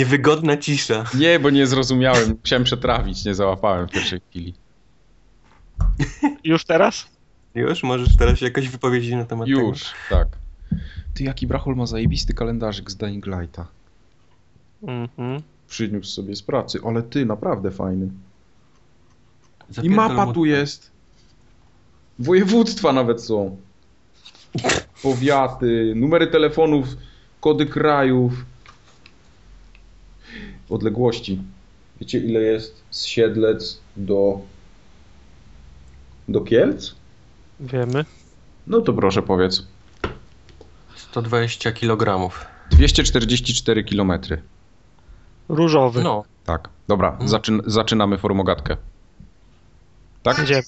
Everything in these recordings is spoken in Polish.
Niewygodna cisza. Nie, bo nie zrozumiałem. Chciałem przetrawić, nie załapałem w pierwszej chwili. Już teraz? Już? Możesz teraz się jakoś wypowiedzieć na temat Już, tego? tak. Ty, jaki Brachol ma zajebisty kalendarzyk z Dying Lighta. Mhm. Przyniósł sobie z pracy, ale ty, naprawdę fajny. I Zapierdol mapa mu- tu jest. Województwa nawet są. Powiaty, numery telefonów, kody krajów. Odległości. Wiecie ile jest z Siedlec do do Kielc? Wiemy. No to proszę powiedz. 120 kg. 244 km. Różowy. No. Tak. Dobra, Hmm. zaczyn zaczynamy formogatkę. Tak? Gdzie?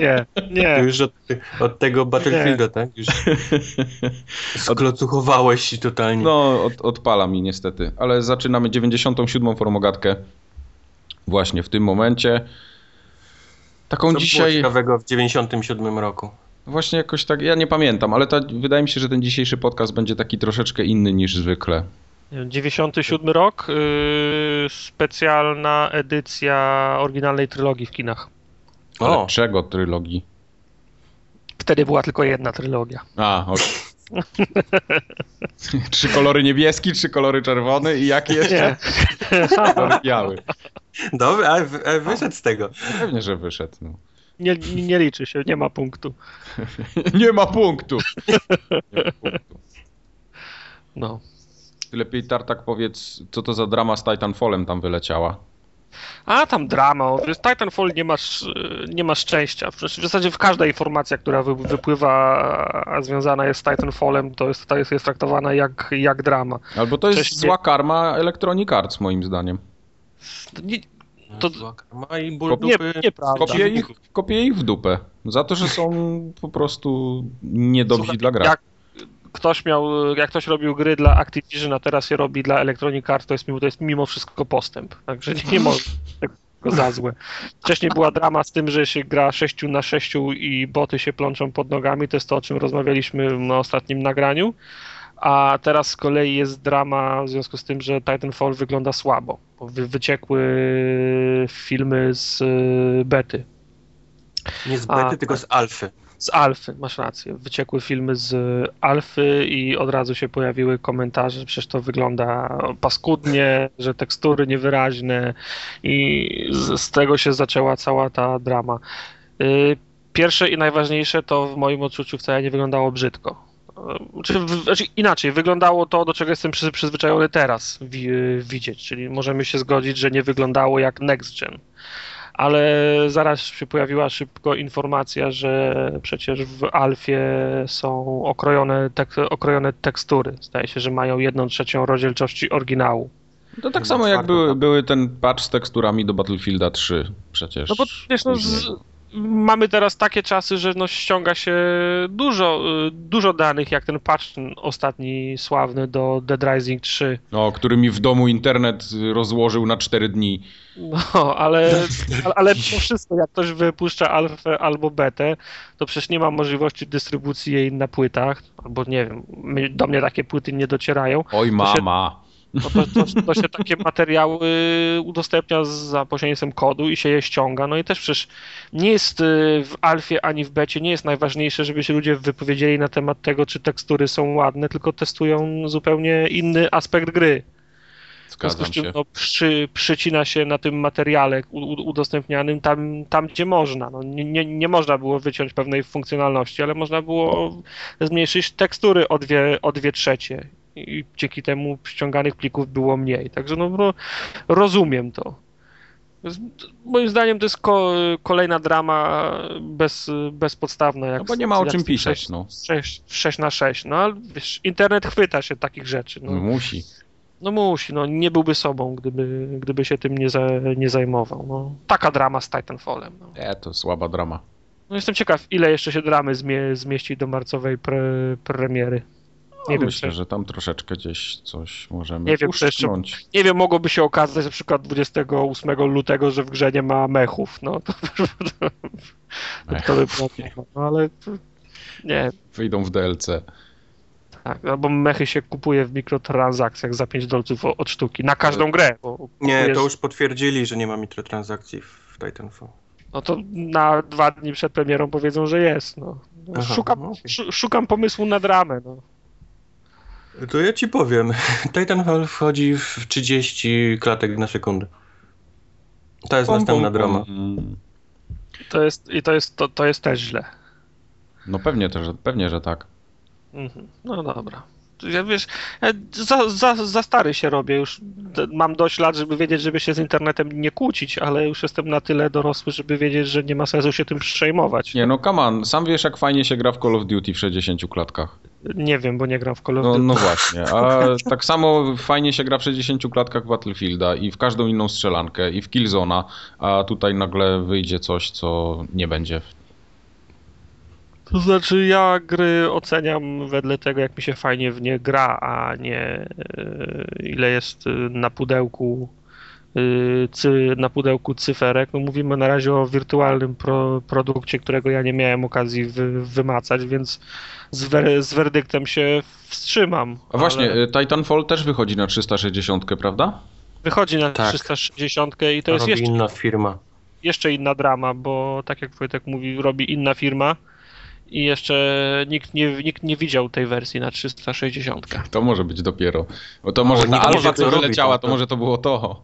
Nie, To nie. już od, od tego Battlefielda, tak? Już sklocuchowałeś się totalnie. No, od, odpala mi niestety. Ale zaczynamy 97. formogatkę. Właśnie w tym momencie. Taką Co było dzisiaj. ciekawego w 97 roku? Właśnie jakoś tak. Ja nie pamiętam, ale ta, wydaje mi się, że ten dzisiejszy podcast będzie taki troszeczkę inny niż zwykle. 97 rok. Yy, specjalna edycja oryginalnej trylogii w kinach. Ale O, czego trylogii? Wtedy była tylko jedna trylogia. A, okej. trzy kolory niebieski, trzy kolory czerwony i jaki jeszcze? Kolor biały. dobra, ale, wy- ale wyszedł z tego. Pewnie, że wyszedł. No. Nie, nie liczy się, nie ma punktu. Nie ma punktu. Nie ma punktu. No. Lepiej Tartak powiedz, co to za drama z Titanfallem tam wyleciała. A tam drama. wiesz, Titanfall nie masz, nie ma szczęścia. W zasadzie w każdej informacja, która wy, wypływa, a związana jest z Titanfallem, to jest, to jest, jest traktowana jak, jak drama. Albo to jest Wcześniej- zła karma Electronic Arts moim zdaniem. Nie, To- karma i ból nie, dupy. nieprawda. Kopię ich, kopię ich w dupę. Za to, że są po prostu niedobrzy Słuchaj, dla gra. Jak ktoś miał, jak ktoś robił gry dla Activision, a teraz je robi dla Electronic Arts, to jest, mimo- to jest mimo wszystko postęp. Także nie, nie można tego za złe. Wcześniej była drama z tym, że się gra 6 na 6 i boty się plączą pod nogami. To jest to, o czym rozmawialiśmy na ostatnim nagraniu. A teraz z kolei jest drama w związku z tym, że Titanfall wygląda słabo. Bo wy, wyciekły filmy z y, bety. Nie z A, bety, tylko z alfy. Z Alfy, masz rację. Wyciekły filmy z Alfy i od razu się pojawiły komentarze, że przecież to wygląda paskudnie, że tekstury niewyraźne i z, z tego się zaczęła cała ta drama. Y, Pierwsze i najważniejsze to w moim odczuciu wcale nie wyglądało brzydko. Y, znaczy inaczej, wyglądało to, do czego jestem przy, przyzwyczajony teraz wi, widzieć, czyli możemy się zgodzić, że nie wyglądało jak Next Gen ale zaraz się pojawiła szybko informacja, że przecież w Alfie są okrojone, tek, okrojone tekstury. Zdaje się, że mają jedną trzecią rozdzielczości oryginału. To tak samo jak były, tak. były ten patch z teksturami do Battlefielda 3 przecież. No bo wiesz, no, z. mamy teraz takie czasy, że no, ściąga się dużo, y, dużo danych, jak ten patch ostatni sławny do Dead Rising 3. No, który mi w domu internet rozłożył na 4 dni. No, ale, ale, mimo wszystko, jak ktoś wypuszcza alfę albo betę, to przecież nie ma możliwości dystrybucji jej na płytach, albo nie wiem, do mnie takie płyty nie docierają. Oj, się- mama. No to, to, to się takie materiały udostępnia za pośrednictwem kodu i się je ściąga. No i też przecież nie jest y, w alfie ani w becie, nie jest najważniejsze, żeby się ludzie wypowiedzieli na temat tego, czy tekstury są ładne, tylko testują zupełnie inny aspekt gry. W związku z czym się. no, przy, przycina się na tym materiale udostępnianym tam, tam, gdzie można. No, nie, nie, nie można było wyciąć pewnej funkcjonalności, ale można było zmniejszyć tekstury o dwie, o dwie trzecie i dzięki temu ściąganych plików było mniej. Także no, ro, rozumiem to. Moim zdaniem to jest ko, kolejna drama bez, bezpodstawna. Jak, No bo nie ma o czym pisać, sześć- no. 6, 6 na 6, no ale wiesz, internet chwyta się takich rzeczy. No No, musi. no musi, no nie byłby sobą, gdyby, gdyby się tym nie, za, nie zajmował. No, taka drama z Titanfallem. No. E, to słaba drama. no jestem ciekaw, ile jeszcze się dramy zmie, zmieści do marcowej pre, premiery. Nie Nie wiem, myślę, czy- że tam troszeczkę gdzieś coś możemy Nie wiem, jeszcze-. Nie wiem, mogłoby się okazać, że na przykład 28 lutego, że w grze nie ma mechów. No to, to, to by było, no ale to, nie, Wyjdą w DLC. Tak, albo mechy się kupuje w mikrotransakcjach za 5 dolców od sztuki. Na każdą grę. Bo Nie, kupujesz- to już potwierdzili, że nie ma mikrotransakcji w Titanfall. No to na dwa dni przed premierą powiedzą, że jest. No. No, Aha, szukam, no szukam pomysłu na dramę. No. To ja ci powiem. Titanfall wchodzi w 30 klatek na sekundę. To jest Pum, następna pum, drama. pum. To jest, I to jest, to, to jest też źle. No pewnie też, pewnie, że tak. Mhm. No dobra. Ja wiesz, ja za, za, za stary się robię już. Mam dość lat, żeby wiedzieć, żeby się z internetem nie kłócić, ale już jestem na tyle dorosły, żeby wiedzieć, że nie ma sensu się tym przejmować. Nie no, come on, sam wiesz jak fajnie się gra w Call of Duty w 60 klatkach. Nie wiem, bo nie gram w Call of No, Duty. no właśnie, a tak samo fajnie się gra w 60 klatkach Battlefielda i w każdą inną strzelankę i w Killzona, a tutaj nagle wyjdzie coś, co nie będzie. To znaczy, ja gry oceniam wedle tego, jak mi się fajnie w nie gra, a nie e, ile jest e, na pudełku na pudełku cyferek. No mówimy na razie o wirtualnym pro, produkcie, którego ja nie miałem okazji wy, wymacać, więc z, wer, z werdyktem się wstrzymam. A właśnie, ale y, Titanfall też wychodzi na 360, prawda? wychodzi na tak. 360 i to To jest jeszcze, inna firma. jeszcze inna drama, bo tak jak Wojtek mówi, robi inna firma. I jeszcze nikt nie, nikt nie widział tej wersji na 360. To może być dopiero. Bo to może nie ta alfa, to co wyleciała, to, to może to było to.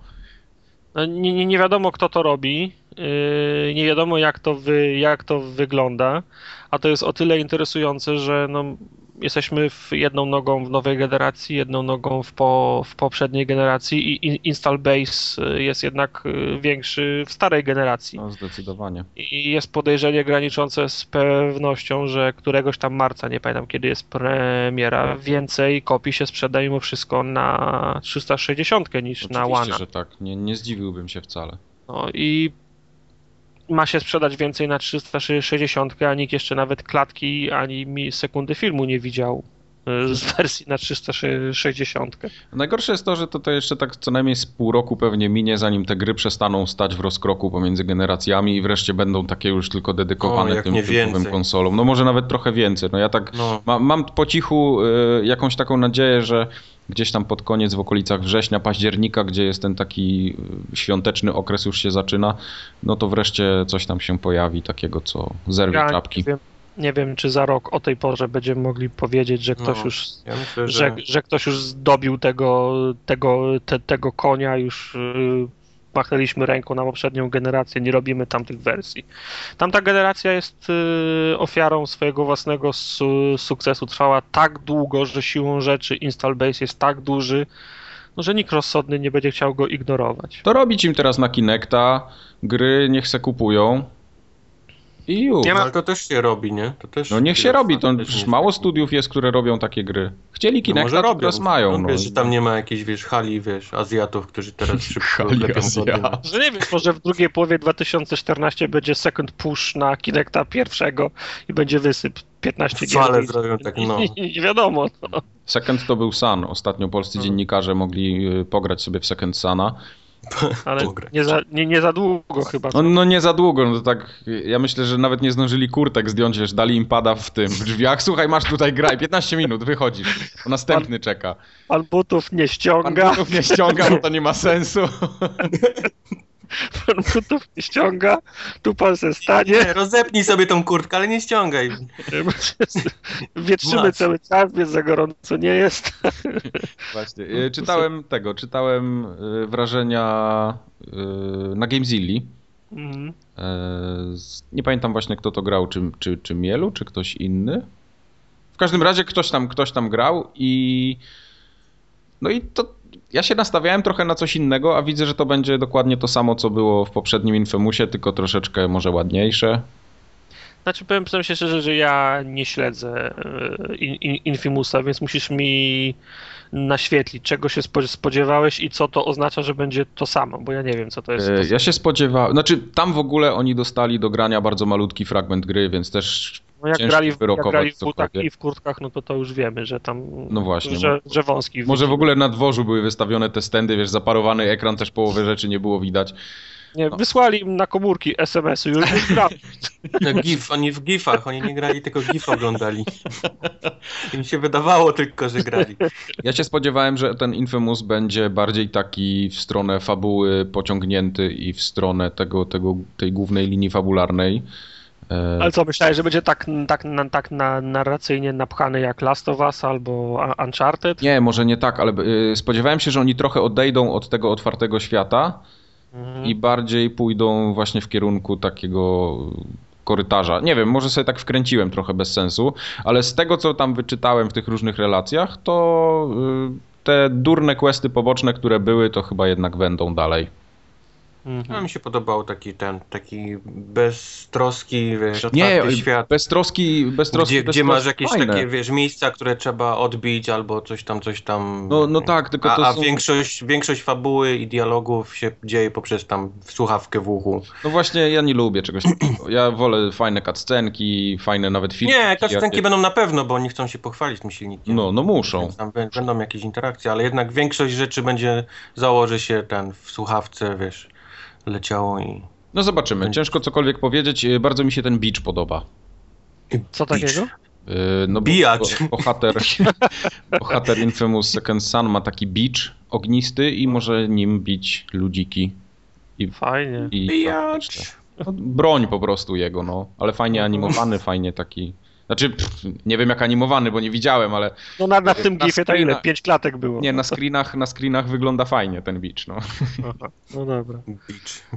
No, nie, nie, wiadomo, kto to robi, yy, nie wiadomo, jak to, wy, jak to wygląda, a to jest o tyle interesujące, że no, jesteśmy w jedną nogą w nowej generacji, jedną nogą w, po, w poprzedniej generacji i in, install base jest jednak y, większy w starej generacji. No zdecydowanie. I jest podejrzenie graniczące z pewnością, że któregoś tam marca, nie pamiętam kiedy jest premiera, więcej kopii się sprzeda mimo wszystko na 360 niż na Oczywiście, One. że tak. Nie, nie zdziwiłbym się wcale. No i ma się sprzedać więcej na 360, a nikt jeszcze nawet klatki ani sekundy filmu nie widział y, z wersji na 360. Najgorsze jest to, że to, to jeszcze tak co najmniej z pół roku pewnie minie, zanim te gry przestaną stać w rozkroku pomiędzy generacjami i wreszcie będą takie już tylko dedykowane O, tym typowym konsolom. No może nawet trochę więcej. No ja tak No. ma, mam po cichu y, jakąś taką nadzieję, że gdzieś tam pod koniec w okolicach września, października, gdzie jest ten taki y, świąteczny okres już się zaczyna, no to wreszcie coś tam się pojawi takiego, co zerwie Ja czapki. nie wiem, nie wiem, czy za rok o tej porze będziemy mogli powiedzieć, że ktoś No. już Ja myślę, że, że... że ktoś już zdobił tego, tego, te, tego konia, już machnęliśmy ręką na poprzednią generację, nie robimy tamtych wersji. Tamta generacja jest yy, ofiarą swojego własnego su sukcesu. Trwała tak długo, że siłą rzeczy install base jest tak duży, no, że nikt rozsądny nie będzie chciał go ignorować. To robić im teraz na Kinecta, gry niech se kupują i już. Nie ma- Ale to też się robi, nie? To też No niech się robi, to nie mało studiów jest, które robią takie gry. Chcieli No Kinecta, może to robią. teraz mają. No, No. wiesz, że tam nie ma jakiejś, wiesz, hali, wiesz, Azjatów, którzy teraz szybko Hali lepią. Że nie wiem, może w drugiej połowie 2014 będzie second push na Kinecta pierwszego i będzie wysyp 15 gier. Fale zrobią tak, no. Nie wiadomo. No. Second to był Sun. Ostatnio polscy dziennikarze mogli y, pograć sobie w Second Sana. Ale nie za, nie, nie za długo chyba. No, no nie za długo, no to tak, ja myślę, że nawet nie zdążyli kurtek zdjąć, wiesz, dali im pada w tym, w drzwiach, słuchaj, masz tutaj graj, 15 minut, wychodzisz, następny czeka. Pan butów nie Pan ściąga, butów nie ściąga, bo to nie ma sensu. pan butów nie ściąga, tu pan se stanie, Nie, rozepnij sobie tą kurtkę, ale nie ściągaj. wietrzymy cały czas, więc za gorąco nie jest. Właśnie, y, czytałem tego, czytałem y, wrażenia y, na Gamezilli. Mhm. E, Nie pamiętam właśnie kto to grał, czy, czy, czy Mielu, czy ktoś inny. W każdym razie ktoś tam, ktoś tam grał i no i to ja się nastawiałem trochę na coś innego, a widzę, że to będzie dokładnie to samo, co było w poprzednim Infemusie, tylko troszeczkę może ładniejsze. Znaczy powiem, powiem się szczerze, że ja nie śledzę e, in, in, Infimusa, więc musisz mi naświetlić, czego się spo- spodziewałeś i co to oznacza, że będzie to samo, bo ja nie wiem, co to jest. E, To Ja się spodziewałem, znaczy tam w ogóle oni dostali do grania bardzo malutki fragment gry, więc też no jak grali, w, jak wyrokować grali w butach i w kurtkach, no to to już wiemy, że tam, No właśnie, że, że wąski. Może w ogóle na dworzu były wystawione te stędy, wiesz, zaparowany ekran, też połowy rzeczy nie było widać. Nie, No. wysłali im na komórki SMS-y, już grali. No, GIF, oni w GIFach, oni nie grali, tylko GIF oglądali. Im się wydawało tylko, że grali. Ja się spodziewałem, że ten Infamous będzie bardziej taki w stronę fabuły pociągnięty i w stronę tego, tego, tej głównej linii fabularnej. E, Ale co, myślałeś, że będzie tak, tak, na, tak na, narracyjnie napchany jak Last of Us albo Uncharted? Nie, może nie tak, ale y, spodziewałem się, że oni trochę odejdą od tego otwartego świata Mhm. i bardziej pójdą właśnie w kierunku takiego korytarza. Nie wiem, może sobie tak wkręciłem trochę bez sensu, ale z tego, co tam wyczytałem w tych różnych relacjach, to y, te durne questy poboczne, które były, to chyba jednak będą dalej. No, Mhm. mi się podobał taki ten, taki beztroski, wiesz, Nie, świat. bez troski, bez troski, Gdzie, bez gdzie masz jakieś fajne. takie, wiesz, miejsca, które trzeba odbić albo coś tam, coś tam. No, no tak, tylko A, to a są... większość, większość fabuły i dialogów się dzieje poprzez tam słuchawkę w uchu. No właśnie, ja nie lubię czegoś takiego. Ja wolę fajne cutscenki, fajne nawet filmy. Nie, cutscenki będą na pewno, bo oni chcą się pochwalić tym silnikiem. No, no muszą. Tam bę- będą jakieś interakcje, ale jednak większość rzeczy będzie, założy się ten w słuchawce, wiesz, leciało i... No zobaczymy, ciężko cokolwiek powiedzieć. Y, Bardzo mi się ten beach podoba. Co takiego? Yy, No, Bijacz. bo- Bohater, bohater Infamous Second Son ma taki beach ognisty i może nim bić ludziki. Fajnie. I Bijacz! no, broń po prostu jego, no. Ale fajnie animowany, fajnie taki... Znaczy, pff, nie wiem jak animowany, bo nie widziałem, ale No na, na tym Na gifie to ile? screena- Pięć klatek było. nie, na screenach, na screenach wygląda fajnie ten beach, no. Aha, No dobra. Beach.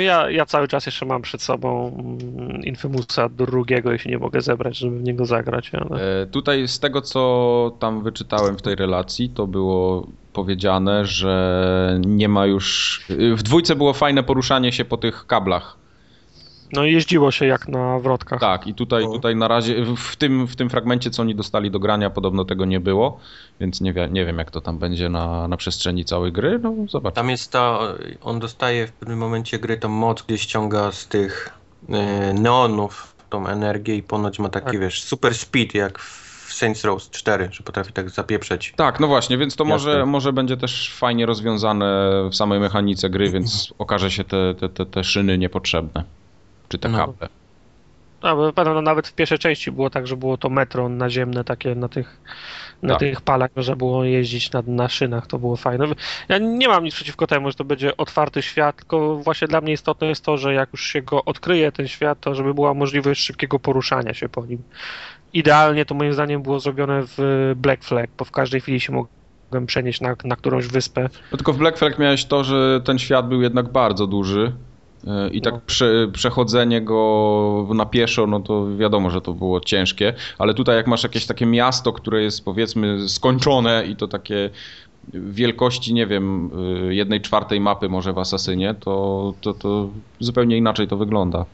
Ja, ja cały czas jeszcze mam przed sobą mm, Infamousa drugiego, jeśli nie mogę zebrać, żeby w niego zagrać. Ale... E, Tutaj z tego, co tam wyczytałem w tej relacji, to było powiedziane, że nie ma już. W dwójce było fajne poruszanie się po tych kablach. No i jeździło się jak na wrotkach. Tak, i tutaj, No. tutaj na razie w tym, w tym fragmencie, co oni dostali do grania, podobno tego nie było, więc nie, wie, nie wiem, jak to tam będzie na, na przestrzeni całej gry. No, zobaczymy. Tam jest ta, on dostaje w pewnym momencie gry tą moc, gdzie ściąga z tych e, neonów tą energię i ponoć ma taki, Tak. wiesz, super speed jak w Saints Row 4, że potrafi tak zapieprzeć. Tak, no właśnie, więc to może, może będzie też fajnie rozwiązane w samej mechanice gry, więc okaże się te, te, te, te szyny niepotrzebne. Czy te No. kable. A, bo pewno nawet w pierwszej części było tak, że było to metro naziemne takie na tych, na Tak. tych palach, że było jeździć na, na szynach, to było fajne. Ja nie mam nic przeciwko temu, że to będzie otwarty świat, tylko właśnie dla mnie istotne jest to, że jak już się go odkryje ten świat, to żeby była możliwość szybkiego poruszania się po nim. Idealnie to moim zdaniem było zrobione w Black Flag, bo w każdej chwili się mogłem przenieść na, na którąś wyspę. No tylko w Black Flag miałeś to, że ten świat był jednak bardzo duży i tak No. prze, przechodzenie go na pieszo, no to wiadomo, że to było ciężkie, ale tutaj jak masz jakieś takie miasto, które jest powiedzmy skończone i to takie wielkości, nie wiem, yy, jednej czwartej mapy może w Asasynie, to, to, to zupełnie inaczej to wygląda.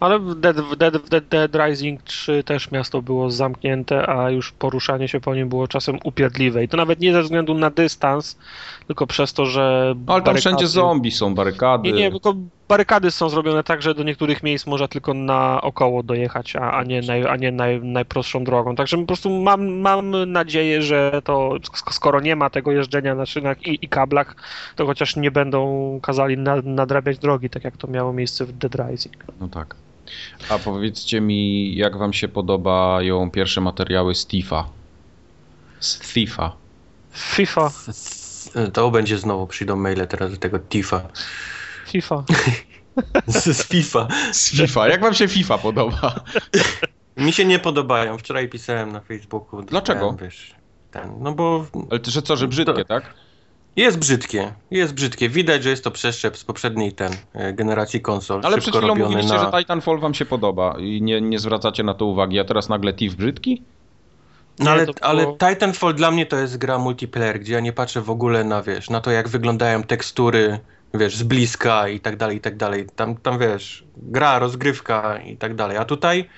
Ale w Dead, w, Dead, w Dead, Dead Rising 3 też miasto było zamknięte, a już poruszanie się po nim było czasem upierdliwe. I to nawet nie ze względu na dystans, tylko przez to, że. No, ale tam barykady- wszędzie zombie są, barykady. Nie, nie, tylko barykady są zrobione tak, że do niektórych miejsc można tylko naokoło dojechać, a, a nie, naj, a nie naj, najprostszą drogą. Także po prostu mam, mam nadzieję, że to sk- skoro nie ma tego jeżdżenia na szynach i, i kablach, to chociaż nie będą kazali na, nadrabiać drogi, tak jak to miało miejsce w Dead Rising. No tak. A powiedzcie mi, jak wam się podobają pierwsze materiały z Tifa? Z Thifa. FIFA, To będzie znowu, przyjdą maile teraz do tego Tifa. FIFA. Z FIFA. Z FIFA. Jak wam się FIFA podoba? Mi się nie podobają. Wczoraj pisałem na Facebooku. Dlaczego? dostałem, Wiesz, ten, no bo Ale ty, że co, że brzydkie, tak? Jest brzydkie. Jest brzydkie. Widać, że jest to przeszczep z poprzedniej ten e, generacji konsol. Ale przed chwilą mówiliście, na... że Titanfall wam się podoba i nie, nie zwracacie na to uwagi, a teraz nagle Tif brzydki? No ale, ale Titanfall dla mnie to jest gra multiplayer, gdzie ja nie patrzę w ogóle na, wiesz, na to jak wyglądają tekstury, wiesz, z bliska i tak dalej, i tak dalej. Tam, tam wiesz, gra, rozgrywka i tak dalej. A tutaj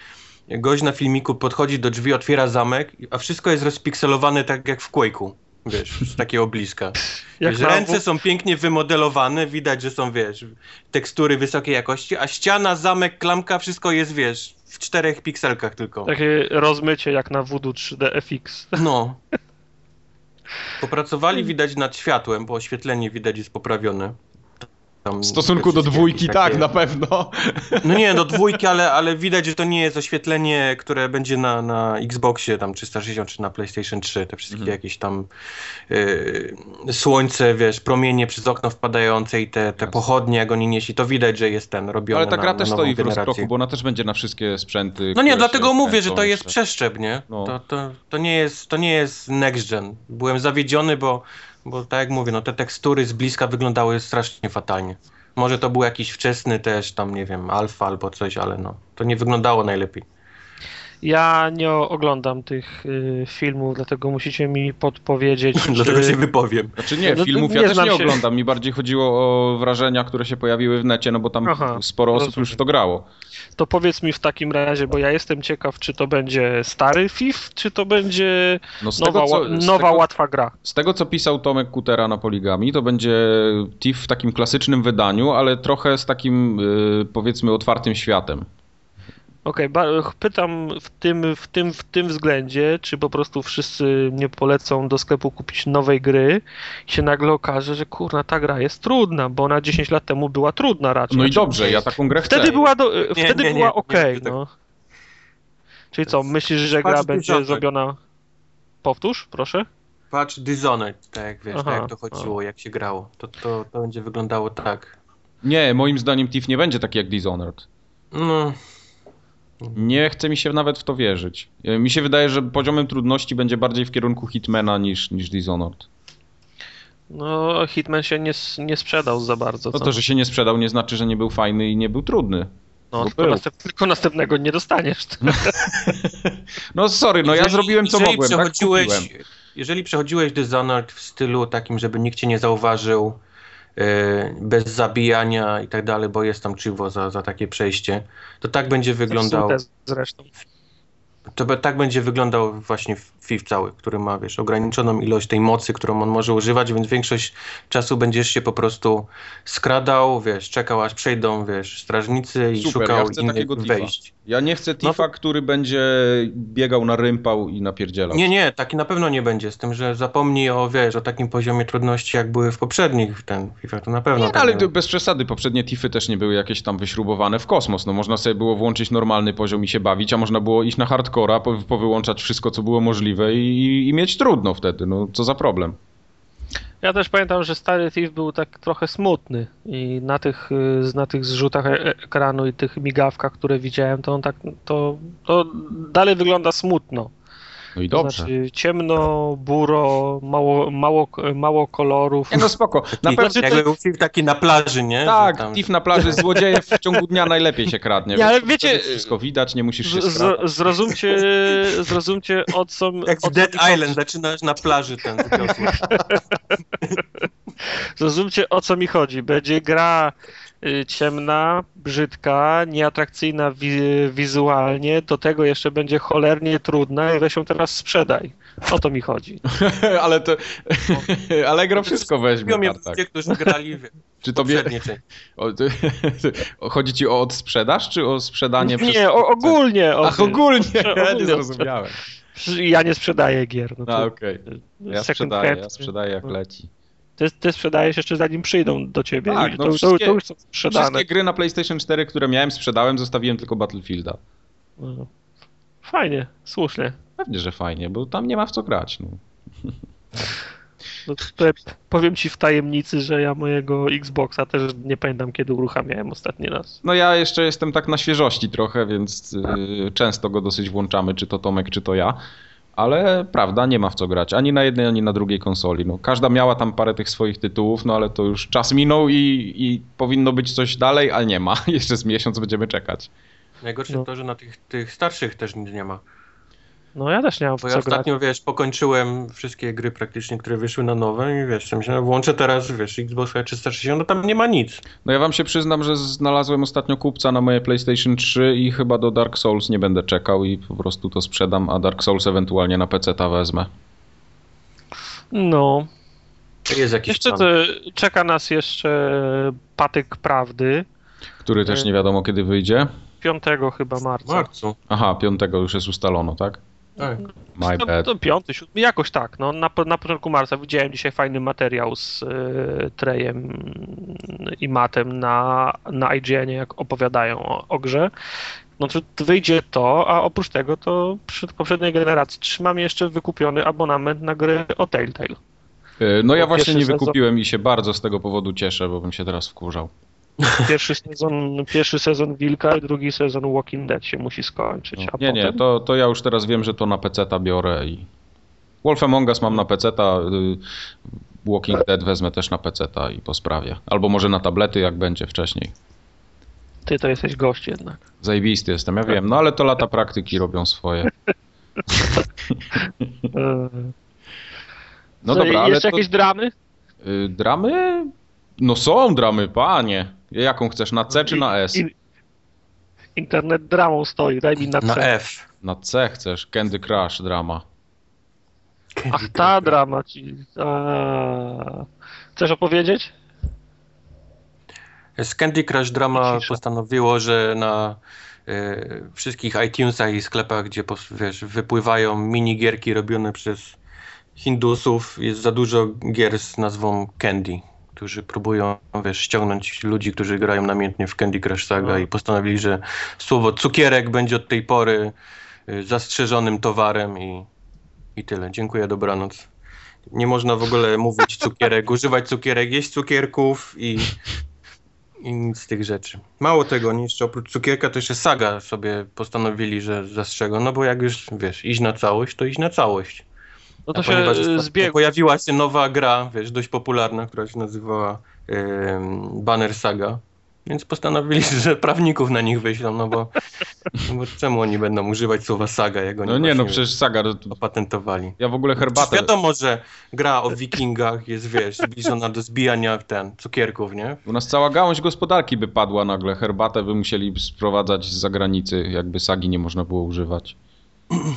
gość na filmiku podchodzi do drzwi, otwiera zamek, a wszystko jest rozpikselowane tak jak w Quake'u. Wiesz, z takiego bliska. Jak Wiesz, ręce są pięknie wymodelowane, widać, że są, wiesz, tekstury wysokiej jakości, a ściana, zamek, klamka, wszystko jest, wiesz, w czterech pikselkach tylko. Takie rozmycie jak na Voodoo 3D FX. No. Popracowali widać nad światłem, bo oświetlenie widać jest poprawione. Tam W stosunku do dwójki wszystkie tak, takie- na pewno. No nie, do dwójki, ale, ale widać, że to nie jest oświetlenie, które będzie na, na Xboxie tam 360 czy na PlayStation 3. Te wszystkie Mhm. jakieś tam yy, słońce, wiesz, promienie przez okno wpadające i te, te pochodnie, jak oni nieśli, to widać, że jest ten robiony Ale ta na, gra na też nową stoi w rozkroku, bo ona też będzie na wszystkie sprzęty. No nie, dlatego mówię, że to jest jeszcze. przeszczep, nie? No. To, to, to, nie jest, to nie jest next gen. Byłem zawiedziony, bo, bo tak jak mówię, no te tekstury z bliska wyglądały strasznie fatalnie. Może to był jakiś wczesny też tam, nie wiem, alfa albo coś, ale no, to nie wyglądało najlepiej. Ja nie oglądam tych y, filmów, dlatego musicie mi podpowiedzieć. Dlatego czy- się wypowiem. Znaczy nie, No filmów nie ja też nie się. oglądam. Mi bardziej chodziło o wrażenia, które się pojawiły w necie, no bo tam Aha, sporo osób rozumiem. już w to grało. To powiedz mi w takim razie, bo ja jestem ciekaw, czy to będzie stary FIF, czy to będzie No nowa, tego, co, nowa tego, łatwa gra. z tego, co pisał Tomek Kutera na Poligami, to będzie TIF w takim klasycznym wydaniu, ale trochę z takim, y, powiedzmy, otwartym światem. Okej, ba- pytam w tym, w, tym, w tym względzie, czy po prostu wszyscy mnie polecą do sklepu kupić nowej gry i się nagle okaże, że kurna, ta gra jest trudna, bo ona 10 lat temu była trudna raczej. No i dobrze, ja taką grę chcę. Wtedy była, do, Nie, wtedy nie, nie, była nie okej, będzie no. Czyli co, myślisz, że gra będzie zrobiona... Powtórz, proszę? Patrz Dishonored, tak jak wiesz, Aha, tak jak to chodziło, jak się grało. To, to, to będzie wyglądało tak. Nie, moim zdaniem TIF nie będzie taki jak Dishonored. No, Nie chce mi się nawet w to wierzyć. Y, Mi się wydaje, że poziomem trudności będzie bardziej w kierunku Hitmana niż, niż Dishonored. No, Hitman się nie, nie sprzedał za bardzo. No co? to, że się nie sprzedał, nie znaczy, że nie był fajny i nie był trudny. no, tylko, był. następ, tylko następnego nie dostaniesz. No sorry, no ja Jeżeli- zrobiłem co jeżeli mogłem, tak przechodziłeś, kupiłem. Jeżeli przechodziłeś Dishonored w stylu takim, żeby nikt cię nie zauważył, bez zabijania i tak dalej, bo jest tam czywo za, za takie przejście, to tak będzie wyglądał. Zresztą. To tak będzie wyglądał właśnie FIF cały, który ma, wiesz, ograniczoną ilość tej mocy, którą on może używać, więc większość czasu będziesz się po prostu skradał, wiesz, czekał aż przejdą, wiesz, strażnicy i Super, szukał ja chcę innych wejść. Ja nie chcę No tifa, to- który będzie biegał na rympał i napierdzielał. Nie, nie, taki na pewno nie będzie, z tym, że zapomnij o, wiesz, o takim poziomie trudności, jak były w poprzednich ten FIFA, to na pewno Nie, ale nie bez przesady, poprzednie tify też nie były jakieś tam wyśrubowane w kosmos. No można sobie było włączyć normalny poziom i się bawić, a można było iść na hardcora, po, powyłączać wszystko, co było możliwe i, i mieć trudno wtedy. No co za problem. Ja też pamiętam, że stary Thief był tak trochę smutny i na tych, y, na tych zrzutach e- ekranu i tych migawkach, które widziałem, to on tak, to, to dalej wygląda smutno. No i To dobrze. Znaczy ciemno, buro, mało, mało, mało kolorów. Nie no spoko. Na pewno jakby był film taki na plaży, nie? Tak, tam- tif na plaży złodzieje w ciągu dnia najlepiej się kradnie. Nie, ale Wiesz, wiecie- Wszystko widać, nie musisz się Z, zrozumcie, zrozumcie o co, Jak o w co Dead chodzi. Island, zaczynasz na plaży ten. Zrozumcie o co mi chodzi. Będzie gra ciemna, brzydka, nieatrakcyjna wi wizualnie, do tego jeszcze będzie cholernie trudna i weź ją teraz sprzedaj. O to mi chodzi. ale to... Allegro wszystko weźmie. Mnie Tartak. ludzie, którzy grali w Czy tobie... O, ty... Chodzi ci o odsprzedaż, czy o sprzedanie przez... Nie, o, ogólnie. O, Ach, ogólnie, Ogólnie ja nie zrozumiałem. Ja nie sprzedaję gier. No A, to okej. Ja second sprzedaję, ja sprzedaję jak leci. Ty, ty sprzedajesz jeszcze zanim przyjdą do ciebie. Tak, no to, to, już są sprzedane. Wszystkie gry na PlayStation 4, które miałem, sprzedałem, zostawiłem tylko Battlefielda. No. Fajnie, słusznie. Pewnie, że fajnie, bo tam nie ma w co grać. No. No, powiem ci w tajemnicy, że ja mojego Xboxa też nie pamiętam kiedy uruchamiałem ostatni raz. no ja jeszcze jestem tak na świeżości trochę, więc yy, często go dosyć włączamy, czy to Tomek, czy to ja. Ale prawda, nie ma w co grać. Ani na jednej, ani na drugiej konsoli. No, każda miała tam parę tych swoich tytułów, no ale to już czas minął i, i powinno być coś dalej, ale nie ma. Jeszcze z miesiąc będziemy czekać. Najgorsze No. to, że na tych, tych starszych też nic nie ma. No ja też nie mam Bo co ja grać. ostatnio, wiesz, pokończyłem wszystkie gry praktycznie, które wyszły na nowe i wiesz, myślałem, włączę teraz, wiesz, Xbox 360, no tam nie ma nic. No ja wam się przyznam, że znalazłem ostatnio kupca na moje PlayStation 3 i chyba do Dark Souls nie będę czekał i po prostu to sprzedam, a Dark Souls ewentualnie na PC-ta wezmę. No. Jest jakiś Jeszcze to, czeka nas jeszcze Patyk Prawdy. Który też nie wiadomo kiedy wyjdzie. 5 chyba W marca. marcu. Aha, 5 już jest ustalono, tak? Tak. My To, bad. to piąty, siódmy, jakoś tak. No, na, na początku marca widziałem dzisiaj fajny materiał z e, Trejem i Matem na, na IGN, jak opowiadają o, o grze. No to wyjdzie to, a oprócz tego to przy poprzedniej generacji trzymam jeszcze wykupiony abonament na gry o Telltale. Y, No ja właśnie nie sezon- wykupiłem i się bardzo z tego powodu cieszę, bo bym się teraz wkurzał. Pierwszy sezon, pierwszy sezon Wilka i drugi sezon Walking Dead się musi skończyć. A Nie, nie, potem... to, to ja już teraz wiem, że to na PC-ta biorę i... Wolf Among Us mam na PC-ta, y, Walking Dead wezmę też na PC-ta i po sprawie. Albo może na tablety, jak będzie wcześniej. Ty to jesteś gość jednak. Zajebisty jestem, ja wiem, no ale to lata praktyki robią swoje. No co, dobra, ale Jeszcze to, jakieś dramy? y, dramy? No są dramy, panie. Jaką chcesz, na C czy na S? In- Internet dramą stoi, daj mi na Na C. F. Na C chcesz, Candy Crush drama. Ach, ta drama ci. A... Chcesz opowiedzieć? Z Candy Crush Drama Cisza. postanowiło, że na e, wszystkich iTunesach i sklepach, gdzie wiesz, wypływają minigierki robione przez Hindusów, jest za dużo gier z nazwą Candy, którzy próbują wiesz, ściągnąć ludzi, którzy grają namiętnie w Candy Crush Saga No. i postanowili, że słowo cukierek będzie od tej pory e, zastrzeżonym towarem i, i tyle. Dziękuję, dobranoc. Nie można w ogóle mówić cukierek, używać cukierek, jeść cukierków i i nic z tych rzeczy. Mało tego, jeszcze oprócz cukierka to jeszcze saga sobie postanowili, że zastrzegą, no bo jak już, wiesz, iść na całość, to iść na całość. No to się ponieważ e, ostatnio zbiegł. pojawiła się nowa gra, wiesz, dość popularna, która się nazywała em, Banner Saga, więc postanowili, że prawników na nich wyślą, no bo, no bo czemu oni będą używać słowa saga, jak oni No nie, no przecież Saga, to- to- opatentowali. ja w ogóle Przecież herbatę... wiadomo, że gra o wikingach jest, wiesz, zbliżona do zbijania ten, cukierków, nie? U nas cała gałąź gospodarki by padła nagle. Herbatę by musieli sprowadzać z zagranicy, jakby sagi nie można było używać.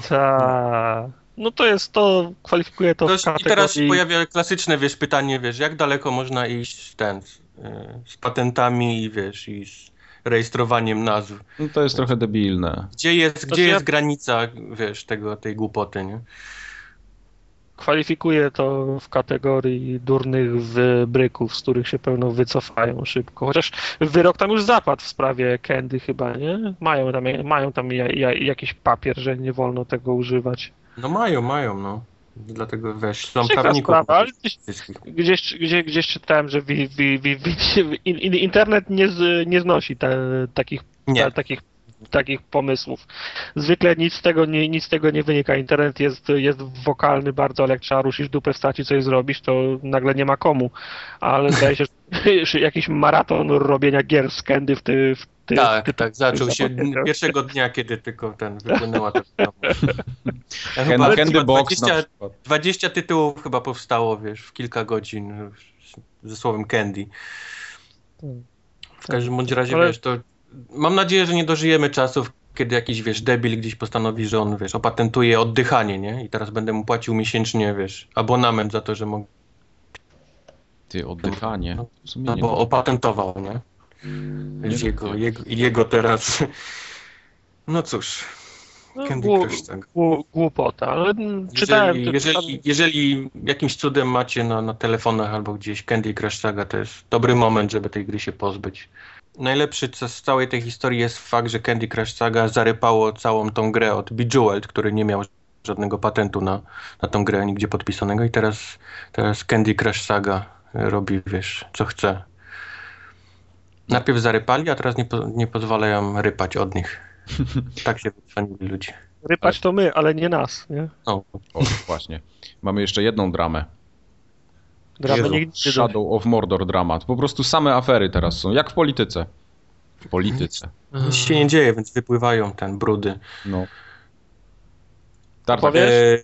Ta. No to jest to, kwalifikuje to I teraz pojawia klasyczne, wiesz, pytanie, wiesz, jak daleko można iść z ten, z, e, z patentami i wiesz, i z rejestrowaniem nazw. No to jest trochę debilne. Gdzie jest, gdzie ja- jest granica, wiesz, tego, tej głupoty, nie? Kwalifikuje to w kategorii durnych wybryków, z których się pełno wycofają szybko. Chociaż wyrok tam już zapadł w sprawie Candy chyba, nie? Mają tam, mają tam ja, ja, jakiś papier, że nie wolno tego używać. No mają, mają, no. Dlatego, wiesz, są prawników. sprawa, gdzieś, gdzieś, gdzieś, czytałem, że wi, wi, wi, wi, in, in, internet nie, z, nie znosi te, takich, Nie, ta, takich, takich pomysłów. Zwykle nic z tego nie, nic z tego nie wynika. Internet jest, jest wokalny bardzo, ale jak trzeba ruszyć dupę, wstać i coś zrobić, to nagle nie ma komu. Ale zdaje się, że jakiś maraton robienia gier z Candy w, ty, w ty, tak, ty, tak, zaczął się zapowiedział. pierwszego dnia, kiedy tylko ten wypłynęła ta ja chyba, Candy chyba Box 20, na przykład. 20 tytułów chyba powstało, wiesz, w kilka godzin ze słowem Candy. W każdym bądź razie, Ale- wiesz, to mam nadzieję, że nie dożyjemy czasów, kiedy jakiś, wiesz, debil gdzieś postanowi, że on, wiesz, opatentuje oddychanie, nie? I teraz będę mu płacił miesięcznie, wiesz, abonament za to, że mogę, Ty, oddychanie. No, no nie bo opatentował, nie? Jego, jego, jego teraz... No cóż, No, Candy głu- Crush, tak. głu- głupota, ale czytałem... Jeżeli, jeżeli, jeżeli jakimś cudem macie na, na telefonach albo gdzieś Candy Crush Saga, to jest dobry moment, żeby tej gry się pozbyć. Najlepszy co z całej tej historii jest fakt, że Candy Crush Saga zarypało całą tą grę od Bejeweled, który nie miał żadnego patentu na, na tą grę, nigdzie podpisanego i teraz, teraz Candy Crush Saga robi, wiesz, co chce. Najpierw zarypali, a teraz nie, po, nie pozwalają rypać od nich. Tak się wycwanili ludzie. Rypać to my, ale nie nas, nie? No, O, właśnie. Mamy jeszcze jedną dramę. Jezu, nigdy. Shadow of Mordor dramat. Po prostu same afery teraz są, jak w polityce. W polityce. nic się nie dzieje, więc wypływają ten brudy. No. Tartak, Powiesz? E,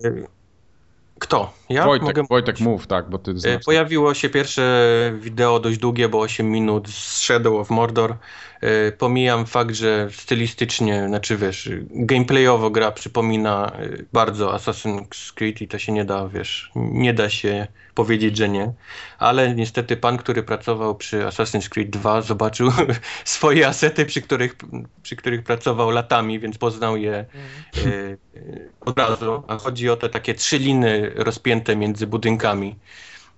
kto? Ja Wojtek, mogę Wojtek, mów, tak, bo ty E, znasz. Pojawiło się pierwsze wideo dość długie, bo 8 minut z Shadow of Mordor. E, Pomijam fakt, że stylistycznie, znaczy wiesz, gameplayowo gra przypomina e, bardzo Assassin's Creed i to się nie da, wiesz, nie da się powiedzieć, że nie. Ale niestety pan, który pracował przy Assassin's Creed 2 zobaczył swoje asety, przy których, przy których pracował latami, więc poznał je e, od razu. A chodzi o te takie trzy liny rozpięte między budynkami,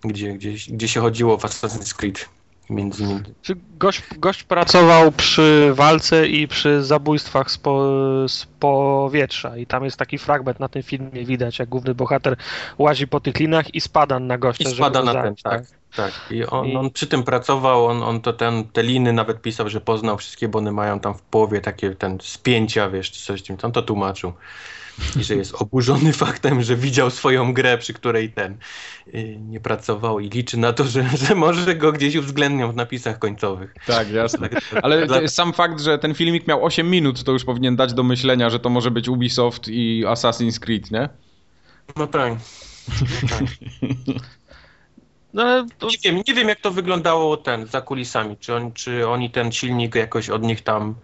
gdzie, gdzie, gdzie się chodziło w Assassin's Creed. Między innymi. Czy gość, gość pracował przy walce i przy zabójstwach z, po, z powietrza i tam jest taki fragment na tym filmie widać, jak główny bohater łazi po tych linach i spada na gościa, I spada na ten, zabić, tak. Tak, i on, I- on przy tym pracował, on, on to ten, te liny nawet pisał, że poznał wszystkie, bo one mają tam w połowie takie ten spięcia, wiesz, czy coś, on to tłumaczył. I że jest oburzony faktem, że widział swoją grę, przy której ten y, nie pracował i liczy na to, że, że może go gdzieś uwzględnią w napisach końcowych. Tak, jasne. Ale Dla- sam fakt, że ten filmik miał 8 minut, to już powinien dać do myślenia, że to może być Ubisoft i Assassin's Creed, nie? No tak. No tak. No to, Nie wiem, nie wiem jak to wyglądało ten za kulisami. Czy, on, czy oni ten silnik jakoś od nich tam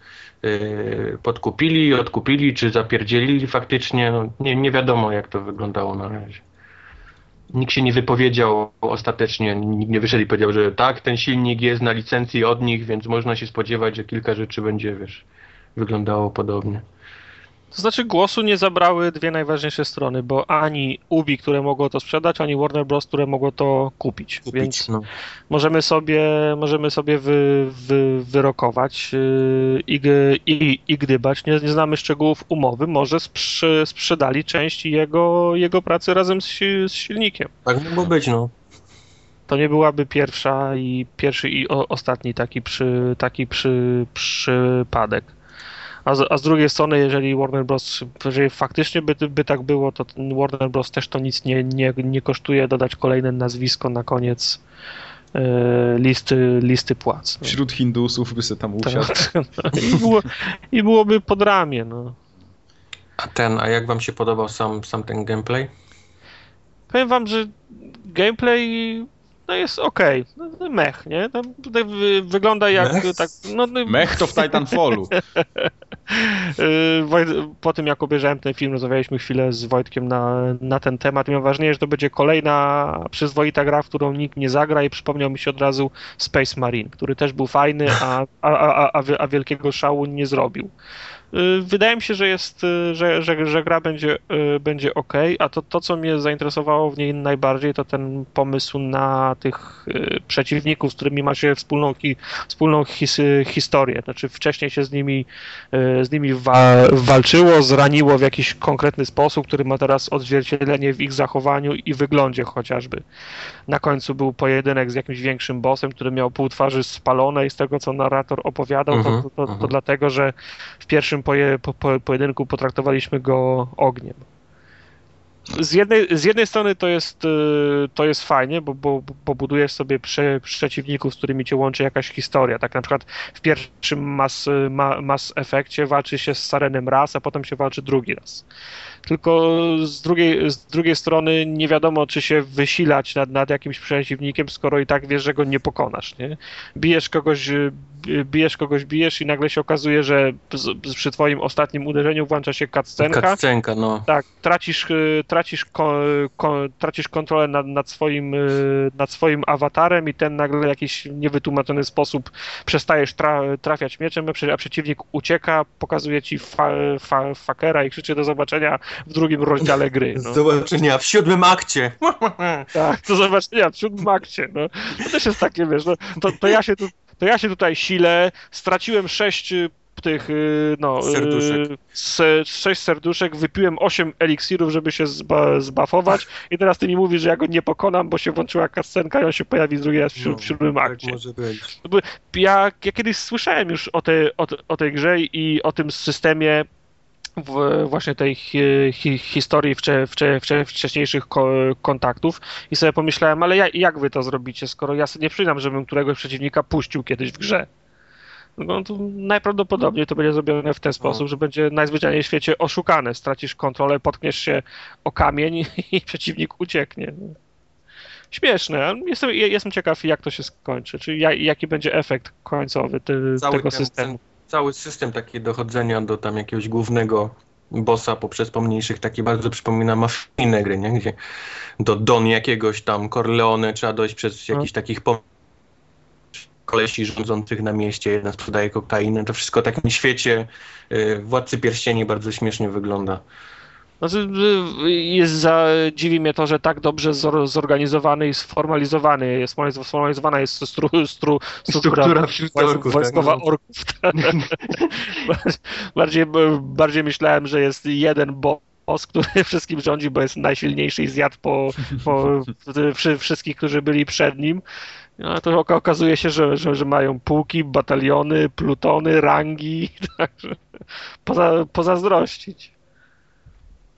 yy, podkupili, odkupili, czy zapierdzielili faktycznie. No, nie, nie wiadomo jak to wyglądało na razie. Nikt się nie wypowiedział ostatecznie, nikt nie wyszedł i powiedział, że tak, ten silnik jest na licencji od nich, więc można się spodziewać, że kilka rzeczy będzie, wiesz, wyglądało podobnie. To znaczy głosu nie zabrały dwie najważniejsze strony, bo ani Ubi, które mogło to sprzedać, ani Warner Bros., które mogło to kupić. Kupić, Więc no. możemy sobie, możemy sobie wy, wy, wyrokować yy, i, i, i gdybać. Nie, nie znamy szczegółów umowy. Może sprzy, sprzedali część jego, jego pracy razem z, z silnikiem. Tak mogło być, no. To nie byłaby pierwsza i pierwszy i o, ostatni taki, przy, taki przy, przypadek. A z, a z drugiej strony, jeżeli Warner Bros., jeżeli faktycznie by, by tak było, to ten Warner Bros. też to nic nie, nie, nie kosztuje dodać kolejne nazwisko na koniec e, listy, listy płac. No. Wśród Hindusów by se tam usiadł. I, było, I byłoby pod ramię. No. A ten, a jak wam się podobał sam, sam ten gameplay? Powiem wam, że gameplay no jest okej. No, no mech, nie? Tam tutaj wy, wygląda jak Mech? tak. No, no, Mech to w Titanfallu. Wojt- Po tym jak obejrzałem ten film, rozmawialiśmy chwilę z Wojtkiem na, na ten temat. Miałem wrażenie, że to będzie kolejna przyzwoita gra, w którą nikt nie zagra i przypomniał mi się od razu Space Marine, który też był fajny, a, a, a, a, a wielkiego szału nie zrobił. Yy, Wydaje mi się, że jest, yy, że, że, że gra będzie, yy, będzie ok, a to, to, co mnie zainteresowało w niej najbardziej, to ten pomysł na tych przeciwników, z którymi ma się wspólną, hi, wspólną his, historię. Znaczy wcześniej się z nimi z nimi wa- walczyło, zraniło w jakiś konkretny sposób, który ma teraz odzwierciedlenie w ich zachowaniu i wyglądzie chociażby. Na końcu był pojedynek z jakimś większym bossem, który miał pół twarzy spalone i z tego, co narrator opowiadał, Mhm, to, to, to, to mhm. dlatego, że w pierwszym poje, po, po, pojedynku potraktowaliśmy go ogniem. Z jednej, z jednej strony to jest, y, to jest fajnie, bo, bo, bo budujesz sobie prze, przeciwników, z którymi cię łączy jakaś historia. Tak na przykład w pierwszym Mass, ma, mass walczy się z Sarenem raz, a potem się walczy drugi raz. Tylko z drugiej, z drugiej strony nie wiadomo, czy się wysilać nad, nad jakimś przeciwnikiem, skoro i tak wiesz, że go nie pokonasz. Nie? Bijesz kogoś, y, bijesz kogoś, bijesz i nagle się okazuje, że przy twoim ostatnim uderzeniu włącza się cutscenka. Cutscenka, no. Tak, tracisz, y, tracisz, ko, ko, tracisz kontrolę nad, nad, swoim, y, nad swoim awatarem i ten nagle w jakiś niewytłumaczony sposób przestajesz tra, trafiać mieczem, a przeciwnik ucieka, pokazuje ci fa, fa, fakera i krzyczy do zobaczenia w drugim rozdziale gry. No. Do zobaczenia w siódmym akcie. Tak, do zobaczenia w siódmym akcie. No. To też jest takie, wiesz, no, to, to, ja się tu, to ja się tutaj silę, straciłem sześć y, tych, y, no, y, Serduszek. se- sześć serduszek, wypiłem osiem eliksirów, żeby się zba, zbafować i teraz ty mi mówisz, że ja go nie pokonam, bo się włączyła kascenka i on się pojawi drugi raz w, siód- w siódmym tak akcie. może być. Ja, ja kiedyś słyszałem już o, tej o, te- o tej grze i o tym systemie właśnie tej hi, hi, historii wcze, wcze, wcze, wcześniejszych ko, kontaktów i sobie pomyślałem, ale ja, jak wy to zrobicie, skoro ja sobie nie przyznam, żebym któregoś przeciwnika puścił kiedyś w grze. No to najprawdopodobniej to będzie zrobione w ten sposób, że będzie najzwyczajniej w świecie oszukane. Stracisz kontrolę, potkniesz się o kamień i przeciwnik ucieknie. Śmieszne. ale Jestem, jestem ciekaw, jak to się skończy. Czy ja- jaki będzie efekt końcowy tego systemu. ten- Cały system taki dochodzenia do tam jakiegoś głównego bossa poprzez pomniejszych taki bardzo przypomina mafijne gry, nie? Gdzie do Don jakiegoś tam Corleone trzeba dojść przez No. jakichś takich pom- kolesi rządzących na mieście, jeden sprzedaje kokainę, to wszystko w takim świecie y, Władcy Pierścieni bardzo śmiesznie wygląda. Znaczy, jest za, dziwi mnie to, że tak dobrze zor, zorganizowany i sformalizowany jest, sformalizowana jest stru, stru, struktura, Struktura wśród wojsk- orków, tak, wojskowa no. orków. bardziej, bardziej myślałem, że jest jeden boss, który wszystkim rządzi, bo jest najsilniejszy i zjadł po, po wszy- wszystkich, którzy byli przed nim. No, to oka- okazuje się, że, że, że mają pułki, bataliony, plutony, rangi, także poza, pozazdrościć.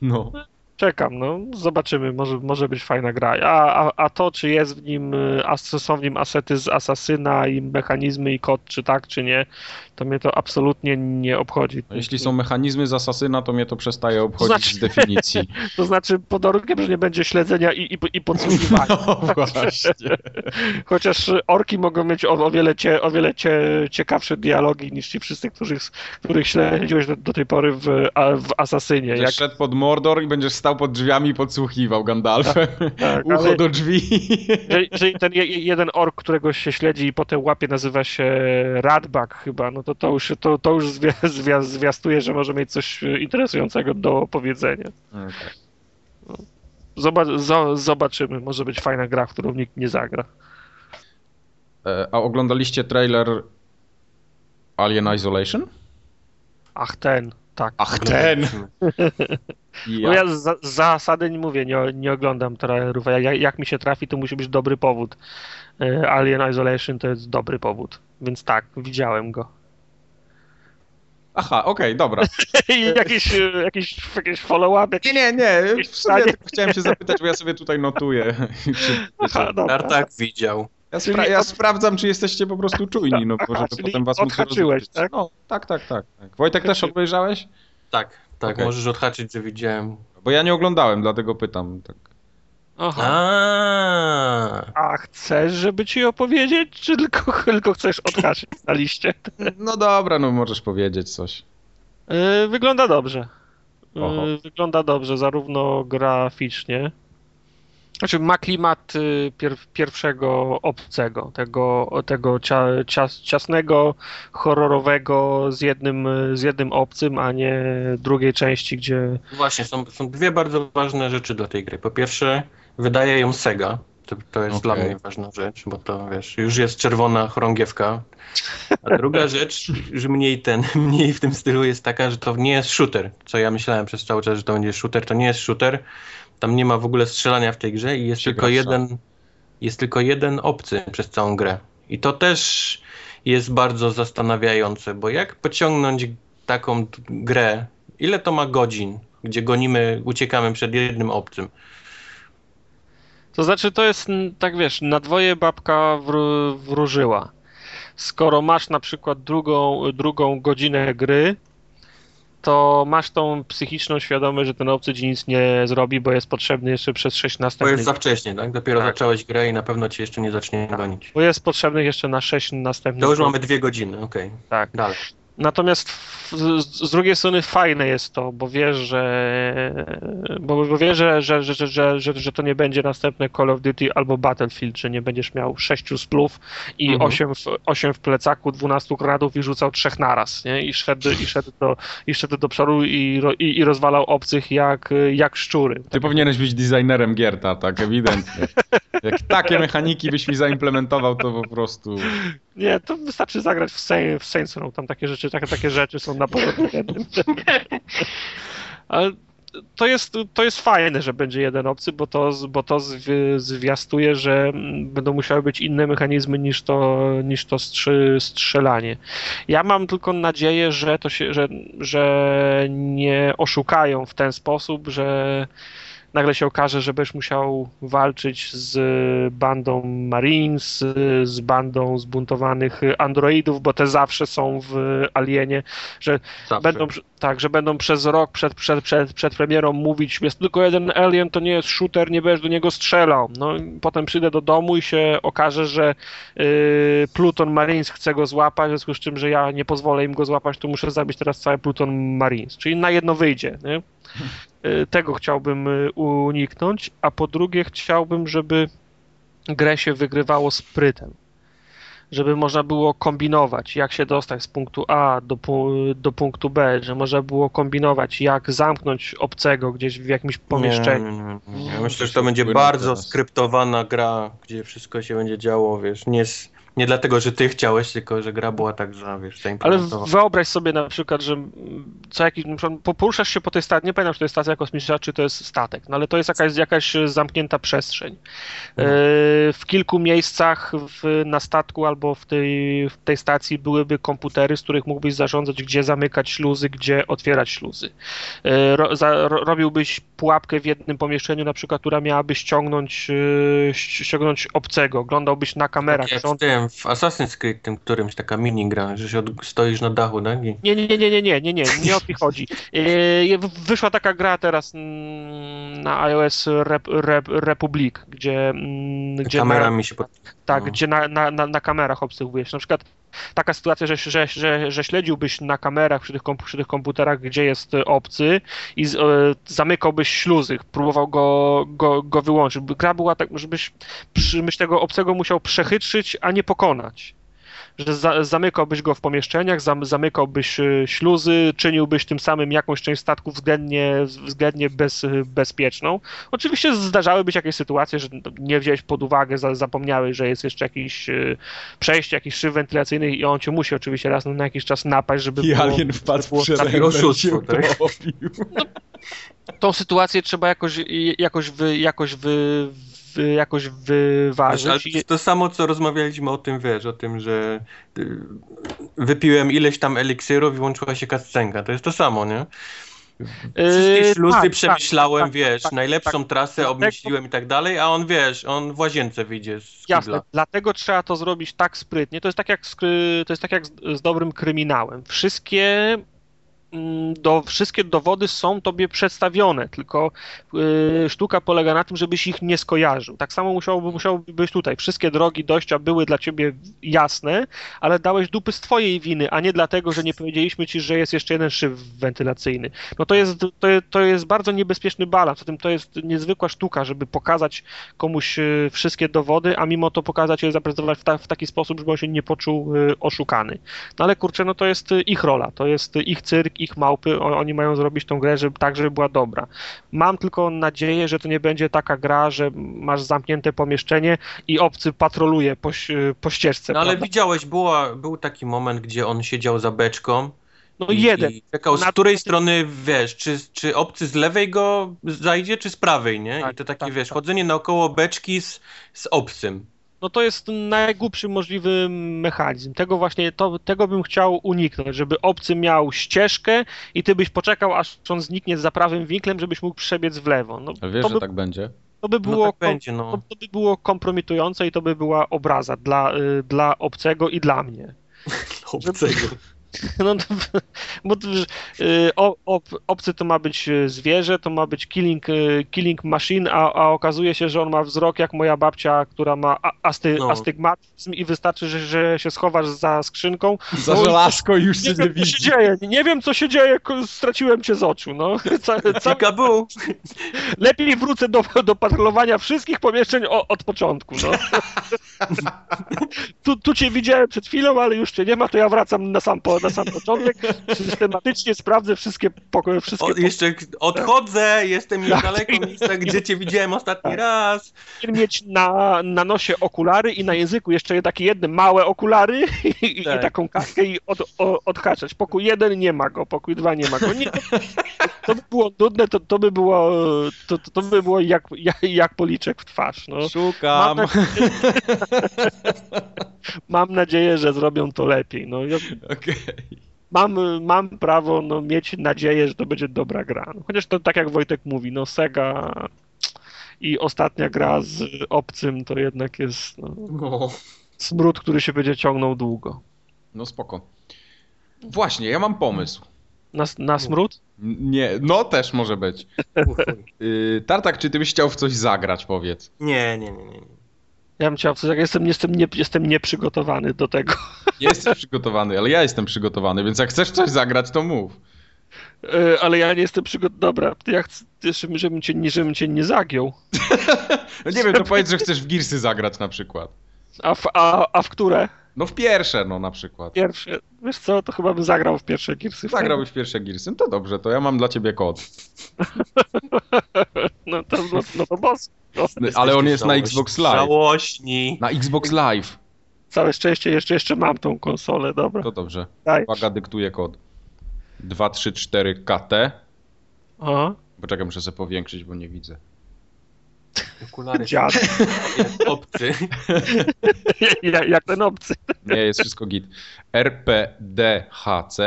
No. Czekam, no, zobaczymy, może, może być fajna gra. A, a, a to, czy jest w nim, y, as- są w nim asety z Asasyna i mechanizmy i kod, czy tak, czy nie, to mnie to absolutnie nie obchodzi. No, Jeśli są mechanizmy z Asasyna, to mnie to przestaje obchodzić Znaczy- z definicji. To znaczy, pod warunkiem, że nie będzie śledzenia i, i, i podsłuchiwania. No właśnie. Chociaż orki mogą mieć o, o wiele, cie, o wiele cie, ciekawsze dialogi niż ci wszyscy, których, których śledziłeś do, do tej pory w, a, w Asasynie. Jak, szedł pod Mordor i będziesz stał pod drzwiami i podsłuchiwał Gandalfem. tak, Ucho ale- do drzwi. Jeżeli, jeżeli ten je, jeden ork, którego się śledzi i potem łapie, nazywa się Radbak chyba, no to to już, to, to już zwia, zwia, zwiastuje, że może mieć coś interesującego do powiedzenia. Zo, zobaczymy, może być fajna gra, w którą nikt nie zagra. E, A oglądaliście trailer Alien Isolation? Ach, ten, tak. Ach, ten! No ja z, z zasady nie mówię, nie, nie oglądam trailerów, jak, jak mi się trafi, to musi być dobry powód. E, Alien Isolation to jest dobry powód, więc tak, widziałem go. Aha, okej, dobra. I jakiś, jakiś, jakiś follow-up, jakiś... Nie, nie, nie. W sumie tylko chciałem się zapytać, bo ja sobie tutaj notuję. Aha, dobra. Tartak widział. ja, spra- ja od- sprawdzam, czy jesteście po prostu czujni, no bo Aha, żeby potem was móc odhaczyłeś, tak? No, tak, tak, tak, tak. Wojtek też obejrzałeś? Tak, tak, Okej. możesz odhaczyć, że widziałem. Bo ja nie oglądałem, dlatego pytam. Tak. Aha. A, A chcesz, żeby ci opowiedzieć, czy tylko, tylko chcesz odhaczyć na liście? No dobra, no możesz powiedzieć coś. Yy, Wygląda dobrze. Yy, Oho. Wygląda dobrze, zarówno graficznie. Znaczy ma klimat y, pier, pierwszego obcego, tego, tego cia, cias, ciasnego, horrorowego z jednym, z jednym obcym, a nie drugiej części, gdzie Właśnie, są, są dwie bardzo ważne rzeczy dla tej gry. Po pierwsze, wydaje ją Sega. To, to jest Okej. dla mnie ważna rzecz, bo to wiesz, już jest czerwona chorągiewka. A druga rzecz, że mniej ten, mniej w tym stylu jest taka, że to nie jest shooter. Co ja myślałem przez cały czas, że to będzie shooter, to nie jest shooter. Tam nie ma w ogóle strzelania w tej grze i jest tylko jeden, jest tylko jeden obcy przez całą grę. I to też jest bardzo zastanawiające, bo jak pociągnąć taką grę, ile to ma godzin, gdzie gonimy, uciekamy przed jednym obcym. To znaczy, to jest, tak wiesz, na dwoje babka wró- wróżyła. Skoro masz na przykład drugą, drugą godzinę gry, to masz tą psychiczną świadomość, że ten obcy ci nic nie zrobi, bo jest potrzebny jeszcze przez 6 Bo następnych jest za wcześnie, tak? Dopiero Tak. zacząłeś grę i na pewno cię jeszcze nie zacznie gonić. Bo jest potrzebnych jeszcze na 6 następnych. To już mamy dwie godziny, okej. Tak. Dalej. Natomiast z, drugiej strony fajne jest to, bo wiesz, że. Bo, bo wiesz, że, że, że, że, że, że to nie będzie następne Call of Duty albo Battlefield, że nie będziesz miał sześciu splów i Mhm. osiem, w, osiem w plecaku, 12 granatów i rzucał trzech naraz, nie? I szedł, i szedł, do, i szedł do przodu i, i, i rozwalał obcych jak, jak szczury. Ty powinieneś być designerem gier, tak, ewidentnie. Jak takie mechaniki byś mi zaimplementował, to po prostu... Nie, to wystarczy zagrać w, Saint, w Saints Row, tam takie rzeczy, takie, takie rzeczy są na porządku. Ale to jest, to jest fajne, że będzie jeden obcy, bo to, bo to zwi- zwiastuje, że będą musiały być inne mechanizmy niż to, niż to strzelanie. Ja mam tylko nadzieję, że to się, że, że nie oszukają w ten sposób, że nagle się okaże, że będziesz musiał walczyć z bandą Marines, z bandą zbuntowanych androidów, bo te zawsze są w Alienie, że Zawsze. będą, tak, że będą przez rok przed, przed, przed, przed premierą mówić, jest tylko jeden alien, to nie jest shooter, nie będziesz do niego strzelał. No potem przyjdę do domu i się okaże, że y, Pluton Marines chce go złapać, w związku z czym, że ja nie pozwolę im go złapać, to muszę zabić teraz cały Pluton Marines. Czyli na jedno wyjdzie. Nie? Y, Tego chciałbym y, uniknąć, a po drugie chciałbym, żeby grę się wygrywało sprytem. Żeby można było kombinować, jak się dostać z punktu A do, do punktu B, że można było kombinować, jak zamknąć obcego gdzieś w jakimś pomieszczeniu. Nie, nie, nie. Ja To myślę, że to będzie bardzo teraz. skryptowana gra, gdzie wszystko się będzie działo, wiesz, nie, s- nie dlatego, że ty chciałeś, tylko że gra była tak, za, wiesz, Ale wyobraź sobie na przykład, że co jakiś, na przykład po- poruszasz się po tej stacji, nie pamiętam, czy to jest stacja kosmiczna, czy to jest statek, no ale to jest jakaś, jakaś zamknięta przestrzeń. No. E, W kilku miejscach w, na statku albo w tej, w tej stacji byłyby komputery, z których mógłbyś zarządzać, gdzie zamykać śluzy, gdzie otwierać śluzy. E, Ro, za, ro, robiłbyś pułapkę w jednym pomieszczeniu, na przykład, która miałaby ściągnąć, e, ści- ściągnąć obcego. Oglądałbyś na kamerach. Tak jak w tym, w Assassin's Creed, tym którymś, taka minigra, że się od, stoisz na dachu, tak? Nie, nie, nie, nie, nie, nie, nie, nie, nie o to chodzi. W- Wyszła taka gra teraz mm, na iOS Rep, Rep, Republic, gdzie, mm, gdzie na, się pod... tak, no. gdzie na, na, na, na kamerach obsługujesz. Na przykład taka sytuacja, że, że, że, że śledziłbyś na kamerach przy tych, przy tych komputerach, gdzie jest obcy i z, e, zamykałbyś śluzy, próbował go, go, go wyłączyć. Gra była tak, żebyś przy, myśl tego obcego musiał przechytrzyć, a nie pokonać. Że za, zamykałbyś go w pomieszczeniach, zam, zamykałbyś e, śluzy, czyniłbyś tym samym jakąś część statku względnie, względnie bez, bezpieczną. Oczywiście zdarzałyby się jakieś sytuacje, że nie wziąłeś pod uwagę, za, zapomniałeś, że jest jeszcze jakiś e, przejście, jakiś szyb wentylacyjny i on cię musi oczywiście raz na jakiś czas napaść, żeby I było, alien wpadł było oszustwo, tak? utopił. tą sytuację trzeba jakoś, jakoś, wy, jakoś, wy, jakoś wyważyć. to samo, co rozmawialiśmy o tym, wiesz, o tym, że y, wypiłem ileś tam eliksirów i włączyła się kascenka. To jest to samo, nie? Wszystkie Yy, śluzy tak, przemyślałem, tak, wiesz, tak, najlepszą tak. trasę obmyśliłem i tak dalej, a on, wiesz, on w łazience wyjdzie z Jasne, dlatego trzeba to zrobić tak sprytnie. To jest tak jak z, to jest tak jak z, z dobrym kryminałem. Wszystkie, do, wszystkie dowody są tobie przedstawione, tylko y, sztuka polega na tym, żebyś ich nie skojarzył. Tak samo musiałoby, musiałoby być tutaj. Wszystkie drogi dojścia były dla ciebie jasne, ale dałeś dupy z twojej winy, a nie dlatego, że nie powiedzieliśmy ci, że jest jeszcze jeden szyb wentylacyjny. No to jest, to, to jest bardzo niebezpieczny balans. Zatem to jest niezwykła sztuka, żeby pokazać komuś y, wszystkie dowody, a mimo to pokazać je, zaprezentować w, ta, w taki sposób, żeby on się nie poczuł y, oszukany. No ale kurczę, no to jest y, ich rola, to jest ich cyrk, ich małpy, oni mają zrobić tą grę żeby, tak, żeby była dobra. Mam tylko nadzieję, że to nie będzie taka gra, że masz zamknięte pomieszczenie i obcy patroluje po, po ścieżce. No ale prawda? widziałeś, była, był taki moment, gdzie on siedział za beczką No i, jeden. i czekał, z Na- której strony, wiesz, czy, czy obcy z lewej go zajdzie, czy z prawej, nie? Tak, I to takie, tak, wiesz, tak. chodzenie naokoło beczki z, z obcym. No to jest najgłupszy możliwy mechanizm. Tego właśnie, to, tego bym chciał uniknąć, żeby obcy miał ścieżkę i ty byś poczekał, aż on zniknie za prawym winklem, żebyś mógł przebiec w lewo. No, Ale wiesz, to, że by, tak będzie? to by No było tak kom- będzie, no. to, to by było kompromitujące i to by była obraza dla, y, dla obcego i dla mnie. Obcego. No, to, bo to, y, o- ob, obcy to ma być y, zwierzę, to ma być killing, y, killing machine, a, a okazuje się, że on ma wzrok jak moja babcia, która ma asty, No. astygmatyzm i wystarczy, że, że się schowasz za skrzynką. Za No i- żelazko już Nie się nie wiem, co się widzi. dzieje, nie wiem, co się dzieje, straciłem cię z oczu, no. Ca, ca, lepiej wrócę do, do patrolowania wszystkich pomieszczeń o, od początku, no. Tu, tu cię widziałem przed chwilą, ale już cię nie ma, to ja wracam na sam, na sam początek. Systematycznie sprawdzę wszystkie pokoje, wszystkie O, jeszcze odchodzę, jestem już Tak. daleko miejsca, gdzie cię widziałem ostatni Tak. raz. mieć na, na nosie okulary i na języku jeszcze takie jedne małe okulary i, Tak. i taką kaskę i od, o, odhaczać. Pokój jeden nie ma go, pokój dwa nie ma go. Nie, to, by było nudne, to, to by było to, to, by było jak, jak, jak policzek w twarz. No. Mam, Szukam. nadzieję, mam nadzieję, że zrobią to lepiej. No, ja, Okej. Mam, mam prawo no, mieć nadzieję, że to będzie dobra gra. No, chociaż to tak jak Wojtek mówi, no Sega i ostatnia gra z obcym to jednak jest no, No. smród, który się będzie ciągnął długo. No spoko. Właśnie, ja mam pomysł. Na, na smród? N- Nie, no też może być. Yy, Tartak, czy ty byś chciał w coś zagrać, powiedz? Nie, nie, nie, nie. Ja bym chciał jak jestem, jestem, nie, jestem nieprzygotowany do tego. Jesteś przygotowany, ale ja jestem przygotowany, więc jak chcesz coś zagrać, to mów. E, Ale ja nie jestem przygotowany. Dobra, ja chcę, żebym, cię, nie- żebym cię nie zagiął. No nie wiem, to powiedz, że chcesz w Gearsy zagrać na przykład. A w, a, a w które? No w pierwsze, no na przykład. Pierwsze. Wiesz co, to chyba bym zagrał w pierwsze Gearsy. Zagrałbyś w pierwsze Gearsy, no to dobrze, to ja mam dla ciebie kod. No to, no, no to boss. No, Ale on jest na Xbox Live. Żałośni. Na Xbox Live. całe szczęście jeszcze, jeszcze mam tą konsolę, dobra. To dobrze. Daj. Uwaga, dyktuję kod. 234 KT. Aha. Poczekaj, muszę sobie powiększyć, bo nie widzę. Okulary Dziad. jak obcy. jak, jak ten obcy. Nie, jest wszystko git. RPDHC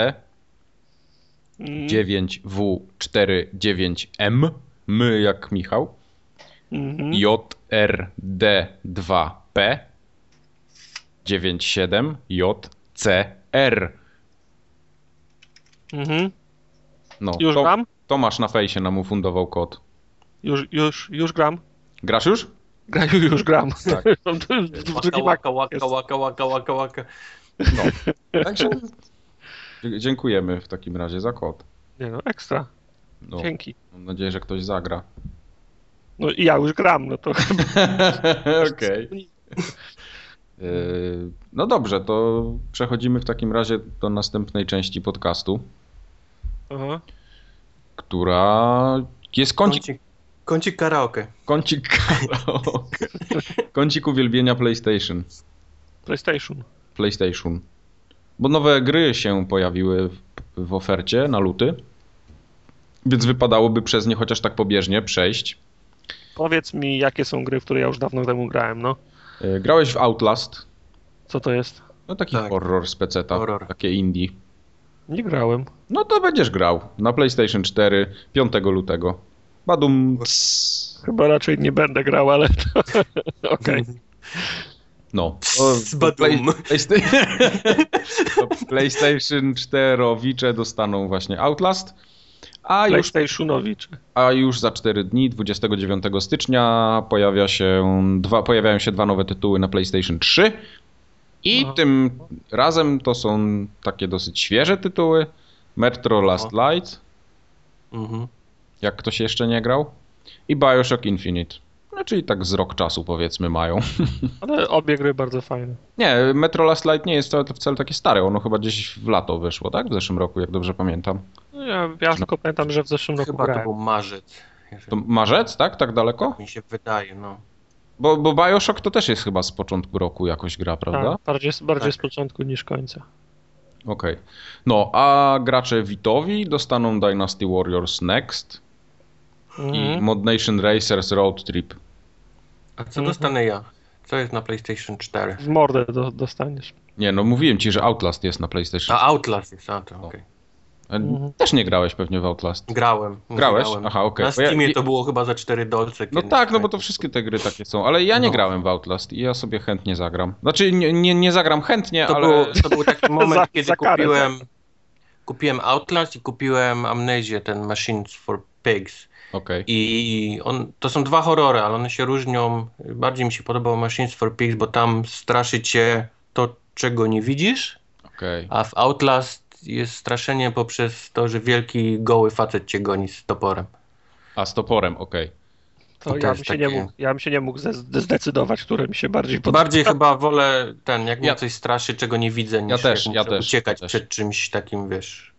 Mm, 9W49M. My jak Michał. mhm. JRD2P 97 JCR. Mhm. No, Już to, gram? Tomasz na fejsie nam ufundował kod. Już, już, już gram. Grasz już? Gra, już gram. Tak. Waka, waka, waka, waka, waka, waka, waka. No. Także dziękujemy w takim razie za kod. Nie no, ekstra. No, Dzięki. mam nadzieję, że ktoś zagra. No i ja już gram, no to chyba. Okej. Yy, No dobrze, to przechodzimy w takim razie do następnej części podcastu, Aha. która jest kącik, Kącik, karaoke. kącik karaoke. Kącik uwielbienia PlayStation. PlayStation. PlayStation. Bo nowe gry się pojawiły w, w ofercie na luty, więc wypadałoby przez nie chociaż tak pobieżnie przejść. Powiedz mi, jakie są gry, w które ja już dawno temu grałem, no. Yy, Grałeś w Outlast, Co to jest? no taki Tak. horror z peceta, Horror. takie indie. Nie grałem. No to będziesz grał na PlayStation 4 5 lutego. Badum. Chyba raczej nie będę grał, ale to... Okej. No. Z badum. PlayStation, to PlayStation 4 dostaną właśnie Outlast, a już, a już za 4 dni, 29 stycznia, pojawia się dwa, pojawiają się dwa nowe tytuły na PlayStation 3. I Aha. tym razem to są takie dosyć świeże tytuły. Metro Last Light, Mhm. Jak ktoś jeszcze nie grał. I Bioshock Infinite. No, czyli tak z rok czasu powiedzmy mają. Ale obie gry bardzo fajne. Nie, Metro Last Light nie jest wcale, wcale takie stare. Ono chyba gdzieś w lato wyszło, tak? W zeszłym roku, jak dobrze pamiętam. No ja, ja tylko pamiętam, że w zeszłym roku Chyba to grałem. był marzec. jeżeli To marzec, tak? Tak daleko? Mi się wydaje, no. Bo, bo Bioshock to też jest chyba z początku roku jakoś gra, prawda? Tak, bardziej, bardziej Tak. z początku niż końca. Okej. No, a gracze Vitowi dostaną Dynasty Warriors Next i Mhm. Mod Nation Racers Road Trip. A co Mhm. dostanę ja? Co jest na PlayStation 4? W mordę do, dostaniesz. Nie, no mówiłem ci, że Outlast jest na PlayStation. A Outlast jest, a to No. okej. A Mhm. Też nie grałeś pewnie w Outlast. Grałem. Grałeś? Grałem. Aha, okej. Na Bo ja- Steamie ja- to było chyba za 4 dolce. No tak, no bo to wszystkie te gry takie są, ale ja nie No. grałem w Outlast i ja sobie chętnie zagram. Znaczy nie, nie, nie zagram chętnie, To, ale... był, to był taki moment, Za- kiedy za kupiłem, kupiłem Outlast i kupiłem Amnesię, ten Machines for Pigs. Okej. I on, to są dwa horrory, ale one się różnią. Bardziej mi się podobał Machines for Pigs, bo tam straszy cię to, czego nie widzisz, Okej. a w Outlast jest straszenie poprzez to, że wielki, goły facet cię goni z toporem. A z toporem, okej. To To ja bym, się nie mógł, ja bym się nie mógł zde- zdecydować, które mi się bardziej podoba. Bardziej chyba wolę ten, jak Ja- mnie coś straszy, czego nie widzę, niż też, jak ja muszę też, uciekać ja też. przed czymś takim, wiesz.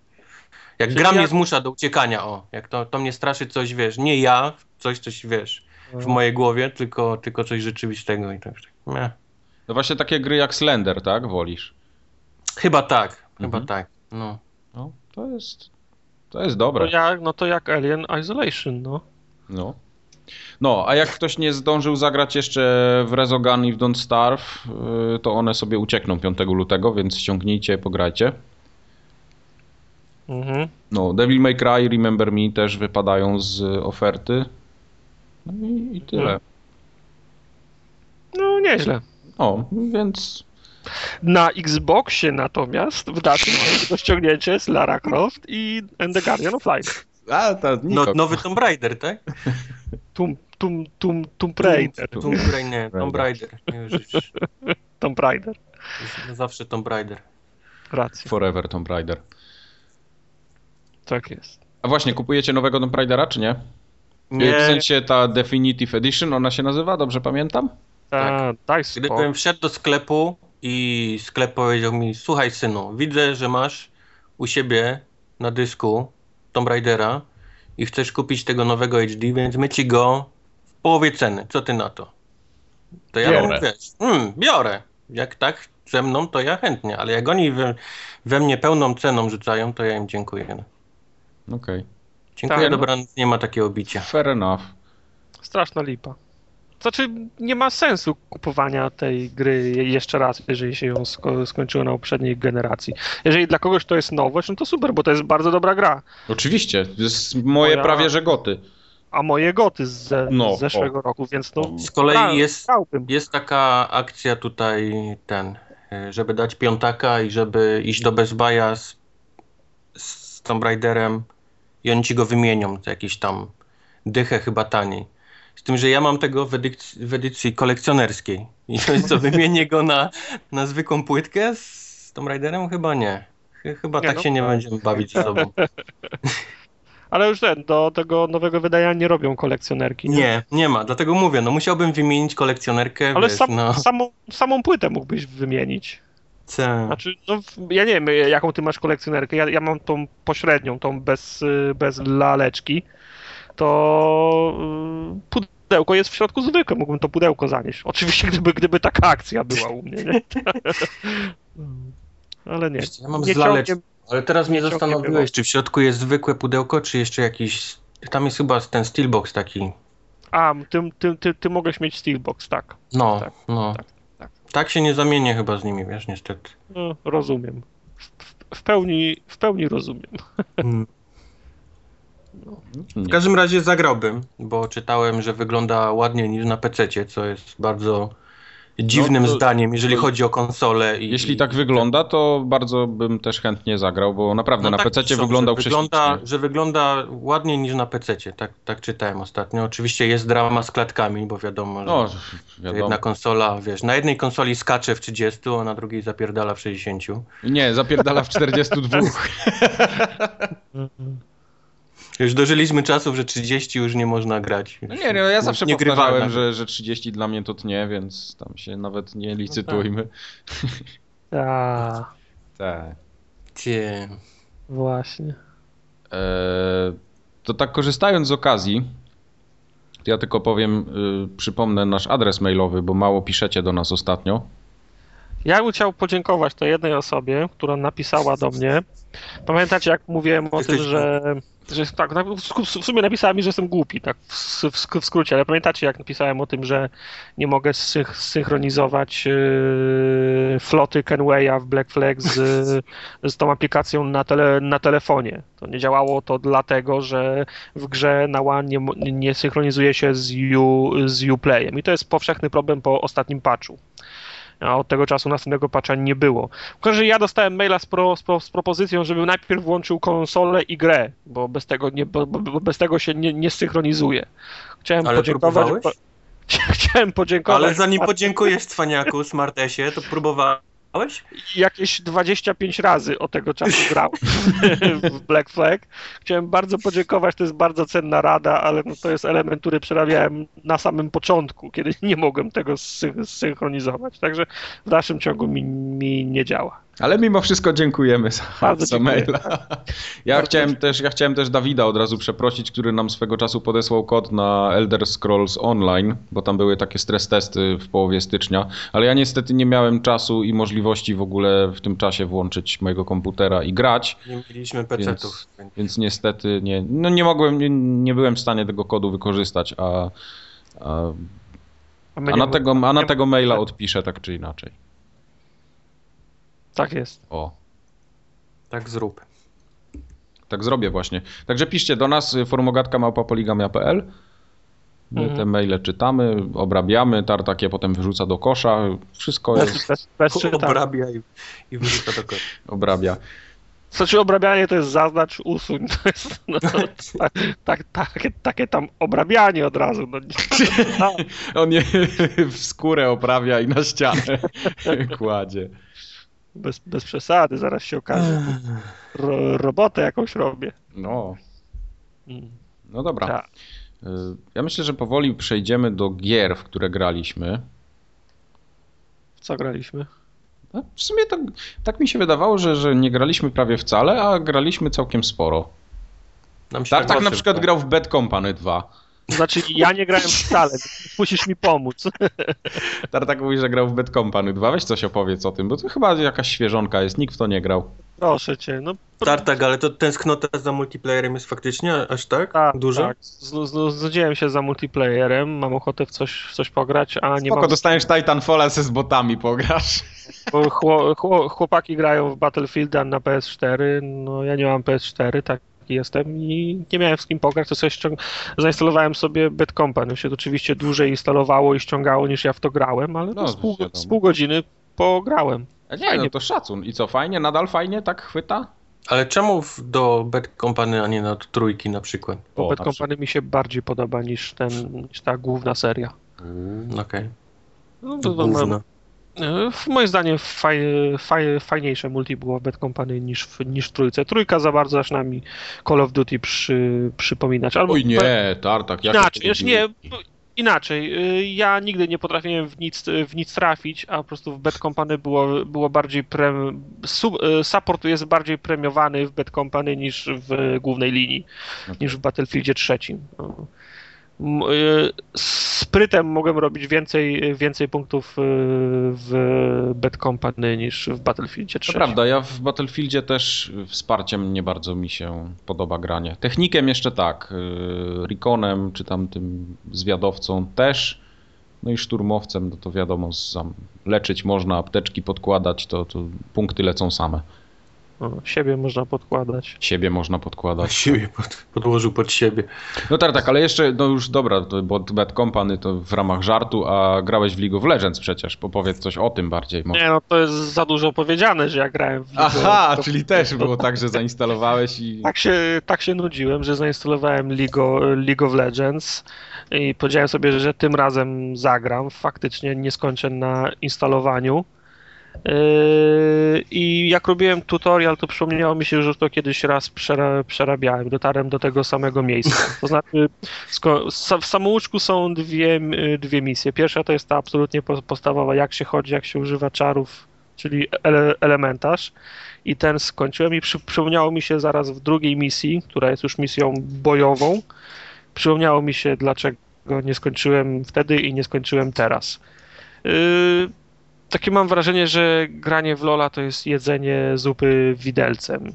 Jak Czyli gra ja- mnie zmusza do uciekania, o, jak to, to mnie straszy coś, wiesz, nie ja, coś, coś, wiesz, w mojej głowie, tylko, tylko coś rzeczywistego i tak. tak. Nie. No właśnie takie gry jak Slender, tak? Wolisz? Chyba tak, chyba Mhm. tak. No. No, to jest... To jest No, dobre. jak, no to jak Alien Isolation, no. No. No, a jak ktoś nie zdążył zagrać jeszcze w Rezogun i w Don't Starve, yy, to one sobie uciekną 5 lutego, więc ściągnijcie, pograjcie. Mhm. No, Devil May Cry, Remember Me też wypadają z oferty. No i, i tyle. No, nieźle. No, więc Na Xboxie natomiast w dalszym ciągu do ściągnięcia jest Lara Croft i And the Guardian of Light. A, to No, nowy Tomb Raider, tak? Tomb, Tomb, Tomb, Tomb Raider. Tomb Raider, nie, Tomb Raider. Już, już, Tomb Raider. zawsze Tomb Raider. Racja, Forever Tomb Raider. Tak jest. A właśnie, kupujecie nowego Tomb Raidera, czy nie? W Nie, sensie ta Definitive Edition, ona się nazywa, dobrze pamiętam? Tak. Daj spokój. gdybym wszedł do sklepu i sklep powiedział mi, słuchaj synu, widzę, że masz u siebie na dysku Tomb Raidera i chcesz kupić tego nowego HD, więc my ci go w połowie ceny. Co ty na to? To ja Biorę. mówię, mm, biorę. Jak tak ze mną, to ja chętnie, ale jak oni we, we mnie pełną ceną rzucają, to ja im dziękuję. Okej. Dziękuję, Tak. dobranoc, nie ma takiego bicia. Fair enough. Straszna lipa. Znaczy, nie ma sensu kupowania tej gry je- jeszcze raz, jeżeli się ją sko- skończyło na poprzedniej generacji. Jeżeli dla kogoś to jest nowość, no to super, bo to jest bardzo dobra gra. Oczywiście, to jest moje Moja- prawie że goty. A moje goty z, ze, No, z zeszłego roku, więc no. Z kolei gra- jest grałbym. Jest taka akcja tutaj, ten, y, żeby dać piątaka i żeby iść do Best Buy'a z, z Tomb Raiderem i oni ci go wymienią za jakiś tam dychę chyba taniej. Z tym, że ja mam tego w edycji, w edycji kolekcjonerskiej. I to jest co, wymienię go na, na zwykłą płytkę z Tomb Raiderem? Chyba nie. Chy- Chyba Nie, tak no. się nie będziemy bawić ze sobą. Ale już ten, do tego nowego wydania nie robią kolekcjonerki. Nie, nie ma. Dlatego mówię, no musiałbym wymienić kolekcjonerkę, Ale wiesz, sam, no. samą, samą płytę mógłbyś wymienić. Co? Znaczy, no, ja nie wiem, jaką ty masz kolekcjonerkę. Ja, ja mam tą pośrednią, tą bez, y, bez laleczki. To y, pudełko jest w środku zwykłe, mógłbym to pudełko zanieść. Oczywiście, gdyby, gdyby taka akcja była u mnie, nie? Ale nie. Ja mam Nie z laleczką. ciągiem- Ale teraz mnie zastanowiłeś, czy w środku jest zwykłe pudełko, czy jeszcze jakiś... Tam jest chyba ten steelbox taki. A, ty, ty, ty, ty mogłeś mieć Steelbox, tak. No, Tak, no. tak, tak. Się nie zamienię chyba z nimi, wiesz, niestety. No, rozumiem. W, pełni, w pełni rozumiem. W każdym razie zagrałbym, bo czytałem, że wygląda ładniej niż na PC, co jest bardzo dziwnym No to- zdaniem, jeżeli to- chodzi o konsolę. I, Jeśli i- tak wygląda, to bardzo bym też chętnie zagrał, bo naprawdę No na tak PC wyglądał że wygląda, że wygląda ładniej niż na PC. Tak, tak czytałem ostatnio. Oczywiście jest drama z klatkami, bo wiadomo, że No, że wiadomo. jedna konsola, wiesz, na jednej konsoli skacze w 30, a na drugiej zapierdala w 60. Nie, zapierdala w 42. Już dożyliśmy czasów, że 30 już nie można grać. No nie, no ja zawsze Nie powtarzałem, że, że 30 dla mnie to tnie, więc tam się nawet nie licytujmy. A, Tak. Cie. właśnie. Eee, to tak korzystając z okazji, to ja tylko powiem, y, przypomnę nasz adres mailowy, bo mało piszecie do nas ostatnio. Ja bym chciał podziękować tej jednej osobie, która napisała do mnie. Pamiętacie, jak mówiłem o Jesteś tym, że, że tak, na- w sumie napisała mi, że jestem głupi, tak w, w, sk- w skrócie, ale pamiętacie, jak napisałem o tym, że nie mogę synchronizować yy, floty Kenwaya w Black Flag z, z tą aplikacją na, tele, na telefonie. To nie działało to dlatego, że w grze na One nie, nie synchronizuje się z, U, z Uplayem. I to jest powszechny problem po ostatnim patchu a od tego czasu następnego patcha nie było. W każdym ja dostałem maila z, pro, z, pro, z propozycją, żebym najpierw włączył konsolę i grę, bo bez tego, nie, bo, bo, bez tego się nie, nie synchronizuje. Chciałem Ale podziękować. próbowałeś? Chciałem podziękować. Ale zanim podziękujesz cwaniaku, Smartesie, to próbowałeś? jakieś 25 razy od tego czasu grałem w Black Flag. Chciałem bardzo podziękować, to jest bardzo cenna rada, ale no to jest element, który przerabiałem na samym początku, kiedy nie mogłem tego syn- synchronizować. Także w dalszym ciągu mi, mi nie działa. Ale mimo wszystko dziękujemy za, Bardzo za dziękuję. maila. Ja Bardzo chciałem, też, ja chciałem też Dawida od razu przeprosić, który nam swego czasu podesłał kod na Elder Scrolls Online, bo tam były takie stres testy w połowie stycznia, ale ja niestety nie miałem czasu i możliwości w ogóle w tym czasie włączyć mojego komputera i grać, Nie mieliśmy PC-ów. więc niestety nie, no nie mogłem, nie, nie byłem w stanie tego kodu wykorzystać, a, a, a, nie na, tego, a na tego maila odpiszę tak czy inaczej. Tak jest. O. Tak zrób. tak zrobię właśnie. Także piszcie do nas, y, forumogatka małpapoligamia.pl. My Mhm. te maile czytamy, obrabiamy, tartak je potem wyrzuca do kosza. Wszystko jest, Bez, bez, bez czytania. Obrabia i, i wyrzuca do kosza. obrabia. Znaczy obrabianie to jest zaznacz, usuń. To jest no, tak, tak, takie, takie tam obrabianie od razu. No, nie- On je w skórę oprawia i na ścianę kładzie. Bez, bez przesady, zaraz się okaże. Ro, robotę jakąś robię. No, Mm, no dobra. Tak. Y, Ja myślę, że powoli przejdziemy do gier, w które graliśmy. W co graliśmy? No, W sumie tak, tak mi się wydawało, że, że nie graliśmy prawie wcale, a graliśmy całkiem sporo. Nam się Tak, tak na szybko. przykład grał w Bad Company 2. Znaczy, ja nie grałem wcale, musisz mi pomóc. Tartak mówi, że grał w Bad Company 2. Weź coś opowiedz o tym, bo to chyba jakaś świeżonka jest, nikt w to nie grał. Proszę cię. No, Tartak, ale to tęsknota za multiplayerem jest faktycznie aż tak, tak, duża? Tak. Znu- znu- Znudziłem się za multiplayerem, mam ochotę w coś, w coś pograć, a nie Spoko, mam... dostaniesz Titanfalla, z botami pograsz. Bo chło, chło, chłopaki grają w Battlefielda na PS4, no ja nie mam PS4, tak jestem i nie miałem z kim pograć, to sobie ściąg... zainstalowałem sobie Bad Company. Się to oczywiście dłużej instalowało i ściągało niż ja w to grałem, ale No, no, z, pół, z pół godziny pograłem. A nie, Fajnie. no to szacun. I co, fajnie? Nadal fajnie? Tak chwyta? Ale czemu do Bad Company, a nie na trójki na przykład? Bo O, Bad na Company mi się bardziej podoba niż, ten, niż ta główna seria. Okej. No, To to, to. E, Moim zdaniem faj, faj, fajniejsze multi było w Bad Company niż w, niż w trójce. Trójka za bardzo zaczyna mi Call of Duty przy, przypominać. Albo Oj nie, Tartak, jak Inaczej, znaczy nie, inaczej. y, Ja nigdy nie potrafiłem w nic, w nic trafić, a po prostu w Bad Company było, było bardziej pre, su, y, support jest bardziej premiowany w Bad Company niż w głównej linii, No niż w Battlefieldzie trzecim. No. Y, Sprytem mogłem robić więcej, więcej punktów y, w Bad Company niż w Battlefieldzie To trzecim. prawda, ja w Battlefieldzie też wsparciem nie bardzo mi się podoba granie. Technikiem jeszcze tak, yy, Reconem czy tam tym zwiadowcą też, no i szturmowcem, no to wiadomo, leczyć można, apteczki podkładać, to, to punkty lecą same. O, siebie można podkładać. Siebie można Na podkładać. siebie pod, podłożył pod siebie. No tak, tak, ale jeszcze, no już dobra, to, bo Bad Company to w ramach żartu, a grałeś w League of Legends przecież, powiedz coś o tym bardziej. Może. Nie, no to jest za dużo powiedziane, że ja grałem w League of- Aha, czyli też było tak, że zainstalowałeś i... Tak się, tak się nudziłem, że zainstalowałem League, o- League of Legends i powiedziałem sobie, że tym razem zagram. Faktycznie nie skończę na instalowaniu. Yy, I jak robiłem tutorial, to przypomniało mi się, że to kiedyś raz przera, przerabiałem. Dotarłem do tego samego miejsca. To znaczy, w samouczku są dwie, y, dwie misje. Pierwsza to jest ta absolutnie po- podstawowa, jak się chodzi, jak się używa czarów, czyli ele, elementarz i ten skończyłem i przy, przypomniało mi się zaraz w drugiej misji, która jest już misją bojową, przypomniało mi się dlaczego nie skończyłem wtedy i nie skończyłem teraz. Yy, takie mam wrażenie, że granie w Lola to jest jedzenie zupy widelcem.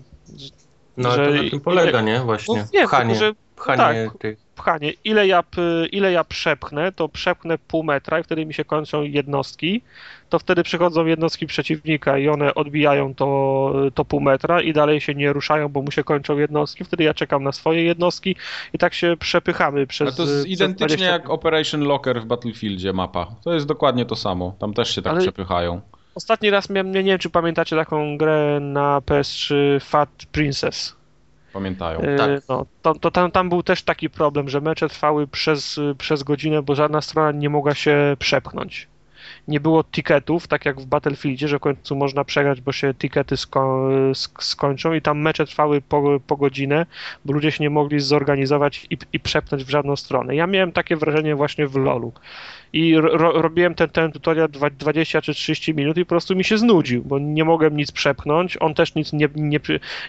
No ale Że- to na tym polega, nie? Właśnie. No, nie, Pchanie, tylko, że pchanie tak. tych... pchanie. Ile ja, ile ja przepchnę, to przepchnę pół metra i wtedy mi się kończą jednostki. To wtedy przychodzą jednostki przeciwnika i one odbijają to, to pół metra i dalej się nie ruszają, bo mu się kończą jednostki. Wtedy ja czekam na swoje jednostki i tak się przepychamy przez. Ale to jest identycznie 20 jak Operation Locker w Battlefieldzie mapa. To jest dokładnie to samo. Tam też się tak Ale- przepychają. Ostatni raz miałem, nie wiem czy pamiętacie taką grę na PS3 Fat Princess. Pamiętają. E, Tak. No, to, to tam, tam był też taki problem, że mecze trwały przez, przez godzinę, bo żadna strona nie mogła się przepchnąć. Nie było ticketów, tak jak w Battlefieldzie, że w końcu można przegrać, bo się tickety sko sk skończą i tam mecze trwały po, po godzinę, bo ludzie się nie mogli zorganizować i, i przepchnąć w żadną stronę. Ja miałem takie wrażenie właśnie w LoLu. I ro robiłem ten, ten tutorial dwa- 20 czy 30 minut i po prostu mi się znudził, bo nie mogłem nic przepchnąć, on też nic nie, nie,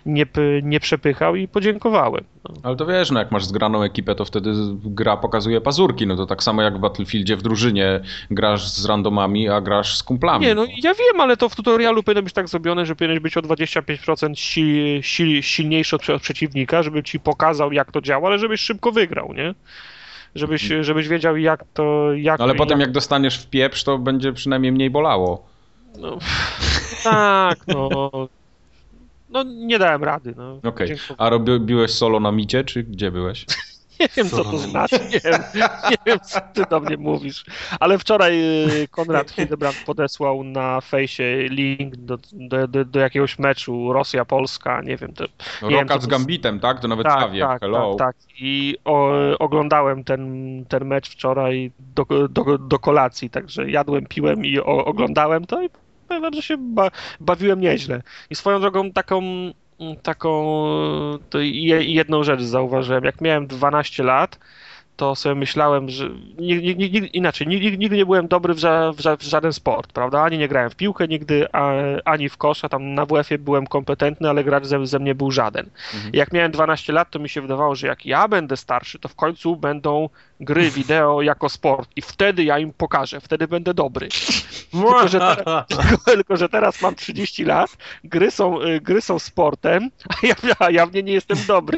nie, nie przepychał i podziękowałem. No. Ale to wiesz, no jak masz zgraną ekipę, to wtedy gra pokazuje pazurki. No to tak samo jak w Battlefieldzie w drużynie grasz z randomami, a grasz z kumplami. Nie, no ja wiem, ale to w tutorialu powinno być tak zrobione, że powinieneś być o 25% si si silniejszy od, od przeciwnika, żeby ci pokazał jak to działa, ale żebyś szybko wygrał, nie? Żebyś, żebyś wiedział jak to... Jak, No ale potem jak, jak dostaniesz w pieprz, to będzie przynajmniej mniej bolało. No, tak, no. no nie dałem rady. No. Okej. Dziękuję. A robiłeś solo na micie, czy gdzie byłeś? Nie wiem, co to znaczy, nie wiem, nie wiem, co ty do mnie mówisz. Ale wczoraj y, Konrad Hildebrand podesłał na fejsie link do, do, do, do jakiegoś meczu Rosja-Polska, nie wiem. To, No, Nie wiem, z Gambitem, tak? To nawet tak, tak, Hello. tak, tak. I o, oglądałem ten, ten mecz wczoraj do, do, do kolacji, także jadłem, piłem i o, oglądałem to i powiem wam, że się ba, bawiłem nieźle. I swoją drogą taką taką jedną rzecz zauważyłem. Jak miałem 12 lat, to sobie myślałem, że inaczej, nigdy, nie byłem dobry w, ża, w, ża, w żaden sport, prawda? Ani nie grałem w piłkę nigdy, a, ani w kosza. Tam na WF-ie byłem kompetentny, ale gracz ze, ze mnie był żaden. Mhm. Jak miałem 12 lat, to mi się wydawało, że jak ja będę starszy, to w końcu będą gry wideo jako sport i wtedy ja im pokażę, wtedy będę dobry. Tylko, że teraz, tylko, że teraz mam 30 lat, gry są, y, gry są sportem, a ja, a ja w nie nie jestem dobry.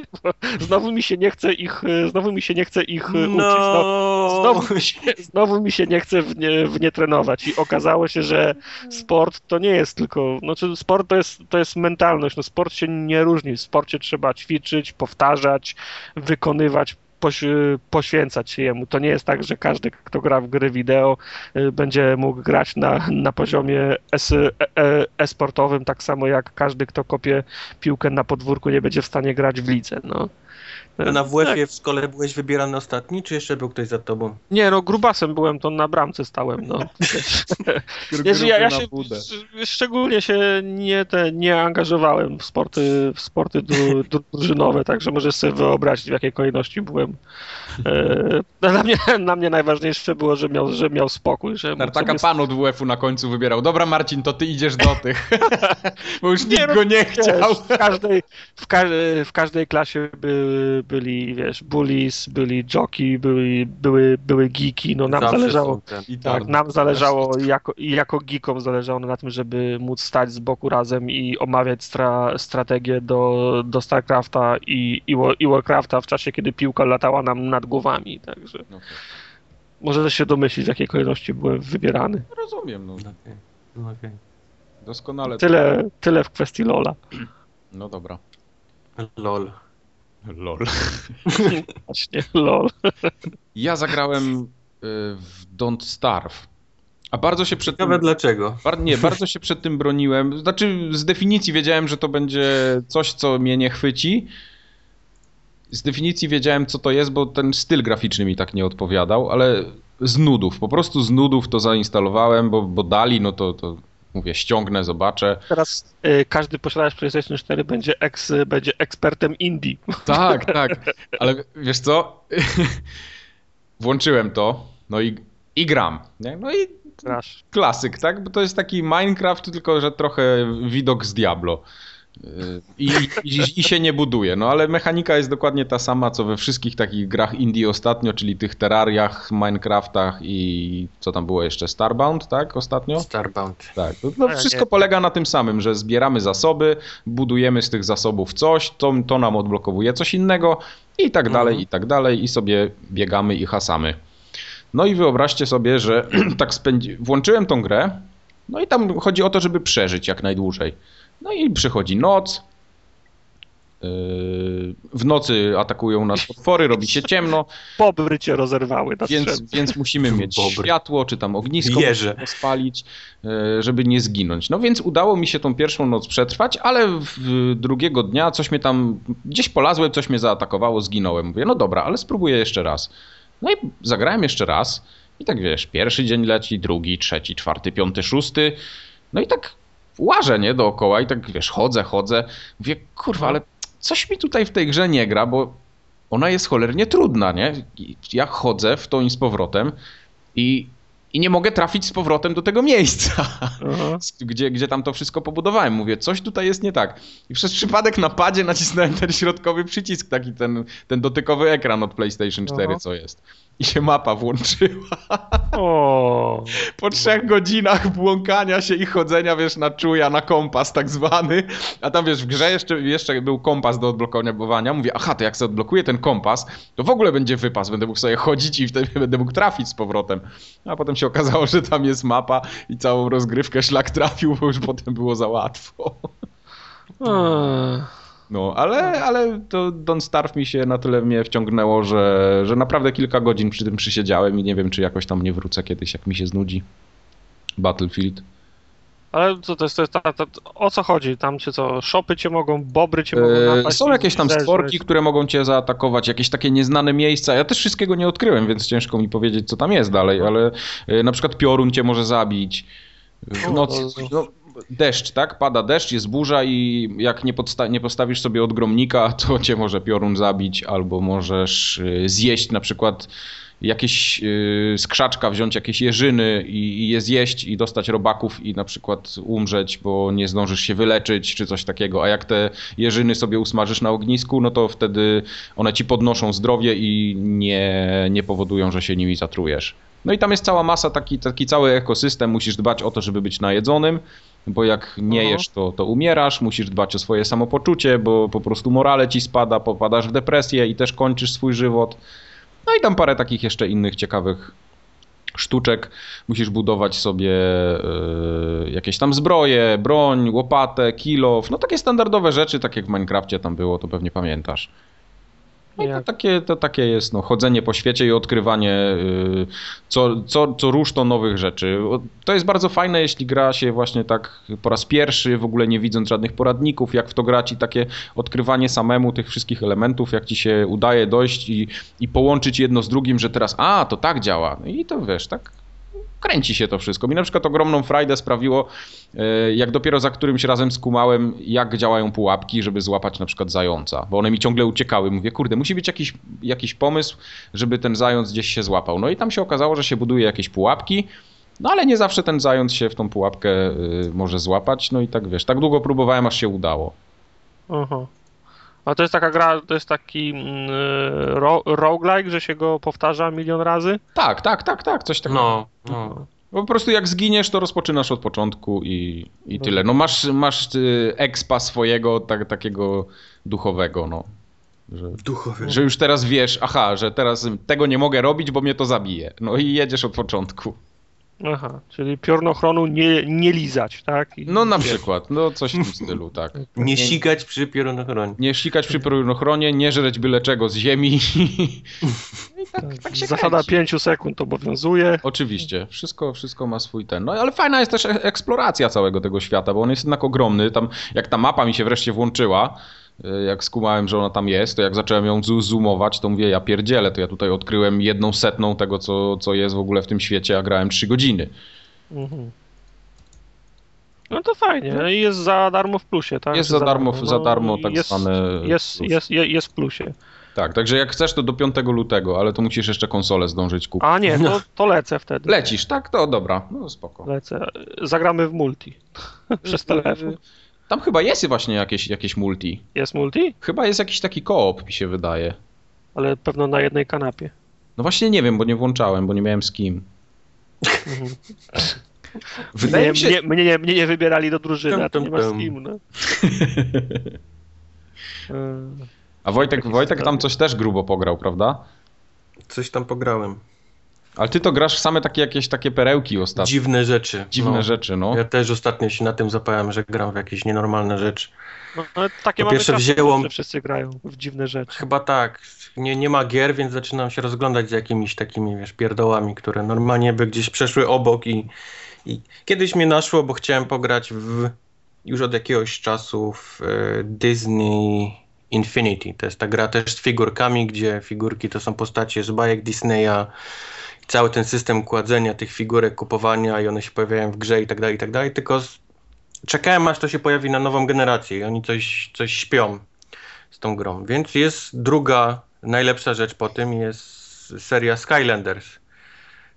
Znowu mi się nie chce ich, y, znowu mi się nie chce ich y, uczyć. No, No, znowu, mi się, znowu mi się nie chce w nie, w nie trenować i okazało się, że sport to nie jest tylko, znaczy sport to jest, to jest mentalność, no sport się nie różni, w sporcie trzeba ćwiczyć, powtarzać, wykonywać, poświęcać się jemu. To nie jest tak, że każdy, kto gra w gry wideo y, będzie mógł grać na, na poziomie es, e, e, e-sportowym, tak samo jak każdy, kto kopie piłkę na podwórku nie będzie w stanie grać w lidze, no. Na Tak. WF-ie w szkole byłeś wybierany ostatni, czy jeszcze był ktoś za tobą? Nie, no grubasem byłem, to na bramce stałem, no. Wiesz, ja, ja się sz- szczególnie się nie, te, nie angażowałem w sporty, w sporty dru, dru, drużynowe, także możesz sobie wyobrazić, w jakiej kolejności byłem. E, dla, mnie, dla mnie najważniejsze było, że miał, że miał spokój, że Tartaka sobie pan od WF-u na końcu wybierał. Dobra Marcin, to ty idziesz do tych. Bo już nikt no, go nie wiesz, chciał. w, każdej, w, ka w każdej klasie by, byli, wiesz, bullies, byli jockey, były, były, były geeki, no nam Zawsze zależało. I Tak, nam zależało, jako, jako geekom zależało na tym, żeby móc stać z boku razem i omawiać stra, strategię do, do StarCrafta i, i, i Warcrafta w czasie, kiedy piłka latała nam nad głowami, także No, okej. możesz się domyślić, w jakiej kolejności byłem wybierany. Rozumiem, no. Okej, no okej. Doskonale. Tyle, tyle w kwestii Lola. No dobra. Lol. Lol. Właśnie, lol. Ja zagrałem y, w Don't Starve. A bardzo się przed tym... Ciekawe dlaczego. Bar nie, bardzo się przed tym broniłem. Znaczy, z definicji wiedziałem, że to będzie coś, co mnie nie chwyci. Z definicji wiedziałem, co to jest, bo ten styl graficzny mi tak nie odpowiadał, ale z nudów, po prostu z nudów to zainstalowałem, bo, bo dali, no to, to mówię, ściągnę, zobaczę. Teraz y, każdy posiadacz PlayStation 4 będzie, eks, będzie ekspertem indie. Tak, tak, ale wiesz co? Włączyłem to, no i, i gram. Nie? No i Strasz. klasyk, tak? Bo to jest taki Minecraft, tylko że trochę widok z Diablo. I, i, I się nie buduje. No ale mechanika jest dokładnie ta sama, co we wszystkich takich grach indie ostatnio, czyli tych Terrariach, Minecraftach i co tam było jeszcze? Starbound, tak? Ostatnio? Starbound. Tak. No, no wszystko nie. polega na tym samym, że zbieramy zasoby, budujemy z tych zasobów coś, to, to nam odblokowuje coś innego i tak dalej, Mhm. i tak dalej i sobie biegamy i hasamy. No i wyobraźcie sobie, że tak spędzi... włączyłem tą grę, no i tam chodzi o to, żeby przeżyć jak najdłużej. No i przychodzi noc, yy, w nocy atakują nas potwory, robi się ciemno, Bobry cię rozerwały więc, więc musimy mieć Bobry. światło, czy tam ognisko Jeże. spalić, e, żeby nie zginąć. No więc udało mi się tą pierwszą noc przetrwać, ale w drugiego dnia coś mnie tam, gdzieś polazłem, coś mnie zaatakowało, zginąłem. Mówię, no dobra, ale spróbuję jeszcze raz. No i zagrałem jeszcze raz i tak wiesz, pierwszy dzień leci, drugi, trzeci, czwarty, piąty, szósty. No i tak łażę, nie, dookoła i tak wiesz, chodzę, chodzę. Mówię, kurwa, ale coś mi tutaj w tej grze nie gra, bo ona jest cholernie trudna, nie? Ja chodzę w tą i z powrotem i, i nie mogę trafić z powrotem do tego miejsca, Aha. gdzie, gdzie tam to wszystko pobudowałem. Mówię, coś tutaj jest nie tak. I przez przypadek na padzie nacisnąłem ten środkowy przycisk, taki ten, ten dotykowy ekran od PlayStation 4, Aha. co jest. I się mapa włączyła. O, Po trzech godzinach błąkania się i chodzenia, wiesz, na czuja, na kompas tak zwany, a tam, wiesz, w grze jeszcze, jeszcze był kompas do odblokowania, mówię, aha, to jak sobie odblokuję ten kompas, to w ogóle będzie wypas, będę mógł sobie chodzić i wtedy będę mógł trafić z powrotem. A potem się okazało, że tam jest mapa i całą rozgrywkę szlak trafił, bo już potem było za łatwo. Eee, No, ale, ale to Don't Starve mi się na tyle mnie wciągnęło, że, że naprawdę kilka godzin przy tym przysiedziałem i nie wiem, czy jakoś tam nie wrócę kiedyś, jak mi się znudzi. Battlefield. Ale co to jest, to jest ta, ta, o co chodzi? Tam cię co, szopy cię mogą, bobry cię mogą E, napaść? Są jakieś tam stworki, które mogą cię zaatakować, jakieś takie nieznane miejsca. Ja też wszystkiego nie odkryłem, więc ciężko mi powiedzieć, co tam jest dalej, ale e, na przykład piorun cię może zabić. W O, nocy, no, deszcz, tak? Pada deszcz, jest burza i jak nie, podsta- nie postawisz sobie odgromnika, to cię może piorun zabić, albo możesz e, zjeść na przykład jakieś yy, skrzaczka, wziąć jakieś jeżyny i, i je zjeść i dostać robaków i na przykład umrzeć, bo nie zdążysz się wyleczyć czy coś takiego. A jak te jeżyny sobie usmażysz na ognisku, no to wtedy one ci podnoszą zdrowie i nie, nie powodują, że się nimi zatrujesz. No i tam jest cała masa, taki, taki cały ekosystem. Musisz dbać o to, żeby być najedzonym, bo jak nie jesz, to, to umierasz. Musisz dbać o swoje samopoczucie, bo po prostu morale ci spada, popadasz w depresję i też kończysz swój żywot. No i tam parę takich jeszcze innych ciekawych sztuczek. Musisz budować sobie e, jakieś tam zbroje, broń, łopatę, kilof. No takie standardowe rzeczy, tak jak w Minecrafcie tam było, to pewnie pamiętasz. No to takie, to takie jest no, chodzenie po świecie i odkrywanie y, co, co, co rusz to nowych rzeczy. To jest bardzo fajne, jeśli gra się właśnie tak po raz pierwszy, w ogóle nie widząc żadnych poradników, jak w to grać i takie odkrywanie samemu tych wszystkich elementów, jak ci się udaje dojść i, i połączyć jedno z drugim, że teraz a, to tak działa. No I to wiesz, tak kręci się to wszystko. Mi na przykład ogromną frajdę sprawiło, e, jak dopiero za którymś razem skumałem, jak działają pułapki, żeby złapać na przykład zająca, bo one mi ciągle uciekały. Mówię, kurde, musi być jakiś, jakiś pomysł, żeby ten zając gdzieś się złapał. No i tam się okazało, że się buduje jakieś pułapki, no ale nie zawsze ten zając się w tą pułapkę y, może złapać, no i tak wiesz, tak długo próbowałem, aż się udało. Aha. A to jest taka gra, to jest taki mm, ro, roguelike, że się go powtarza milion razy? Tak, tak, tak, tak, coś takiego. No, no. Bo po prostu jak zginiesz, to rozpoczynasz od początku i, i tyle. No masz, masz y, expa swojego, tak, takiego duchowego, no. Że, Duchowy. że już teraz wiesz, aha, że teraz tego nie mogę robić, bo mnie to zabije. No i jedziesz od początku. Aha, czyli piornochronu nie, nie lizać, tak? I, No na wiesz, przykład, no coś w tym stylu, tak. Nie sikać przy piorunochronie. Nie sikać przy piorunochronie, nie żreć byle czego z ziemi. I tak, tak się Zasada kręci. 5 sekund obowiązuje. Oczywiście, wszystko, wszystko ma swój ten. No ale fajna jest też e- eksploracja całego tego świata, bo on jest jednak ogromny. Tam, jak ta mapa mi się wreszcie włączyła, jak skumałem, że ona tam jest, to jak zacząłem ją zoomować, to mówię, ja pierdzielę, to ja tutaj odkryłem jedną setną tego, co, co jest w ogóle w tym świecie, a grałem 3 godziny. Mhm. No to fajnie. No i jest za darmo w plusie, tak? Jest za darmo, za No, darmo tak jest, zwane... Jest, plus. jest, jest, jest w plusie. Tak, także jak chcesz, to do 5 lutego, ale to musisz jeszcze konsolę zdążyć kupić. A nie, to, to lecę wtedy. Lecisz, tak? To dobra, no spoko. Lecę. Zagramy w multi. Przez telefon. Tam chyba jest właśnie jakieś, jakieś multi. Jest multi? Chyba jest jakiś taki koop, mi się wydaje. Ale pewno na jednej kanapie. No właśnie nie wiem, bo nie włączałem, bo nie miałem z kim. Mhm. Wydaje mnie, mi się... mnie, mnie, nie, mnie nie wybierali do drużyny, a to nie masz z kim, no. A Wojtek, Wojtek tam coś też grubo pograł, prawda? Coś tam pograłem. Ale ty to grasz w same takie jakieś takie perełki ostatnio. Dziwne rzeczy. Dziwne no. rzeczy, no. Ja też ostatnio się na tym zapałem, że gram w jakieś nienormalne rzeczy. No, ale takie Po mamy pierwsze czasy, wzięło- że wszyscy grają w dziwne rzeczy. Chyba tak. Nie, nie ma gier, więc zaczynam się rozglądać za jakimiś takimi, wiesz, pierdołami, które normalnie by gdzieś przeszły obok i, i kiedyś mnie naszło, bo chciałem pograć w już od jakiegoś czasu w e, Disney Infinity. To jest ta gra też z figurkami, gdzie figurki to są postacie z bajek Disneya. Cały ten system kładzenia tych figurek, kupowania i one się pojawiają w grze i tak dalej, i tak dalej. Tylko czekałem aż to się pojawi na nową generację i oni coś, coś śpią z tą grą. Więc jest druga najlepsza rzecz po tym, jest seria Skylanders.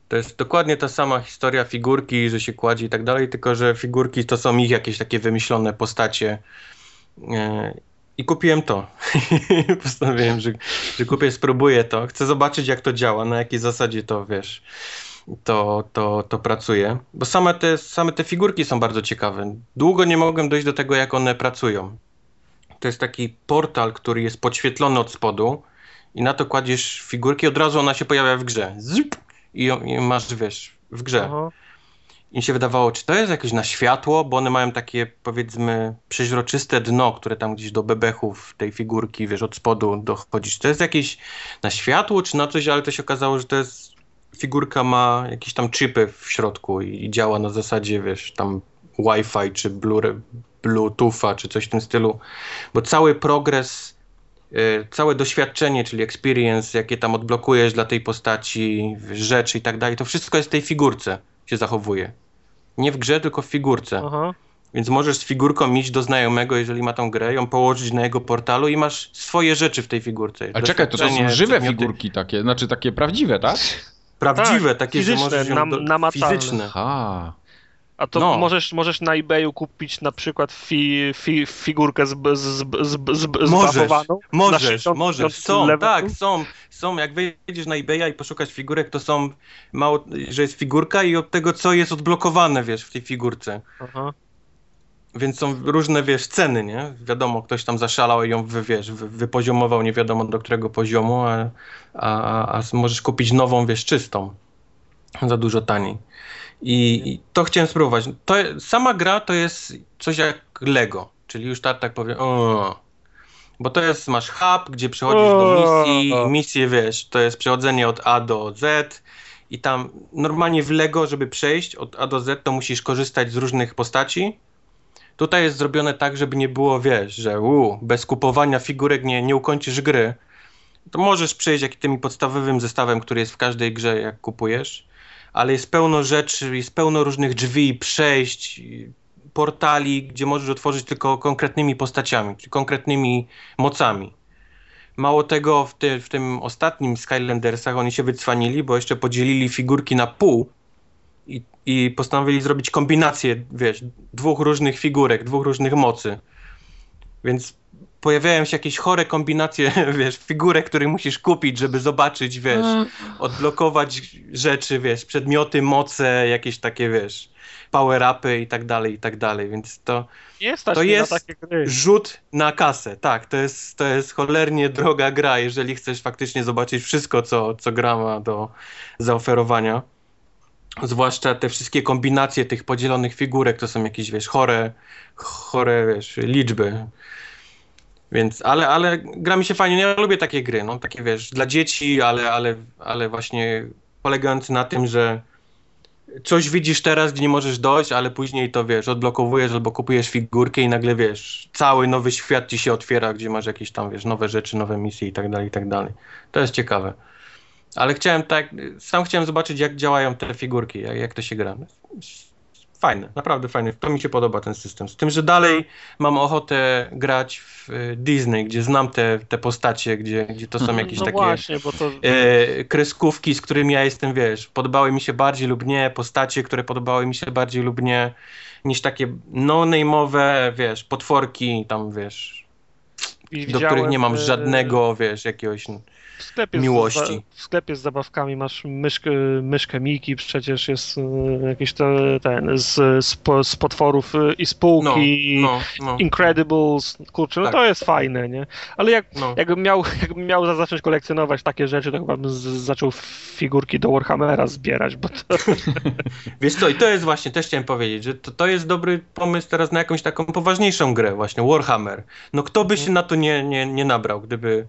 To jest dokładnie ta sama historia figurki, że się kładzie i tak dalej, tylko że figurki to są ich jakieś takie wymyślone postacie. I kupiłem to. Postanowiłem, że, że kupię, spróbuję to. Chcę zobaczyć, jak to działa, na jakiej zasadzie to wiesz. To, to, to pracuje. Bo same te, same te figurki są bardzo ciekawe. Długo nie mogłem dojść do tego, jak one pracują. To jest taki portal, który jest podświetlony od spodu i na to kładziesz figurki, od razu ona się pojawia w grze. Zyp! I, i masz, wiesz, w grze. Aha. Mi się wydawało, czy to jest jakieś na światło, bo one mają takie powiedzmy przeźroczyste dno, które tam gdzieś do bebechów tej figurki, wiesz, od spodu dochodzi. Czy to jest jakieś na światło, czy na coś, ale to się okazało, że to jest figurka ma jakieś tam chipy w środku i, i działa na zasadzie, wiesz, tam Wi-Fi czy Blu- Bluetootha czy coś w tym stylu, bo cały progres y, całe doświadczenie, czyli experience, jakie tam odblokujesz dla tej postaci, rzeczy i tak dalej, to wszystko jest w tej figurce się zachowuje. Nie w grze, tylko w figurce. Aha. Więc możesz z figurką iść do znajomego, jeżeli ma tą grę, ją położyć na jego portalu i masz swoje rzeczy w tej figurce. Ale czekaj, to, to są żywe przedmioty figurki takie, znaczy takie prawdziwe, tak? Prawdziwe, Tak, takie, fizyczne, że możesz ją nam- do, namacalne. fizyczne. Aha. A to No. możesz, możesz na eBayu kupić na przykład fi, fi, figurkę z, z, z, z, Możesz, Możesz, 60 możesz, są, levelu? tak, są, są, jak wejdziesz na eBaya i poszukasz figurek, to są, mało, że jest figurka i od tego, co jest odblokowane, wiesz, w tej figurce. Aha. Więc są różne, wiesz, ceny, nie? Wiadomo, ktoś tam zaszalał i ją, wy, wiesz, wy, wypoziomował nie wiadomo do którego poziomu, a, a, a możesz kupić nową, wiesz, czystą. Za dużo taniej. I, i to chciałem spróbować. To, sama gra to jest coś jak Lego, czyli już tak, tak powiem, o, bo to jest, masz hub, gdzie przechodzisz do misji i misje, wiesz, to jest przechodzenie od A do Z i tam normalnie w Lego, żeby przejść od A do Z, to musisz korzystać z różnych postaci. Tutaj jest zrobione tak, żeby nie było, wiesz, że u, bez kupowania figurek nie, nie ukończysz gry. To możesz przejść jak tym podstawowym zestawem, który jest w każdej grze, jak kupujesz, ale jest pełno rzeczy, jest pełno różnych drzwi, przejść, portali, gdzie możesz otworzyć tylko konkretnymi postaciami, czy konkretnymi mocami. Mało tego, w, w tym ostatnim Skylandersach oni się wycwanili, bo jeszcze podzielili figurki na pół i, i postanowili zrobić kombinację, wiesz, dwóch różnych figurek, dwóch różnych mocy. Więc pojawiają się jakieś chore kombinacje, wiesz, figurek, które musisz kupić, żeby zobaczyć, wiesz, odblokować rzeczy, wiesz, przedmioty, moce, jakieś takie, wiesz, power-upy i tak dalej, i tak dalej, więc to Nie To jest na takie gry. rzut na kasę, tak, to jest, to jest cholernie droga gra, jeżeli chcesz faktycznie zobaczyć wszystko, co, co gra ma do zaoferowania. Zwłaszcza te wszystkie kombinacje tych podzielonych figurek, to są jakieś, wiesz, chore, chore, wiesz, liczby. Więc, ale, ale gra mi się fajnie, ja lubię takie gry, no, takie, wiesz, dla dzieci, ale, ale, ale właśnie polegające na tym, że coś widzisz teraz, gdzie nie możesz dojść, ale później to wiesz, odblokowujesz albo kupujesz figurkę i nagle wiesz, cały nowy świat ci się otwiera, gdzie masz jakieś tam, wiesz, nowe rzeczy, nowe misje i tak dalej, i tak dalej. To jest ciekawe. Ale chciałem tak, sam chciałem zobaczyć, jak działają te figurki, jak, jak to się gra. Fajne, naprawdę fajne. To mi się podoba ten system. Z tym, że dalej mam ochotę grać w y, Disney, gdzie znam te, te postacie, gdzie, gdzie to są jakieś no takie właśnie, to... e, kreskówki, z którymi ja jestem, wiesz, podobały mi się bardziej lub nie, postacie, które podobały mi się bardziej lub nie, niż takie no-name'owe, wiesz, potworki, tam, wiesz, do widziałem, których nie mam e, żadnego, wiesz, jakiegoś... w sklepie miłości. Z, w sklepie z zabawkami masz myszkę, myszkę Miki, przecież jest e, jakiś te, ten z, z, z potworów e, i No, spółki, no, no. Incredibles, kurczę, no Tak. to jest fajne, nie? Ale jak, no. jakbym, miał, jakbym miał za- zacząć kolekcjonować takie rzeczy, to chyba bym z, zaczął figurki do Warhammera zbierać, bo to... Wiesz co, i to jest właśnie, też chciałem powiedzieć, że to, to jest dobry pomysł teraz na jakąś taką poważniejszą grę, właśnie Warhammer. No kto by się na to nie, nie, nie nabrał, gdyby,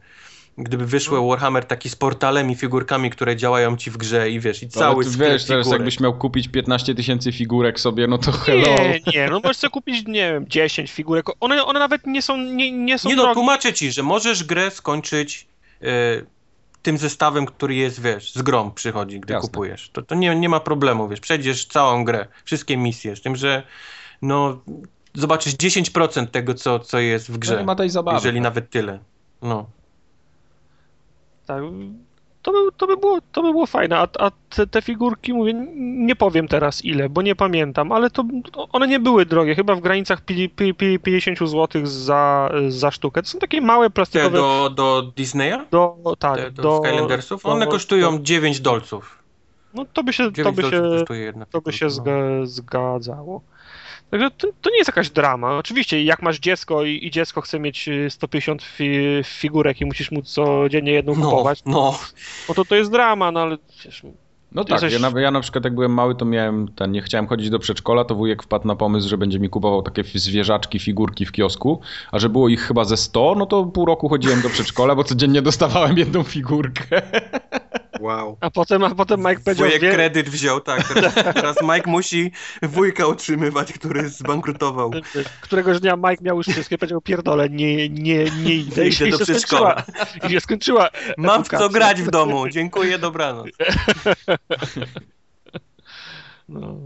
gdyby wyszło Warhammer taki z portalem i figurkami, które działają ci w grze i wiesz, i No, Ale cały ty sklep wiesz, teraz figurek. jakbyś miał kupić 15 tysięcy figurek sobie, no to hello. Nie, nie, no możesz sobie kupić, nie wiem, 10 figurek, one, one nawet nie są, nie, nie są Nie no, drogie. tłumaczę ci, że możesz grę skończyć e, tym zestawem, który jest, wiesz, z grą przychodzi, gdy Jasne. kupujesz. To, to nie, nie ma problemu, wiesz, przejdziesz całą grę, wszystkie misje, z tym, że no, zobaczysz 10% tego, co, co jest w No grze, nie ma tej zabawy. jeżeli nawet tyle. No. Tak, to by, to by, było, to by było fajne, a, a te, te figurki, mówię, nie powiem teraz ile, bo nie pamiętam, ale to one nie były drogie, chyba w granicach pi- pi- pi- 50 zł za, za sztukę. To są takie małe Te plastikowe... do, do Disneya? do, tak, Te, do, do Skylandersów? do- One kosztują do- 9 dolców. No to by się, to 9 by się, to by się no. zga, zgadzało. Także to, to nie jest jakaś drama. Oczywiście, jak masz dziecko i, i dziecko chce mieć y, 150 fi, figurek i musisz mu codziennie jedną No, kupować, no. no to to jest drama, no ale przecież No tak, Jesteś- ja, na, ja na przykład jak byłem mały, to miałem ten, nie chciałem chodzić do przedszkola, to wujek wpadł na pomysł, że będzie mi kupował takie zwierzaczki, figurki w kiosku, a że było ich chyba ze 100, no to pół roku chodziłem do przedszkola, bo codziennie dostawałem jedną figurkę. Wow. A potem, a potem Mike powiedział, Wujek wie, kredyt wziął, tak. Teraz, teraz Mike musi wujka utrzymywać, który zbankrutował. któregoś dnia Mike miał już wszystkie, powiedział pierdolę, nie, nie, nie idę. I Idę się do przedszkola. I się skończyła Mam w co grać w domu. Dziękuję, dobranoc. No.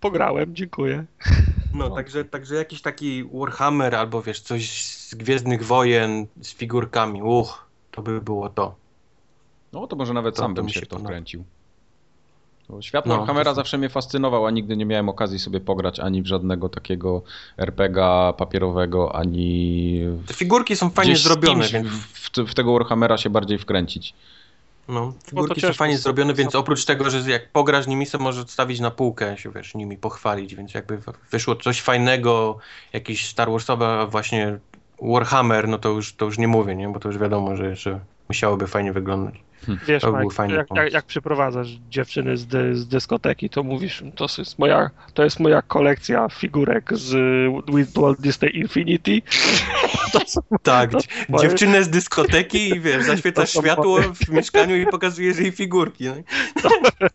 Pograłem, dziękuję. No, także, także jakiś taki Warhammer albo wiesz, coś z Gwiezdnych Wojen z figurkami. Uch, to by było to. No to może nawet To- sam to bym się w to wkręcił. Bo Świat No, Warhammera to- zawsze mnie fascynował, a nigdy nie miałem okazji sobie pograć ani w żadnego takiego RPGa papierowego, ani Te figurki są fajnie zrobione, więc w, w, tego Warhammera się bardziej wkręcić. no, figurki są ciężko fajnie zrobione, więc są- oprócz tego, że jak pograsz nimi, to możesz odstawić na półkę, się wiesz, nimi pochwalić, więc jakby wyszło coś fajnego, jakiś Star Warsowy a właśnie Warhammer, no to już, to już nie mówię, nie? Bo to już wiadomo, że jeszcze musiałoby fajnie wyglądać. Wiesz, To był Mike, fajny jak, jak, jak przyprowadzasz dziewczyny z, dy, z dyskoteki, to mówisz, to jest moja, to jest moja kolekcja figurek z with Walt Disney Infinity. To są, Tak, To moje- dziewczynę z dyskoteki i wiesz, zaświecasz To światło w mieszkaniu i pokazujesz jej figurki. No.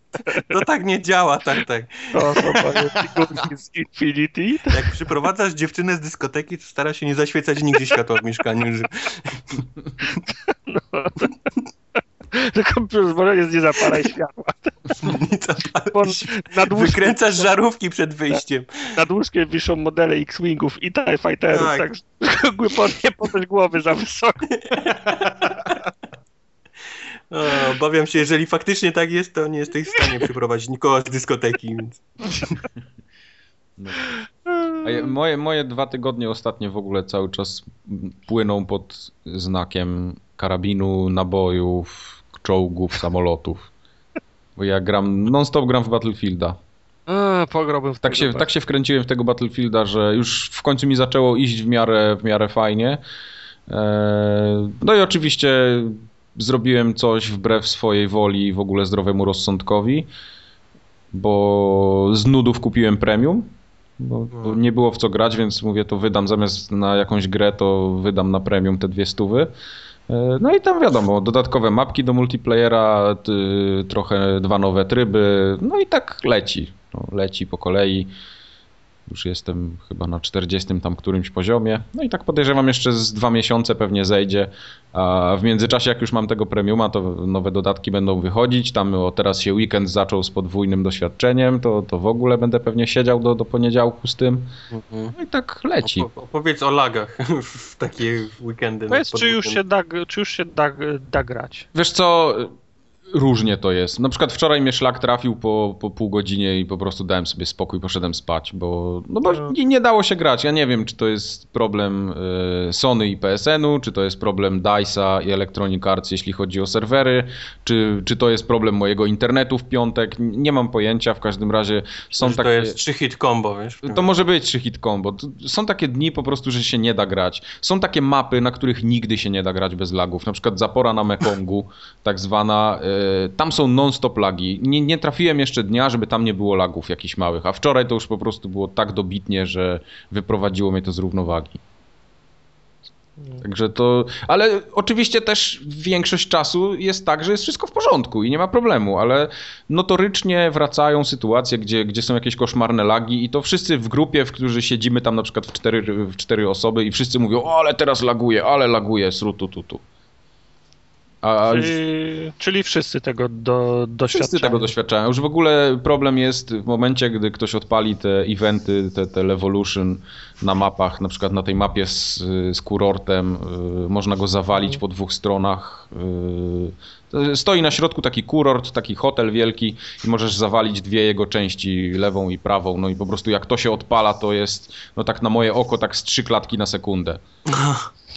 To tak nie działa, tak, tak. to są moje figurki z Infinity. Jak przyprowadzasz dziewczynę z dyskoteki, to stara się nie zaświecać nigdzie światła w mieszkaniu. Że... Tylko może nie zapalaj światła. Wykręcasz żarówki przed wyjściem. nad łóżkiem wiszą modele X-Wingów i TIE Fighterów, Tak. tak, głębokie podać głowy za wysoko. O, obawiam się, jeżeli faktycznie tak jest, to nie jesteś w stanie przyprowadzić nikogo z dyskoteki. Więc... No. Ja, moje, moje dwa tygodnie ostatnie w ogóle cały czas płyną pod znakiem karabinu, nabojów, czołgów, samolotów. Bo ja gram, non-stop gram w Battlefielda. A, pograłbym w Tak tego się, tak się wkręciłem w tego Battlefielda, że już w końcu mi zaczęło iść w miarę, w miarę fajnie. Eee, No i oczywiście zrobiłem coś wbrew swojej woli i w ogóle zdrowemu rozsądkowi, bo z nudów kupiłem premium. Bo, bo nie było w co grać, więc mówię, to wydam zamiast na jakąś grę, to wydam na premium te dwie stówy. E, No i tam wiadomo, dodatkowe mapki do multiplayera, trochę dwa nowe tryby, no i tak leci. No, leci po kolei. Już jestem chyba na 40 tam którymś poziomie. No i tak podejrzewam jeszcze z dwa miesiące pewnie zejdzie. A w międzyczasie jak już mam tego premiuma, to nowe dodatki będą wychodzić. Tam o, teraz się weekend zaczął z podwójnym doświadczeniem, to, to w ogóle będę pewnie siedział do, do poniedziałku z tym. No i tak leci. Opo- Opowiedz o lagach w takie weekendy. Powiedz, czy już się da, czy już się da, da grać? Wiesz co, różnie to jest. Na przykład wczoraj mnie szlak trafił po, po pół godzinie i po prostu dałem sobie spokój, poszedłem spać, bo, no bo No. nie, nie dało się grać. Ja nie wiem, czy to jest problem e, Sony i PSN-u, czy to jest problem DICE'a i Electronic Arts, jeśli chodzi o serwery, czy, czy to jest problem mojego internetu w piątek. Nie mam pojęcia, w każdym razie są Że takie... To jest trzy hit combo, wiesz? To może być trzy hit combo. Są takie dni po prostu, że się nie da grać. Są takie mapy, na których nigdy się nie da grać bez lagów. Na przykład Zapora na Mekongu, tak zwana. e, Tam są non-stop lagi. Nie, nie trafiłem jeszcze dnia, żeby tam nie było lagów jakichś małych. A wczoraj to już po prostu było tak dobitnie, że wyprowadziło mnie to z równowagi. Także to. Ale oczywiście też większość czasu jest tak, że jest wszystko w porządku i nie ma problemu, ale notorycznie wracają sytuacje, gdzie, gdzie są jakieś koszmarne lagi i to wszyscy w grupie, w którzy siedzimy tam na przykład w cztery, w cztery osoby i wszyscy mówią, o ale teraz laguje, ale laguje, srutu tu tu. A Czyli, czyli wszyscy tego do, doświadczają. wszyscy tego doświadczają. Już w ogóle problem jest w momencie, gdy ktoś odpali te eventy, te, te Levolution na mapach, na przykład na tej mapie z, z kurortem, y, można go zawalić po dwóch stronach. y, Stoi na środku taki kurort, taki hotel wielki i możesz zawalić dwie jego części, lewą i prawą. No i po prostu jak to się odpala, to jest, no tak na moje oko, tak z trzy klatki na sekundę.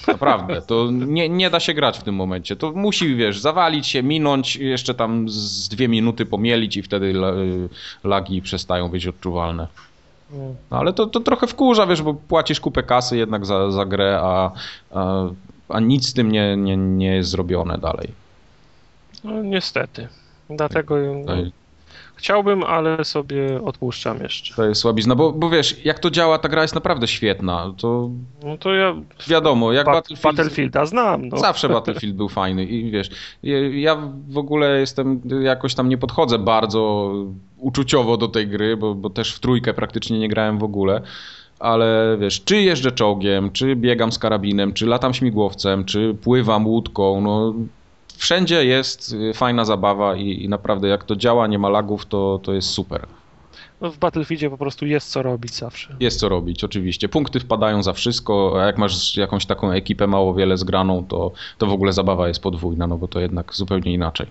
Naprawdę, to nie, nie da się grać w tym momencie. To musi, wiesz, zawalić się, minąć, jeszcze tam z dwie minuty pomielić i wtedy la- lagi przestają być odczuwalne. No, ale to, to trochę wkurza, wiesz, bo płacisz kupę kasy jednak za, za grę, a, a, a nic z tym nie, nie, nie jest zrobione dalej. No, niestety. Dlatego Tutaj Chciałbym, ale sobie odpuszczam jeszcze. To jest słabizna, bo, bo wiesz, jak to działa, ta gra jest naprawdę świetna. To No to ja wiadomo, jak Bat- Battlefield... Battlefielda znam. No. Zawsze Battlefield był fajny i wiesz, ja- ja w ogóle jestem, jakoś tam nie podchodzę bardzo uczuciowo do tej gry, bo, bo też w trójkę praktycznie nie grałem w ogóle, ale wiesz, czy jeżdżę czołgiem, czy biegam z karabinem, czy latam śmigłowcem, czy pływam łódką, no wszędzie jest y, fajna zabawa i, i naprawdę jak to działa, nie ma lagów, to, to jest super. No, w Battlefieldzie po prostu jest co robić zawsze. Jest co robić, oczywiście. Punkty wpadają za wszystko, a jak masz jakąś taką ekipę mało wiele zgraną, to, to w ogóle zabawa jest podwójna, no bo to jednak zupełnie inaczej.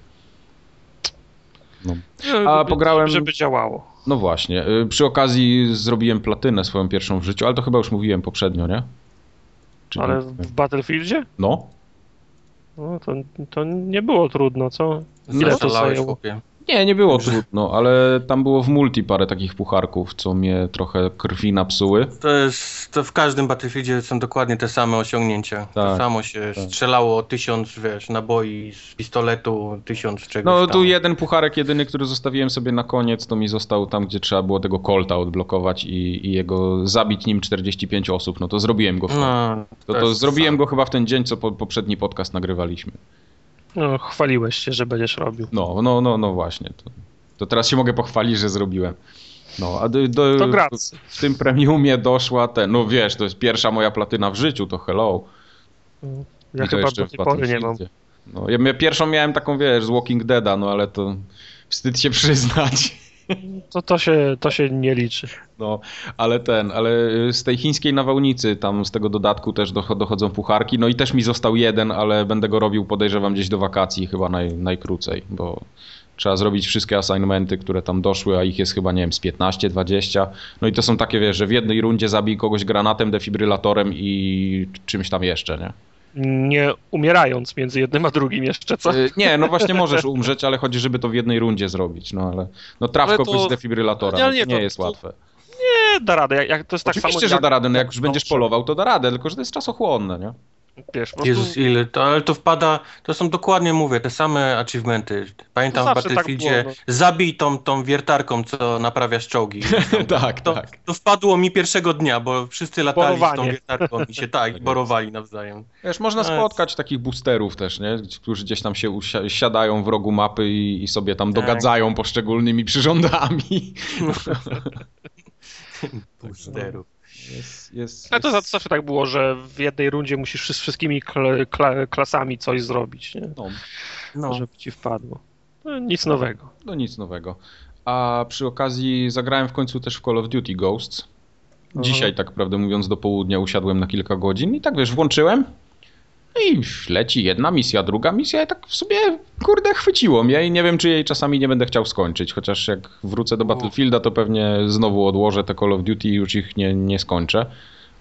No, No, A żeby- pograłem- Żeby działało. no właśnie, y, przy okazji zrobiłem platynę swoją pierwszą w życiu, ale to chyba już mówiłem poprzednio, nie? Czy Ale w Battlefieldzie? No, No, to, to nie było trudno, co? Ile to zajęło? chłopie. Nie, nie było trudno, ale tam było w multi parę takich pucharków, co mnie trochę krwi napsuły. To jest, to w każdym Battlefieldzie są dokładnie te same osiągnięcia. To Tak, samo się tak. strzelało tysiąc, wiesz, naboi z pistoletu, tysiąc czegoś No tam. tu jeden pucharek jedyny, który zostawiłem sobie na koniec, to mi został tam, gdzie trzeba było tego Colta odblokować i, i jego zabić nim 45 osób. No to zrobiłem go w. No, To, to jest zrobiłem sam. go chyba w ten dzień, co po, poprzedni podcast nagrywaliśmy. No, chwaliłeś się, że będziesz robił. No, no, no, no właśnie. To, to teraz się mogę pochwalić, że zrobiłem. No, a do, do, To grac. w tym premiumie doszła ten, no wiesz, to jest pierwsza moja platyna w życiu, to hello. Ja I chyba do tej pory nie mam. No, ja pierwszą miałem taką, wiesz, z Walking Deada, no ale to wstyd się przyznać. To, to, się, to się nie liczy. No, ale ten, ale y, z tej chińskiej nawałnicy, tam z tego dodatku też doch- dochodzą pucharki, no i też mi został jeden, ale będę go robił, podejrzewam, gdzieś do wakacji chyba naj, najkrócej, bo trzeba zrobić wszystkie assignmenty, które tam doszły, a ich jest chyba, nie wiem, z 15, 20. No i to są takie, wiesz, że w jednej rundzie zabij kogoś granatem, defibrylatorem i czymś tam jeszcze, nie? Nie umierając między jednym a drugim jeszcze, co? Y, Nie, no właśnie możesz umrzeć, ale chodzi, żeby to w jednej rundzie zrobić, no ale no traf Ale to- z defibrylatora, Nie, no, nie, to nie jest to- łatwe. Nie, da radę. Jak, to jest tak Oczywiście, samo że da radę, no jak już będziesz polował, to da radę, tylko że to jest czasochłonne, nie? Wiesz, prostu Jezus, ile to, ale to wpada, to są dokładnie, mówię, te same achievementy. Pamiętam No w tak Battlefieldzie, było, zabij tą, tą wiertarką, co naprawiasz czołgi. tak, To, tak. to wpadło mi pierwszego dnia, bo wszyscy latali z tą Borowanie. wiertarką i się tak, Tak borowali nawzajem. Wiesz, można No spotkać takich boosterów też, nie? Którzy gdzieś tam się usia- siadają w rogu mapy i, i sobie tam Tak. dogadzają poszczególnymi przyrządami. Boosterów. Jest, jest, Ale to jest- zawsze tak było, że w jednej rundzie musisz z wszystkimi kla, klasami coś zrobić, nie? No, No. Żeby ci wpadło. No, nic nowego. no nic nowego. A przy okazji zagrałem w końcu też w Call of Duty Ghosts. Dzisiaj, tak prawdę mówiąc, do południa usiadłem na kilka godzin i tak wiesz, włączyłem. No i leci jedna misja, druga misja i tak w sobie, kurde, chwyciło mnie i nie wiem, czy jej czasami nie będę chciał skończyć, chociaż jak wrócę do Battlefielda, to pewnie znowu odłożę te Call of Duty i już ich nie, nie skończę.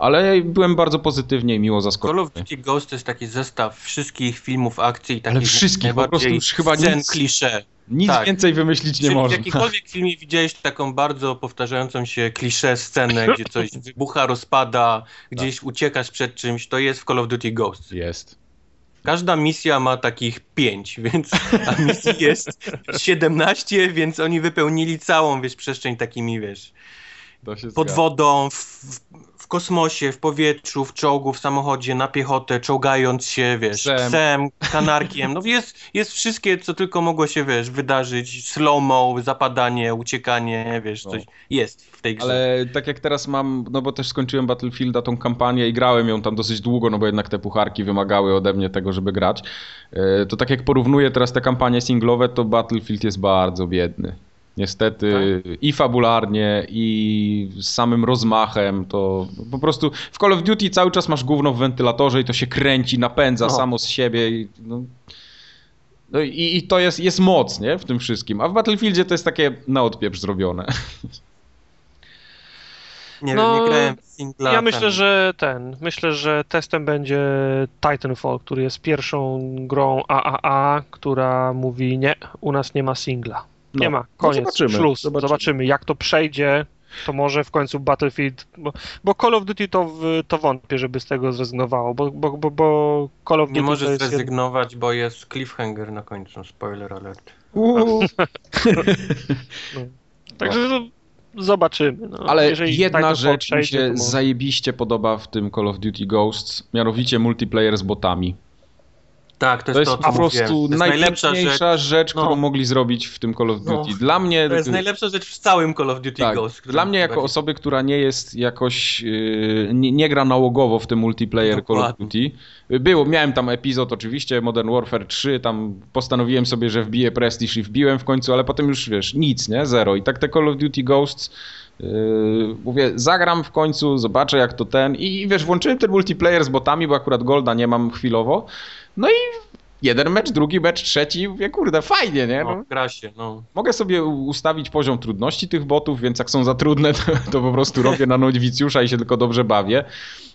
Ale byłem bardzo pozytywnie i miło Call of zaskoczony. Duty Ghost to jest taki zestaw wszystkich filmów akcji i takich Ale wszystkich, po prostu już chyba nic- klisze. Nic tak. więcej wymyślić nie Czy w można. jakikolwiek filmie widziałeś taką bardzo powtarzającą się kliszę scenę, gdzie coś wybucha, rozpada, gdzieś Tak. uciekasz przed czymś, to jest w Call of Duty Ghost. Jest. Każda misja ma takich pięć, więc a misji jest 17, więc oni wypełnili całą, wiesz, przestrzeń takimi, wiesz, pod wodą, w, w, w kosmosie, w powietrzu, w czołgu, w samochodzie, na piechotę, czołgając się, wiesz, Psem. psem, kanarkiem. No jest, jest wszystkie, co tylko mogło się, wiesz, wydarzyć. Slow-mo, zapadanie, uciekanie, wiesz, No. coś jest w tej grze. Ale tak jak teraz mam, no bo też skończyłem Battlefielda, tą kampanię i grałem ją tam dosyć długo, no bo jednak te pucharki wymagały ode mnie tego, żeby grać. e, To tak jak porównuję teraz te kampanie singlowe, to Battlefield jest bardzo biedny. Niestety i fabularnie, i z samym rozmachem, to po prostu w Call of Duty cały czas masz gówno w wentylatorze i to się kręci, napędza No. samo z siebie. I, no, no i, i to jest, jest moc, nie? W tym wszystkim. A w Battlefieldzie to jest takie na odpieprz zrobione. nie no, wiem, nie grałem w singla. Ja myślę, że ten, myślę, że testem będzie Titanfall, który jest pierwszą grą AAA, która mówi nie, u nas nie ma singla. Nie No. ma, No koniec, zobaczymy, szluz. zobaczymy. Zobaczymy. jak to przejdzie. to może w końcu Battlefield, bo, bo Call of Duty to, to wątpię, żeby z tego zrezygnowało, bo, bo, bo, bo Call of Duty Nie może jest zrezygnować, bo jest cliffhanger na końcu. Spoiler alert. Uuu. Także no, zobaczymy. No. Ale Jeżeli jedna Titanfall rzecz mi się zajebiście podoba w tym Call of Duty Ghosts, mianowicie multiplayer z botami. Tak, to To jest jest to, po co mówiłem. prostu To jest najlepsza rzecz. rzecz, No. którą mogli zrobić w tym Call of No. Duty. Dla mnie... To jest najlepsza rzecz w całym Call of Duty Tak, Ghost. dla mnie jako osoby, która nie jest jakoś, yy, nie, nie gra nałogowo w tym multiplayer Call of Dokładnie. Duty. Było, miałem tam epizod oczywiście, Modern Warfare 3, tam postanowiłem sobie, że wbiję Prestige i wbiłem w końcu, ale potem już wiesz, nic, nie? Zero. I tak te Call of Duty Ghosts yy, mówię, zagram w końcu, zobaczę jak to ten i wiesz, włączyłem ten multiplayer z botami, bo akurat Golda nie mam chwilowo. No i jeden mecz, drugi mecz, trzeci, mówię, kurde, fajnie, nie? No, No, gra się, no. Mogę sobie ustawić poziom trudności tych botów, więc jak są za trudne, to, to po prostu robię na nowicjusza i się tylko dobrze bawię.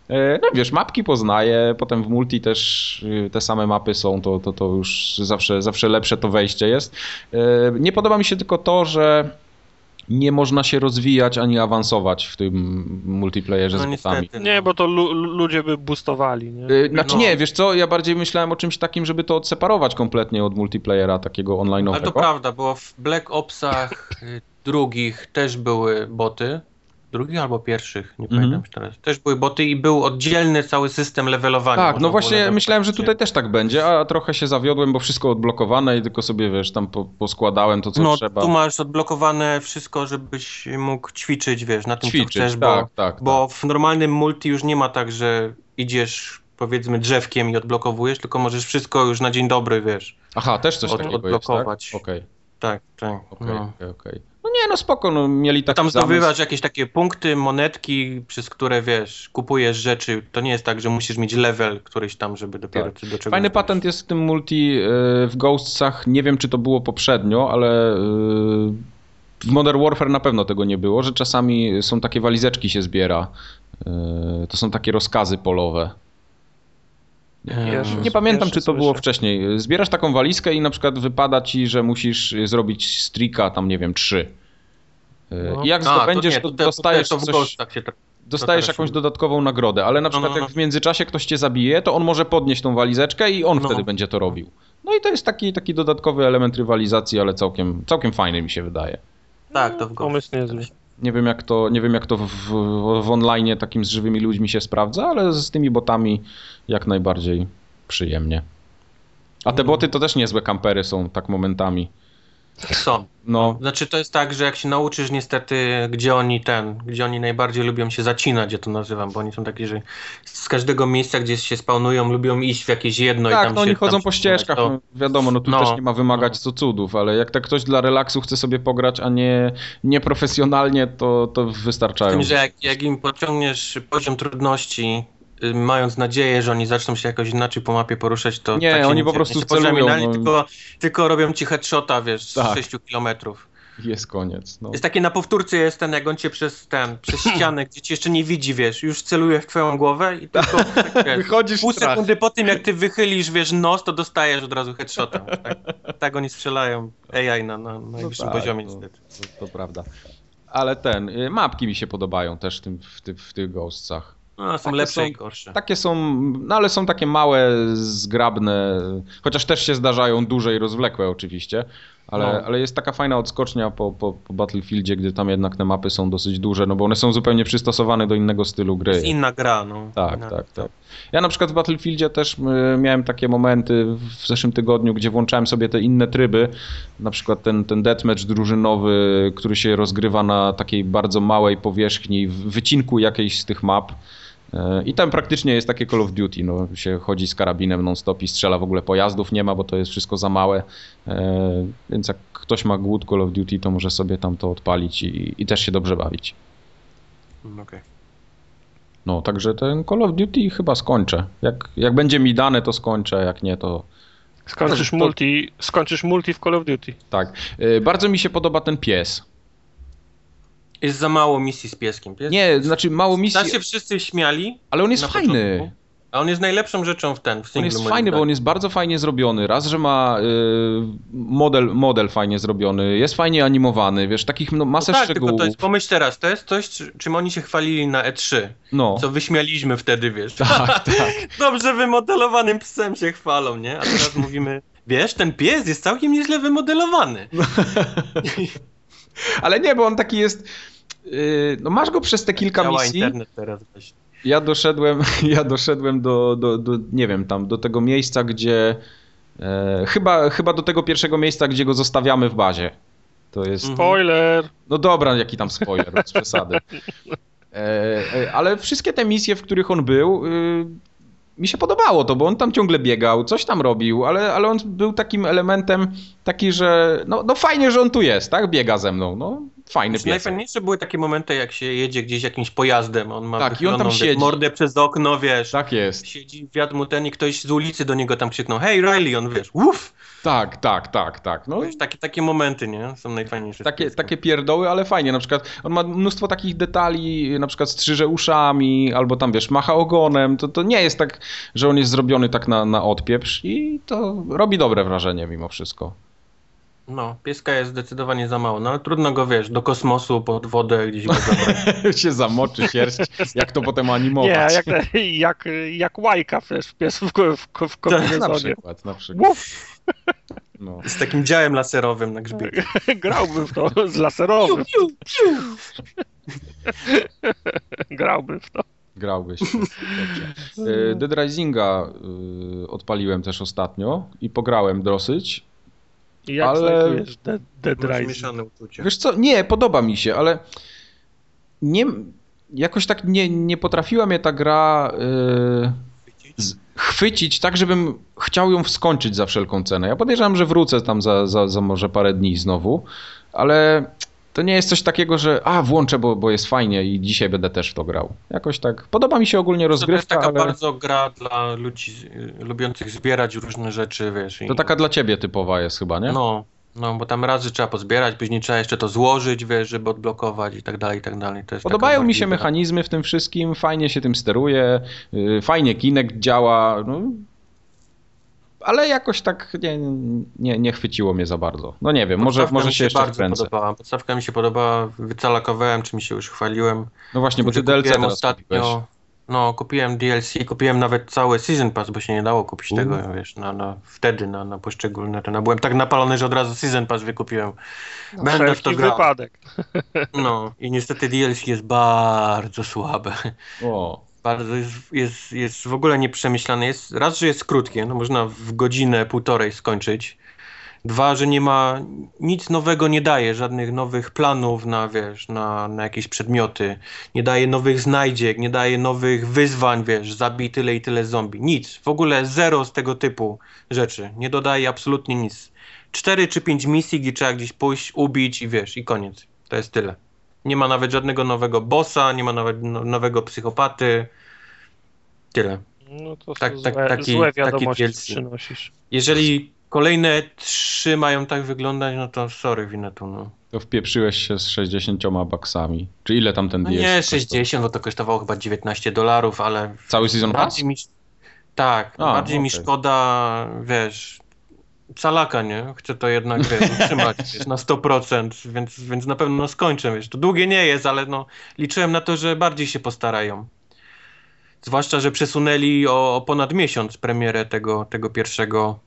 E, No wiesz, mapki poznaję, potem w multi też y, te same mapy są, to, to, to już zawsze, zawsze lepsze to wejście jest. E, Nie podoba mi się tylko to, że nie można się rozwijać ani awansować w tym multiplayerze No z botami. niestety. Nie, bo to lu- lu- ludzie by boostowali, nie? Y, Znaczy No. nie, wiesz co, ja bardziej myślałem o czymś takim, żeby to odseparować kompletnie od multiplayera takiego online'owego. Ale to prawda, bo w Black Opsach y, drugich też były boty. Drugich albo pierwszych, nie Mhm. pamiętam już teraz. Też były boty i był oddzielny cały system levelowania. Tak, no właśnie myślałem, że tutaj też tak będzie, a trochę się zawiodłem, bo wszystko odblokowane i tylko sobie, wiesz, tam po, poskładałem to, co No, trzeba. tu masz odblokowane wszystko, żebyś mógł ćwiczyć, wiesz, na tym, Ćwiczyć, co chcesz, tak, bo, tak, bo w normalnym multi już nie ma tak, że idziesz powiedzmy drzewkiem i odblokowujesz, tylko możesz wszystko już na dzień dobry, wiesz. Aha, też coś od- takiego odblokować. jest, tak? Okej, Tak, tak. okej, no. okej, okej. Nie, no spoko, no mieli taki Tam zamysł. zdobywasz jakieś takie punkty, monetki, przez które wiesz, kupujesz rzeczy. To nie jest tak, że musisz mieć level któryś tam, żeby dopiero Tak. do czegoś Fajny patent jest w tym multi e, w Ghostsach, nie wiem czy to było poprzednio, ale e, w Modern Warfare na pewno tego nie było, że czasami są takie walizeczki się zbiera. E, To są takie rozkazy polowe. Nie pamiętam, czy to było słyszę. wcześniej. Zbierasz taką walizkę i na przykład wypada ci, że musisz zrobić streaka tam, nie wiem, trzy. No. I jak A, zdobędziesz, nie, to, to, dostajesz to, to coś, Ghostach się tak... dostajesz jakąś się- dodatkową nagrodę, ale na przykład no, no. jak w międzyczasie ktoś cię zabije, to on może podnieść tą walizeczkę i on No. wtedy będzie to robił. No i to jest taki, taki dodatkowy element rywalizacji, ale całkiem, całkiem fajny mi się wydaje. Tak, to w Pomysł niezły. Nie wiem jak to, nie wiem jak to w, w, w online takim z żywymi ludźmi się sprawdza, ale z tymi botami jak najbardziej przyjemnie. A te Mhm. boty to też niezłe kampery są tak momentami. Są. No, Znaczy to jest tak, że jak się nauczysz niestety, gdzie oni ten, gdzie oni najbardziej lubią się zacinać, ja to nazywam, bo oni są takie, że z każdego miejsca, gdzie się spawnują, lubią iść w jakieś jedno i tak, tam no się, oni chodzą po ścieżkach, to- no, wiadomo, no tu No, też nie ma wymagać no. co cudów, ale jak tak ktoś dla relaksu chce sobie pograć, a nie nieprofesjonalnie, to, to Z wystarczają. tym, że jak, jak im podciągniesz poziom trudności, mając nadzieję, że oni zaczną się jakoś inaczej po mapie poruszać, to Nie, tak oni po prostu się poruszają celują, no. tylko, tylko robią ci headshota, wiesz, z Tak. 6 kilometrów. Jest koniec. No. Jest takie na powtórce jest ten, jak on cię przez ten, przez ścianę, gdzie cię jeszcze nie widzi, wiesz, już celuje w twoją głowę i tylko tak, wiesz, Wychodzisz pół sekundy po tym, jak ty wychylisz, wiesz, nos, to dostajesz od razu headshota. Tak, tak oni strzelają AI na, na najwyższym tak, poziomie no. niestety. To, to prawda. Ale ten, y, mapki mi się podobają też w, tym, w, ty, w tych Ghostsach. No, są Takie lepsze są- i gorsze. Takie są, no ale są takie małe, zgrabne, chociaż też się zdarzają duże i rozwlekłe oczywiście, ale, No. ale jest taka fajna odskocznia po, po, po Battlefieldzie, gdy tam jednak te mapy są dosyć duże, no bo one są zupełnie przystosowane do innego stylu gry. jest inna gra, no. Tak, Inna- tak, tak. Ja na przykład w Battlefieldzie też y, miałem takie momenty w zeszłym tygodniu, gdzie włączałem sobie te inne tryby, na przykład ten, ten deathmatch drużynowy, który się rozgrywa na takiej bardzo małej powierzchni, w wycinku jakiejś z tych map. Y, I tam praktycznie jest takie Call of Duty, no, się chodzi z karabinem non-stop i strzela, w ogóle pojazdów nie ma, bo to jest wszystko za małe, Y, więc jak ktoś ma głód Call of Duty, to może sobie tam to odpalić i, i też się dobrze bawić. Mm, okej. No, także ten Call of Duty chyba skończę. Jak, jak będzie mi dane, to skończę, jak nie, to Skończysz multi, skończysz multi w Call of Duty. tak. Y, Bardzo mi się podoba ten pies. Jest za mało misji z pieskiem. Pies... Nie, znaczy mało misji, Tak się wszyscy śmiali, ale on jest fajny. początku, A on jest najlepszą rzeczą w ten, w On jest fajny, bo on jest bardzo fajnie zrobiony. Raz, że ma y, model, model fajnie zrobiony, jest fajnie animowany, wiesz, takich no, masę no tak, tylko szczegółów. to jest, pomyśl teraz, to jest coś, czy- czym oni się chwalili na E3, No, co wyśmialiśmy wtedy, wiesz. tak, tak. Dobrze wymodelowanym psem się chwalą, nie? A teraz mówimy, wiesz, ten pies jest całkiem nieźle wymodelowany. Ale nie, bo on taki jest... y, no masz go przez te kilka Działa misji. internet teraz właśnie. Ja doszedłem, ja doszedłem do, do, do, nie wiem, tam do tego miejsca, gdzie... E, chyba, chyba do tego pierwszego miejsca, gdzie go zostawiamy w bazie. To jest... Spoiler! No dobra, jaki tam spoiler, bez przesady. E, e, ale wszystkie te misje, w których on był, y, mi się podobało to, bo on tam ciągle biegał, coś tam robił, ale, ale on był takim elementem taki, że no, no fajnie, że on tu jest, tak? Biega ze mną, no fajny Znaczy, pies. najfajniejsze były takie momenty, jak się jedzie gdzieś jakimś pojazdem, on ma Tak, i on tam wiesz, siedzi. mordę przez okno, wiesz, Tak jest. siedzi, wiatr mu ten i ktoś z ulicy do niego tam krzyknął, hej Riley, on wiesz, uff, Tak, tak, tak, tak. No, wiesz, takie, takie momenty, nie, są najfajniejsze. takie, takie pierdoły, ale fajnie. Na przykład on ma mnóstwo takich detali, na przykład strzyże uszami, albo tam wiesz, macha ogonem. To, to nie jest tak, że on jest zrobiony tak na, na odpieprz i to robi dobre wrażenie mimo wszystko. No, pieska jest zdecydowanie za mało, no ale trudno go, wiesz, do kosmosu, pod wodę gdzieś go zabrać. się zamoczy sierść, jak to potem animować. Nie, jak, jak, jak łajka wiesz, pies w, w, w na kombinezonie. przykład, na przykład. Uf, No. Z takim działem laserowym na grzbiecie. grałbym w to z laserowym. Grałbym w to. Grałbyś. Dobrze. E, Dead Risinga e, odpaliłem też ostatnio i pograłem dosyć. I jak Ale- znajdujesz Dead, Dead Rising? mieszane uczucia. Wiesz co, nie, podoba mi się, ale nie, jakoś tak nie, nie potrafiła mnie ta gra e, z, chwycić tak, żebym chciał ją skończyć za wszelką cenę. Ja podejrzewam, że wrócę tam za, za, za może parę dni znowu, ale to nie jest coś takiego, że a, włączę, bo, bo jest fajnie i dzisiaj będę też w to grał. Jakoś tak, podoba mi się ogólnie To jest rozgrywka, taka ale bardzo gra dla ludzi y, lubiących zbierać różne rzeczy, wiesz. i- to taka dla ciebie typowa jest chyba, nie? No, no, bo tam razy trzeba pozbierać, później trzeba jeszcze to złożyć, wiesz, żeby odblokować i tak dalej, i tak dalej. Podobają mi się mechanizmy w tym wszystkim, fajnie się tym steruje, yy, fajnie kinek działa, no. Ale jakoś tak nie, nie, nie chwyciło mnie za bardzo. No nie wiem, może, Podstawka może mi się jeszcze bardzo wkręcę. podobała. Podstawka mi się podobała, wycalakowałem, czym się już chwaliłem. No właśnie, bo ty DLC teraz ostatnio. kupiłeś. No, kupiłem DLC, kupiłem nawet cały Season Pass, bo się nie dało kupić U. tego, wiesz, na, na, wtedy na, na poszczególne. To, no, byłem tak napalony, że od razu Season Pass wykupiłem. Będę w to grał. wypadek. No, i niestety DLC jest bardzo słabe. O, Bardzo jest, jest, jest w ogóle nieprzemyślane. Jest, raz, że jest krótkie, no można w godzinę, półtorej skończyć. Dwa, że nie ma, nic nowego nie daje, żadnych nowych planów na, wiesz, na, na jakieś przedmioty. Nie daje nowych znajdziek, nie daje nowych wyzwań, wiesz, zabij tyle i tyle zombie. Nic, w ogóle zero z tego typu rzeczy. Nie dodaje absolutnie nic. Cztery czy pięć misji, gdzie trzeba gdzieś pójść, ubić i wiesz, i koniec. To jest tyle. Nie ma nawet żadnego nowego bossa, nie ma nawet no, nowego psychopaty. Tyle. No to Tak- są tak- złe, taki- złe taki przynosisz. Jeżeli kolejne trzy mają tak wyglądać, no to sorry, Winetu, no. to wpieprzyłeś się z 60 baksami. Czy ile tam ten no nie, kosztował? 60, bo to kosztowało chyba 19 dolarów, ale Cały Season Pass? mi... Tak, A, bardziej mi okej. szkoda, wiesz, calaka, nie? Chcę to jednak, wiesz, utrzymać wiesz, na 100%, więc, więc na pewno skończę, wiesz. To długie nie jest, ale no, liczyłem na to, że bardziej się postarają. Zwłaszcza, że przesunęli o, o ponad miesiąc premierę tego, tego pierwszego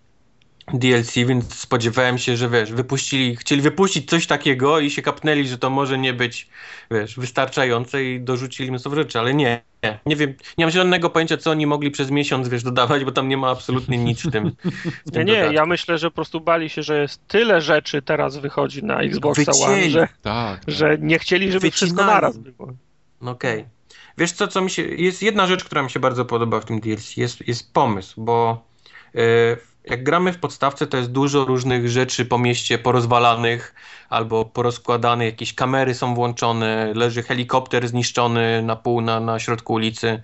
DLC, więc spodziewałem się, że wiesz, wypuścili, chcieli wypuścić coś takiego i się kapnęli, że to może nie być, wiesz, wystarczające i dorzucili mnóstwo rzeczy, ale nie, nie, nie wiem, nie mam żadnego pojęcia, co oni mogli przez miesiąc, wiesz, dodawać, bo tam nie ma absolutnie nic w tym. W Nie, tym nie, dodatku. ja myślę, że po prostu bali się, że jest tyle rzeczy teraz wychodzi na Xboxa One, że, Tak, tak. że nie chcieli, żeby wszystko Wycinali. naraz było. No Okej. Wiesz co, co mi się. Jest jedna rzecz, która mi się bardzo podoba w tym DLC. Jest, jest pomysł, bo e, jak gramy w podstawce, to jest dużo różnych rzeczy po mieście porozwalanych albo porozkładanych. Jakieś kamery są włączone, leży helikopter zniszczony na pół na, na środku ulicy.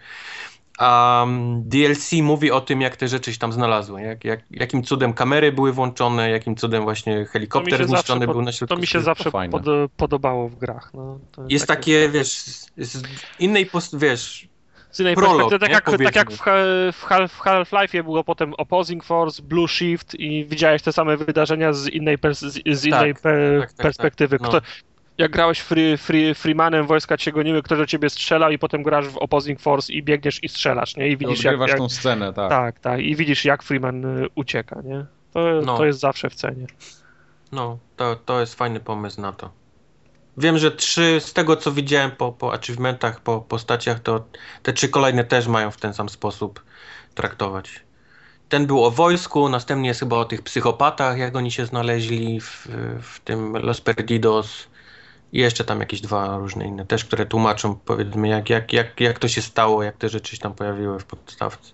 A mm, DLC mówi o tym, jak te rzeczy się tam znalazły. Jak, jak, jakim cudem kamery były włączone, jakim cudem właśnie helikopter zniszczony pod- był na środku. To mi się zawsze pod, podobało w grach. No, to Jest takie, wiesz, z- innej, wiesz, innej Prolog, perspektywy, tak nie? jak, tak jak w, w, Half- w Half-Life'ie było potem Opposing Force, Blue Shift i widziałeś te same wydarzenia z innej, pers- z, z innej tak, tak, perspektywy. tak, Kto, no. Jak grałeś free, free, Freemanem, wojska cię goniły, ktoś do ciebie strzelał i potem grasz w Opposing Force i biegniesz i strzelasz, nie? I widzisz jak, Odgrywasz jak, tą scenę, tak. tak, tak, i widzisz jak Freeman y, ucieka, nie? To, No. to jest zawsze w cenie. No, to, to jest fajny pomysł na to. Wiem, że trzy, z tego co widziałem po, po achievementach, po postaciach, to te trzy kolejne też mają w ten sam sposób traktować. Ten był o wojsku, następnie jest chyba o tych psychopatach, jak oni się znaleźli w, w tym Los Perdidos. I jeszcze tam jakieś dwa różne inne też, które tłumaczą powiedzmy jak, jak, jak, jak to się stało, jak te rzeczy się tam pojawiły w podstawce.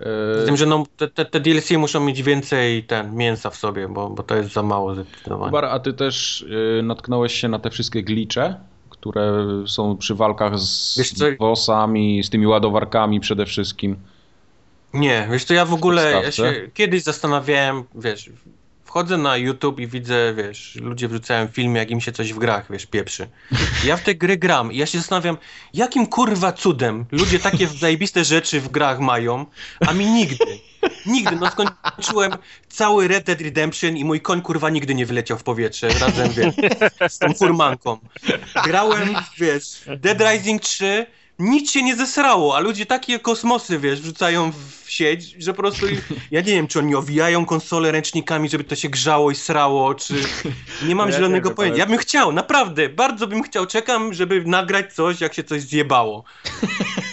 Z E, tym, że no, te, te, te DLC muszą mieć więcej ten, mięsa w sobie, bo, bo to jest za mało zdecydowanie. Kubar, a ty też y, natknąłeś się na te wszystkie glicze, które są przy walkach z bossami, z tymi ładowarkami przede wszystkim. Nie, wiesz to ja w ogóle ja się kiedyś zastanawiałem, wiesz, wchodzę na YouTube i widzę, wiesz, ludzie wrzucają filmy, jak im się coś w grach, wiesz, pieprzy. Ja w te gry gram i ja się zastanawiam, jakim kurwa cudem ludzie takie zajebiste rzeczy w grach mają, a mi nigdy. Nigdy, no skończyłem cały Red Dead Redemption i mój koń kurwa nigdy nie wyleciał w powietrze razem, wiesz, z tą furmanką. Grałem, wiesz, Dead Rising 3, nic się nie zesrało, a ludzie takie kosmosy, wiesz, wrzucają w sieć, że po prostu, ja nie wiem, czy oni owijają konsolę ręcznikami, żeby to się grzało i srało, czy nie mam Ja zielonego wiem, pojęcia. Ja bym chciał, naprawdę, bardzo bym chciał, czekam, żeby nagrać coś, jak się coś zjebało.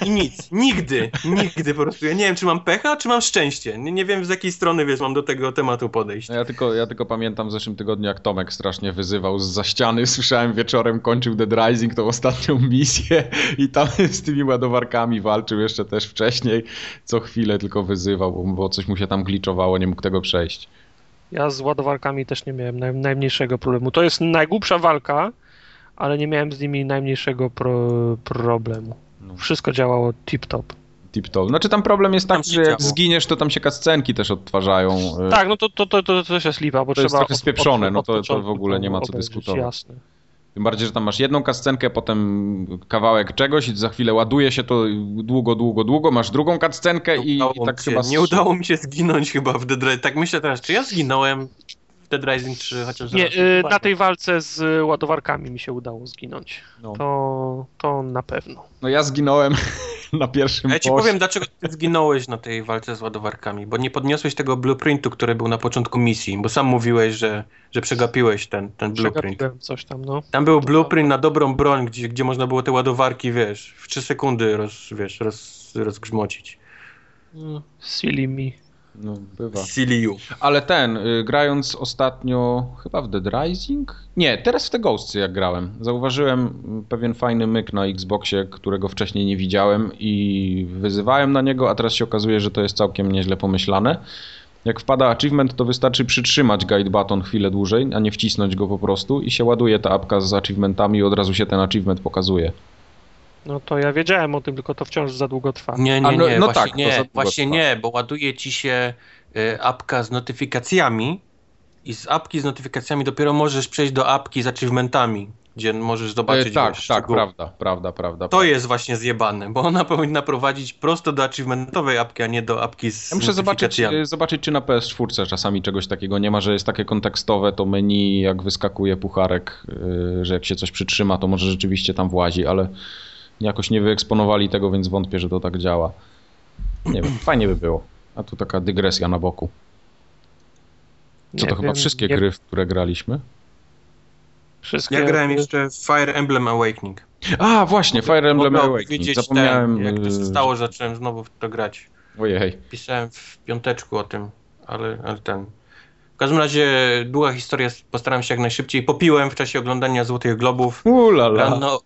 I nic, nigdy, nigdy po prostu. Ja nie wiem, czy mam pecha, czy mam szczęście. Nie, nie wiem, z jakiej strony, wiesz, mam do tego tematu podejść. No Ja tylko, ja tylko pamiętam w zeszłym tygodniu, jak Tomek strasznie wyzywał z za ściany. Słyszałem wieczorem, kończył Dead Rising, tą ostatnią misję i tam z tymi ładowarkami walczył jeszcze też wcześniej. Co chwilę tylko wyzywał, bo, coś mu się tam gliczowało, nie mógł tego przejść. Ja z ładowarkami też nie miałem naj, najmniejszego problemu. To jest najgłupsza walka, ale nie miałem z nimi najmniejszego pro, problemu. No. Wszystko działało tip-top. Tip-top. Znaczy tam problem jest Tam taki, że jak działo. zginiesz, to tam się cutscenki też odtwarzają. y, Tak, no to, to, to, to też jest lipa, bo To jest trzeba... trochę spieprzone, no to- to w ogóle nie ma co obejrzeć, dyskutować. Jasne. Tym bardziej, że tam masz jedną kascenkę, potem kawałek czegoś i za chwilę ładuje się to długo, długo, długo, masz drugą kascenkę i, i tak się, chyba... Nie udało mi się zginąć chyba w Dead Rising. Tak myślę teraz, czy ja zginąłem w Dead Rising 3, chociaż Nie, y, się na tej walce z ładowarkami mi się udało zginąć. No. To, to na pewno. no ja zginąłem na pierwszym ja ci powiem, dlaczego ty zginąłeś na tej walce z ładowarkami, bo nie podniosłeś tego blueprintu, który był na początku misji, bo sam mówiłeś, że, że przegapiłeś ten, ten blueprint. Przegapiłem coś tam, no. Tam był blueprint na dobrą broń, gdzie, gdzie można było te ładowarki, wiesz, w 3 sekundy roz, wiesz, roz, rozgrzmocić. Silly me. No, bywa. CLU. Ale ten, y, grając ostatnio chyba w Dead Rising? Nie, teraz w te Ghostsy jak grałem. Zauważyłem mm, pewien fajny myk na Xboxie, którego wcześniej nie widziałem i wyzywałem na niego, a teraz się okazuje, że to jest całkiem nieźle pomyślane. Jak wpada achievement, to wystarczy przytrzymać guide button chwilę dłużej, a nie wcisnąć go po prostu i się ładuje ta apka z achievementami i od razu się ten achievement pokazuje. No to ja wiedziałem o tym, tylko to wciąż za długo trwa. Nie, nie, no- nie, no właśnie tak, nie, właśnie trwa. nie, bo ładuje ci się y, apka z notyfikacjami i z apki z notyfikacjami dopiero możesz przejść do apki z achievementami, gdzie możesz zobaczyć E, tak, tak, prawda, prawda, prawda. To jest właśnie zjebane, bo ona powinna prowadzić prosto do achievementowej apki, a nie do apki z Ja muszę zobaczyć, y, zobaczyć, czy na PS4 czasami czegoś takiego nie ma, że jest takie kontekstowe to menu, jak wyskakuje pucharek, y, że jak się coś przytrzyma, to może rzeczywiście tam włazi, ale jakoś nie wyeksponowali tego, więc wątpię, że to tak działa. Nie wiem, fajnie by było. A tu taka dygresja na boku. Co Nie to chyba wiem, wszystkie nie- gry, w które graliśmy? Wszystkie... Ja grałem jeszcze w Fire Emblem Awakening. A, właśnie, Fire Emblem Mogę Awakening. Zapomniałem. ten, jak to się y, stało, że zacząłem znowu w to grać. Ojej. Pisałem w piąteczku o tym, ale, ale ten... W każdym razie długa historia, postaram się jak najszybciej. Popiłem w czasie oglądania Złotych Globów. Ulala. Rano,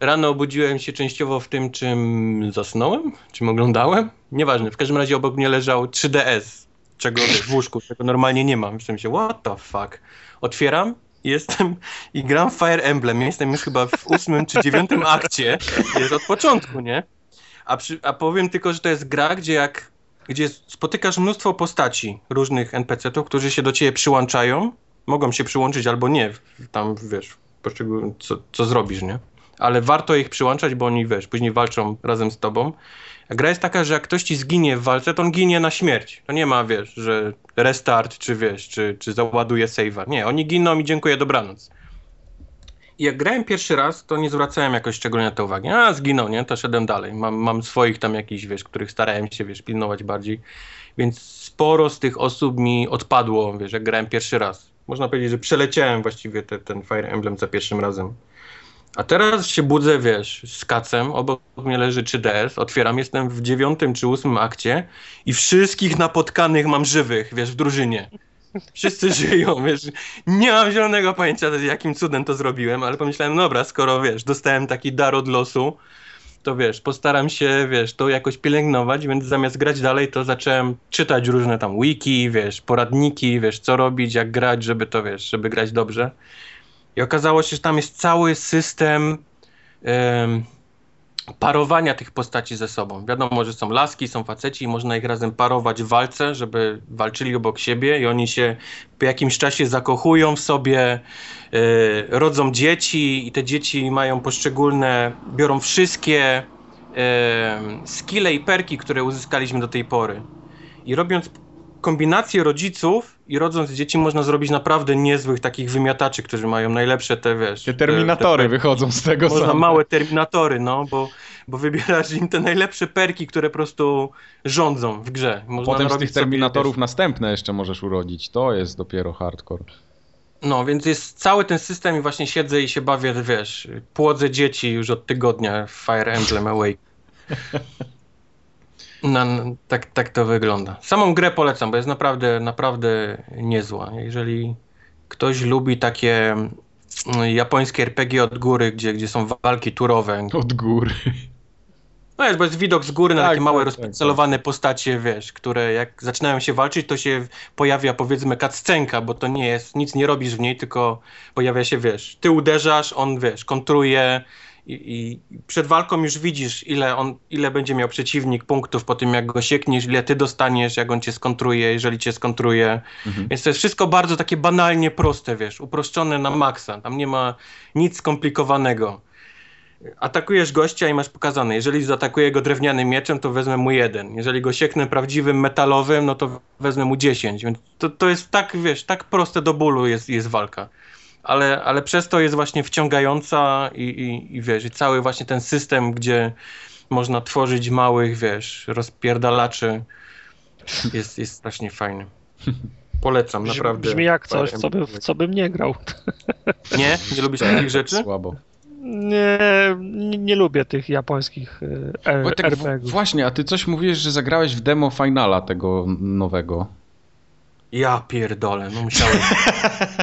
rano obudziłem się częściowo w tym, czym zasnąłem, czym oglądałem. Nieważne, w każdym razie obok mnie leżał 3DS, czego w łóżku, czego normalnie nie mam. W sensie, what the fuck. Otwieram, jestem i gram Fire Emblem. Jestem już chyba w ósmym czy dziewiątym akcie. Jest od początku, nie? A, przy, a powiem tylko, że to jest gra, gdzie jak gdzie spotykasz mnóstwo postaci różnych NPC-ów, którzy się do ciebie przyłączają. Mogą się przyłączyć albo nie, tam wiesz, co, co zrobisz, nie? Ale warto ich przyłączać, bo oni, wiesz, później walczą razem z tobą. A gra jest taka, że jak ktoś ci zginie w walce, to on ginie na śmierć. To nie ma, wiesz, że restart, czy wiesz, czy, czy załaduje save'a. Nie, oni giną i dziękuję, dobranoc. I jak grałem pierwszy raz, to nie zwracałem jakoś szczególnie na to uwagi. A, zginął, nie? To szedłem dalej. Mam, mam swoich tam jakichś, wiesz, których starałem się, wiesz, pilnować bardziej. Więc sporo z tych osób mi odpadło, wiesz, jak grałem pierwszy raz. Można powiedzieć, że przeleciałem właściwie te, ten Fire Emblem za pierwszym razem. A teraz się budzę, wiesz, z kacem, obok mnie leży 3DS, otwieram, jestem w dziewiątym czy ósmym akcie i wszystkich napotkanych mam żywych, wiesz, w drużynie. Wszyscy żyją, wiesz, nie mam zielonego pojęcia, jakim cudem to zrobiłem, ale pomyślałem, dobra, skoro, wiesz, dostałem taki dar od losu, to wiesz, postaram się, wiesz, to jakoś pielęgnować, więc zamiast grać dalej, to zacząłem czytać różne tam wiki, wiesz, poradniki, wiesz, co robić, jak grać, żeby to, wiesz, żeby grać dobrze. I okazało się, że tam jest cały system em, parowania tych postaci ze sobą. Wiadomo, że są laski, są faceci i można ich razem parować w walce, żeby walczyli obok siebie i oni się po jakimś czasie zakochują w sobie, e, rodzą dzieci i te dzieci mają poszczególne, biorą wszystkie e, skille i perki, które uzyskaliśmy do tej pory. I robiąc kombinację rodziców i rodząc dzieci można zrobić naprawdę niezłych takich wymiataczy, którzy mają najlepsze te, wiesz... Te terminatory te, te, wychodzą z tego Można same. małe terminatory, no, bo, bo wybierasz im te najlepsze perki, które po prostu rządzą w grze. Można Potem z tych terminatorów Sobie, następne jeszcze możesz urodzić. To jest dopiero hardcore. no, więc jest cały ten system i właśnie siedzę i się bawię, wiesz, płodzę dzieci już od tygodnia w Fire Emblem Awake. No, tak, tak to wygląda. Samą grę polecam, bo jest naprawdę, naprawdę niezła. Jeżeli ktoś lubi takie mm, japońskie RPG od góry, gdzie, gdzie są walki turowe. Od góry. No jest, bo jest widok z góry na Tak, takie małe, tak, tak, rozpixelowane postacie, wiesz, które jak zaczynają się walczyć, to się pojawia powiedzmy cutscenka, bo to nie jest, nic nie robisz w niej, tylko pojawia się, wiesz, ty uderzasz, on, wiesz, kontruje i, i przed walką już widzisz, ile on, ile będzie miał przeciwnik punktów po tym, jak go siekniesz, ile ty dostaniesz, jak on cię skontruje, jeżeli cię skontruje. Mhm. Więc to jest wszystko bardzo takie banalnie proste, wiesz, uproszczone na maksa. Tam nie ma nic skomplikowanego. Atakujesz gościa i masz pokazane, jeżeli zaatakuję go drewnianym mieczem, to wezmę mu jeden. Jeżeli go sieknę prawdziwym metalowym, no to wezmę mu 10. Więc to, to jest tak, wiesz, tak proste do bólu jest, jest walka. Ale, ale przez to jest właśnie wciągająca i, i, i wiesz, i cały właśnie ten system, gdzie można tworzyć małych, wiesz, rozpierdalaczy jest, jest strasznie fajny. Polecam, Brzmi, naprawdę. brzmi jak coś, co by, w co bym nie grał. Nie? Nie lubisz takich rzeczy? Słabo. Nie, nie, nie lubię tych japońskich e, RPG-ów. właśnie, a ty coś mówiłeś, że zagrałeś w demo finala tego nowego. Ja pierdolę, no musiałem.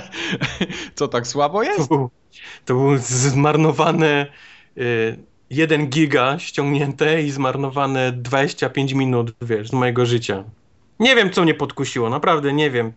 Co tak słabo To jest? był, to był zmarnowane y, 1 giga ściągnięte i zmarnowane 25 minut, wiesz, z mojego życia. Nie wiem, co mnie podkusiło, naprawdę nie wiem.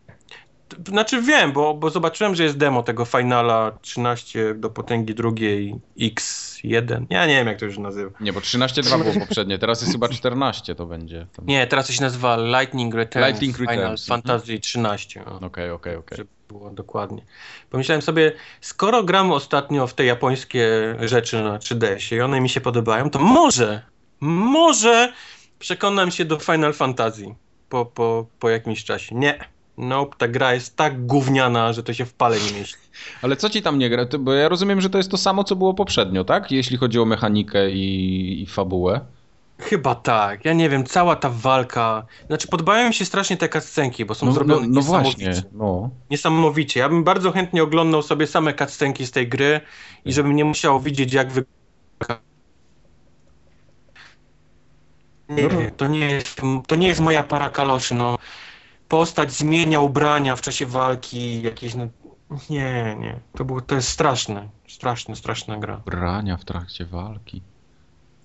Znaczy wiem, bo, bo zobaczyłem, że jest demo tego Finala 13 do potęgi drugiej X1. Ja nie wiem, jak to już nazywa. Nie, bo 13.2 było poprzednie, teraz jest chyba 14 to będzie. Tam. Nie, teraz to się nazywa Lightning Returns Lightning Final Returns, mhm. Fantasy 13. o. Okej, okej, okej. było dokładnie. Pomyślałem sobie, skoro gram ostatnio w te japońskie rzeczy na 3DS i one mi się podobają, to może, może przekonam się do Final Fantasy po, po, po jakimś czasie. Nie. Nope, ta gra jest tak gówniana, że to się w pale nie mieści. Ale co ci tam nie gra? Bo ja rozumiem, że to jest to samo, co było poprzednio, tak? Jeśli chodzi o mechanikę i, i fabułę. Chyba tak. Ja nie wiem, cała ta walka... Znaczy, podobają mi się strasznie te cutscenki, bo są No, no, zrobione no niesamowicie. właśnie, no. Niesamowicie. Ja bym bardzo chętnie oglądał sobie same cutscenki z tej gry i żebym nie musiał widzieć, jak wy... Nie, to nie jest, to nie jest moja para kaloszy, no. Postać zmienia ubrania w czasie walki, jakieś, no... Nie, nie. To, było, to jest straszne. Straszne, straszna gra. Brania w trakcie walki.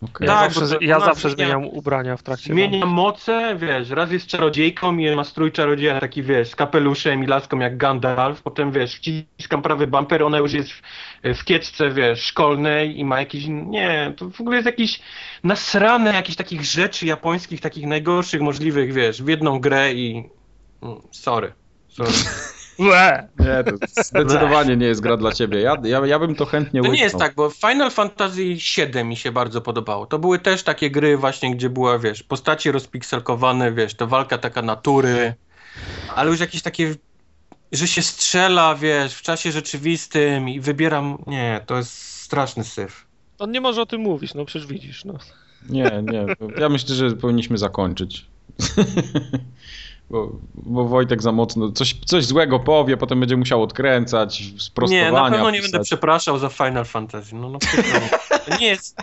Okej. Ja, Tak, zawsze, to- ja zawsze zmienia- zmieniam ubrania w trakcie Zmienia moce, wiesz, raz jest czarodziejką i ma strój czarodzieja taki, wiesz, z kapeluszem i laską jak Gandalf, potem, wiesz, wciskam prawy bumper, ona już jest w, w kieczce, wiesz, szkolnej i ma jakieś, nie, to w ogóle jest jakiś nasrane jakichś takich rzeczy japońskich, takich najgorszych możliwych, wiesz, w jedną grę i sorry, sorry. Łe! Nie, to zdecydowanie nie jest gra dla ciebie. Ja, ja, ja bym to chętnie To nie jest tak, bo Final Fantasy VII mi się bardzo podobało. To były też takie gry właśnie, gdzie była, wiesz, postacie rozpikselkowane, wiesz, to walka taka natury, ale już jakieś takie, że się strzela, wiesz, w czasie rzeczywistym i wybieram, nie, to jest straszny syf. On nie może o tym mówić, no przecież widzisz, no. Nie, nie. Ja myślę, że powinniśmy zakończyć. Bo, bo Wojtek za mocno coś, coś złego powie, potem będzie musiał odkręcać, sprostowania Nie, na pewno nie pisać. będę przepraszał za Final Fantasy. No, no nie jest,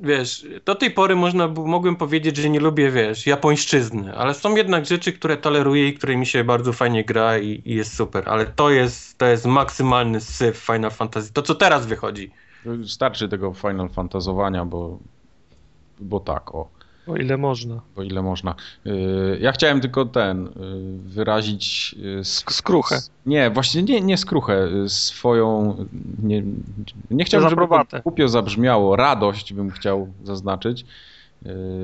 wiesz, do tej pory można, mogłem powiedzieć, że nie lubię, wiesz, japońszczyzny, ale są jednak rzeczy, które toleruję i które mi się bardzo fajnie gra i, i jest super, ale to jest, to jest maksymalny syf Final Fantasy. To, co teraz wychodzi. Starczy tego Final Fantazowania, bo, bo tak, o. O ile można. Bo ile można. Yy, Ja chciałem tylko ten, yy, wyrazić... sw- Skruchę. Nie, właśnie nie, nie skruchę, swoją... Nie, nie chciałbym, żeby to głupio zabrzmiało, radość bym chciał zaznaczyć.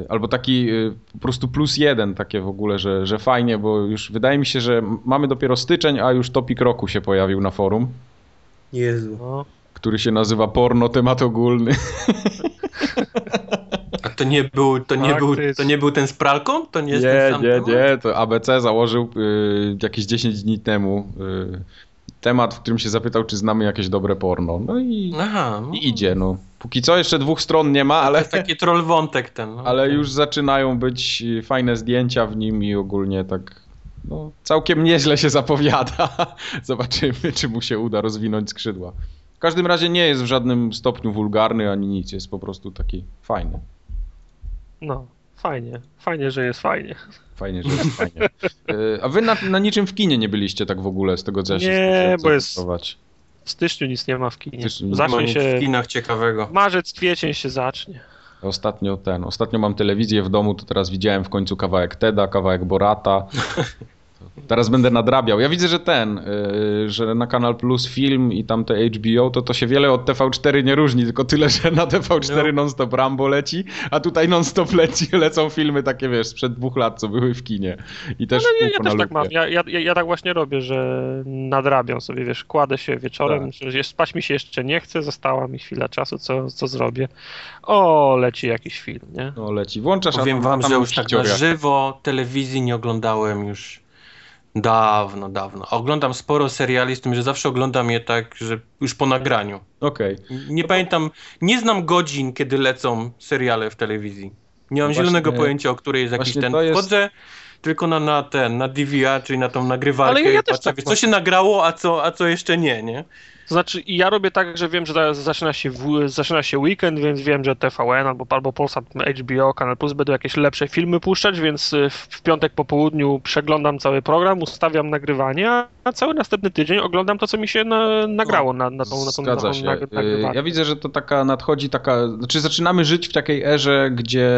Albo taki po prostu plus jeden takie w ogóle, że, że fajnie, bo już wydaje mi się, że mamy dopiero styczeń, a już topik roku się pojawił na forum, Jezu. No. który się nazywa porno temat ogólny. A to nie był, to nie był, Faktycznie. to nie był ten z pralką? To nie jest Nie, ten sam nie, temat? nie, to ABC założył y, jakieś 10 dni temu y, temat, w którym się zapytał, czy znamy jakieś dobre porno. No i, Aha, no. i idzie, no. Póki co jeszcze dwóch stron nie ma, To ale, jest taki troll wątek ten. No. ale już zaczynają być fajne zdjęcia w nim i ogólnie tak no, całkiem nieźle się zapowiada. Zobaczymy, czy mu się uda rozwinąć skrzydła. W każdym razie nie jest w żadnym stopniu wulgarny ani nic, jest po prostu taki fajny. No, fajnie. Fajnie, że jest fajnie. Fajnie, że jest fajnie. Y, A wy na, na niczym w kinie nie byliście tak w ogóle, z tego co ja się Nie, bo jest-. W styczniu nic nie ma w kinie. Zacznie się... w kinach ciekawego. Marzec, kwiecień się zacznie. Ostatnio ten, ostatnio mam telewizję w domu, to teraz widziałem w końcu kawałek Teda, kawałek Borata. Teraz będę nadrabiał. Ja widzę, że ten, y, że na Kanal Plus film i tamte HBO, to to się wiele od TV4 nie różni, tylko tyle, że na TV4 No. non-stop Rambo leci, a tutaj non-stop leci, lecą filmy takie, wiesz, sprzed dwóch lat, co były w kinie. I też No, ja, ja też tak mam. Ja, ja, ja tak właśnie robię, że nadrabiam sobie, wiesz, kładę się wieczorem, Tak. że spać mi się jeszcze nie chce, została mi chwila czasu, co, co zrobię. O, leci jakiś film, nie? No leci. Włączasz, a Powiem wam, że już tak na żywo telewizji nie oglądałem już dawno, dawno. Oglądam sporo seriali, z tym, że zawsze oglądam je tak, że już po nagraniu. Okej. Nie pamiętam, nie znam godzin, kiedy lecą seriale w telewizji. Nie mam Właśnie- zielonego pojęcia, o której jest jakiś ten. jest- Wchodzę tylko na, na ten, na DVR, czyli na tą nagrywarkę Ale ja też patrzę, tak co się nagrało, a co, a co jeszcze nie, nie? To znaczy, i ja robię tak, że wiem, że teraz zaczyna się, w, zaczyna się weekend, więc wiem, że TVN albo, albo Polsat, HBO, Kanal Plus będą jakieś lepsze filmy puszczać, więc y, w, w piątek po południu przeglądam cały program, ustawiam nagrywanie, a- cały następny tydzień oglądam to, co mi się na, nagrało na, na tą, na tą, na Zgadza tą się. Y. Ja widzę, że to taka nadchodzi taka, znaczy zaczynamy żyć w takiej erze, gdzie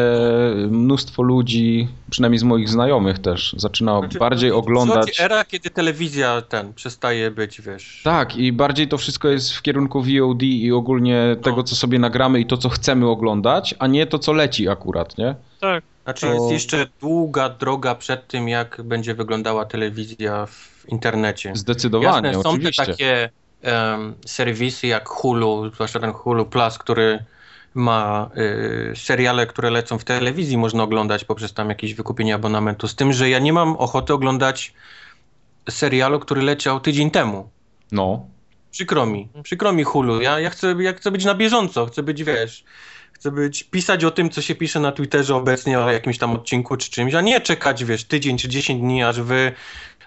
mnóstwo ludzi, przynajmniej z moich znajomych też, zaczyna Znaczy, bardziej oglądać. era, kiedy telewizja ten przestaje być, wiesz. Tak, i bardziej to wszystko jest w kierunku VOD i ogólnie tego, co sobie nagramy i to, co chcemy oglądać, a nie to, co leci akurat, nie? Tak. Znaczy To- jest jeszcze długa droga przed tym, jak będzie wyglądała telewizja w internecie. Zdecydowanie, Jasne, są oczywiście. te takie em, serwisy jak Hulu, zwłaszcza ten Hulu Plus, który ma y, seriale, które lecą w telewizji, można oglądać poprzez tam jakieś wykupienie abonamentu. Z tym, że ja nie mam ochoty oglądać serialu, który leciał tydzień temu. No, Przykro mi, przykro mi Hulu. Ja, ja, chcę, ja chcę być na bieżąco, chcę być, wiesz, chcę być, pisać o tym, co się pisze na Twitterze obecnie, o jakimś tam odcinku czy czymś, a nie czekać, wiesz, tydzień czy 10 dni, aż wy,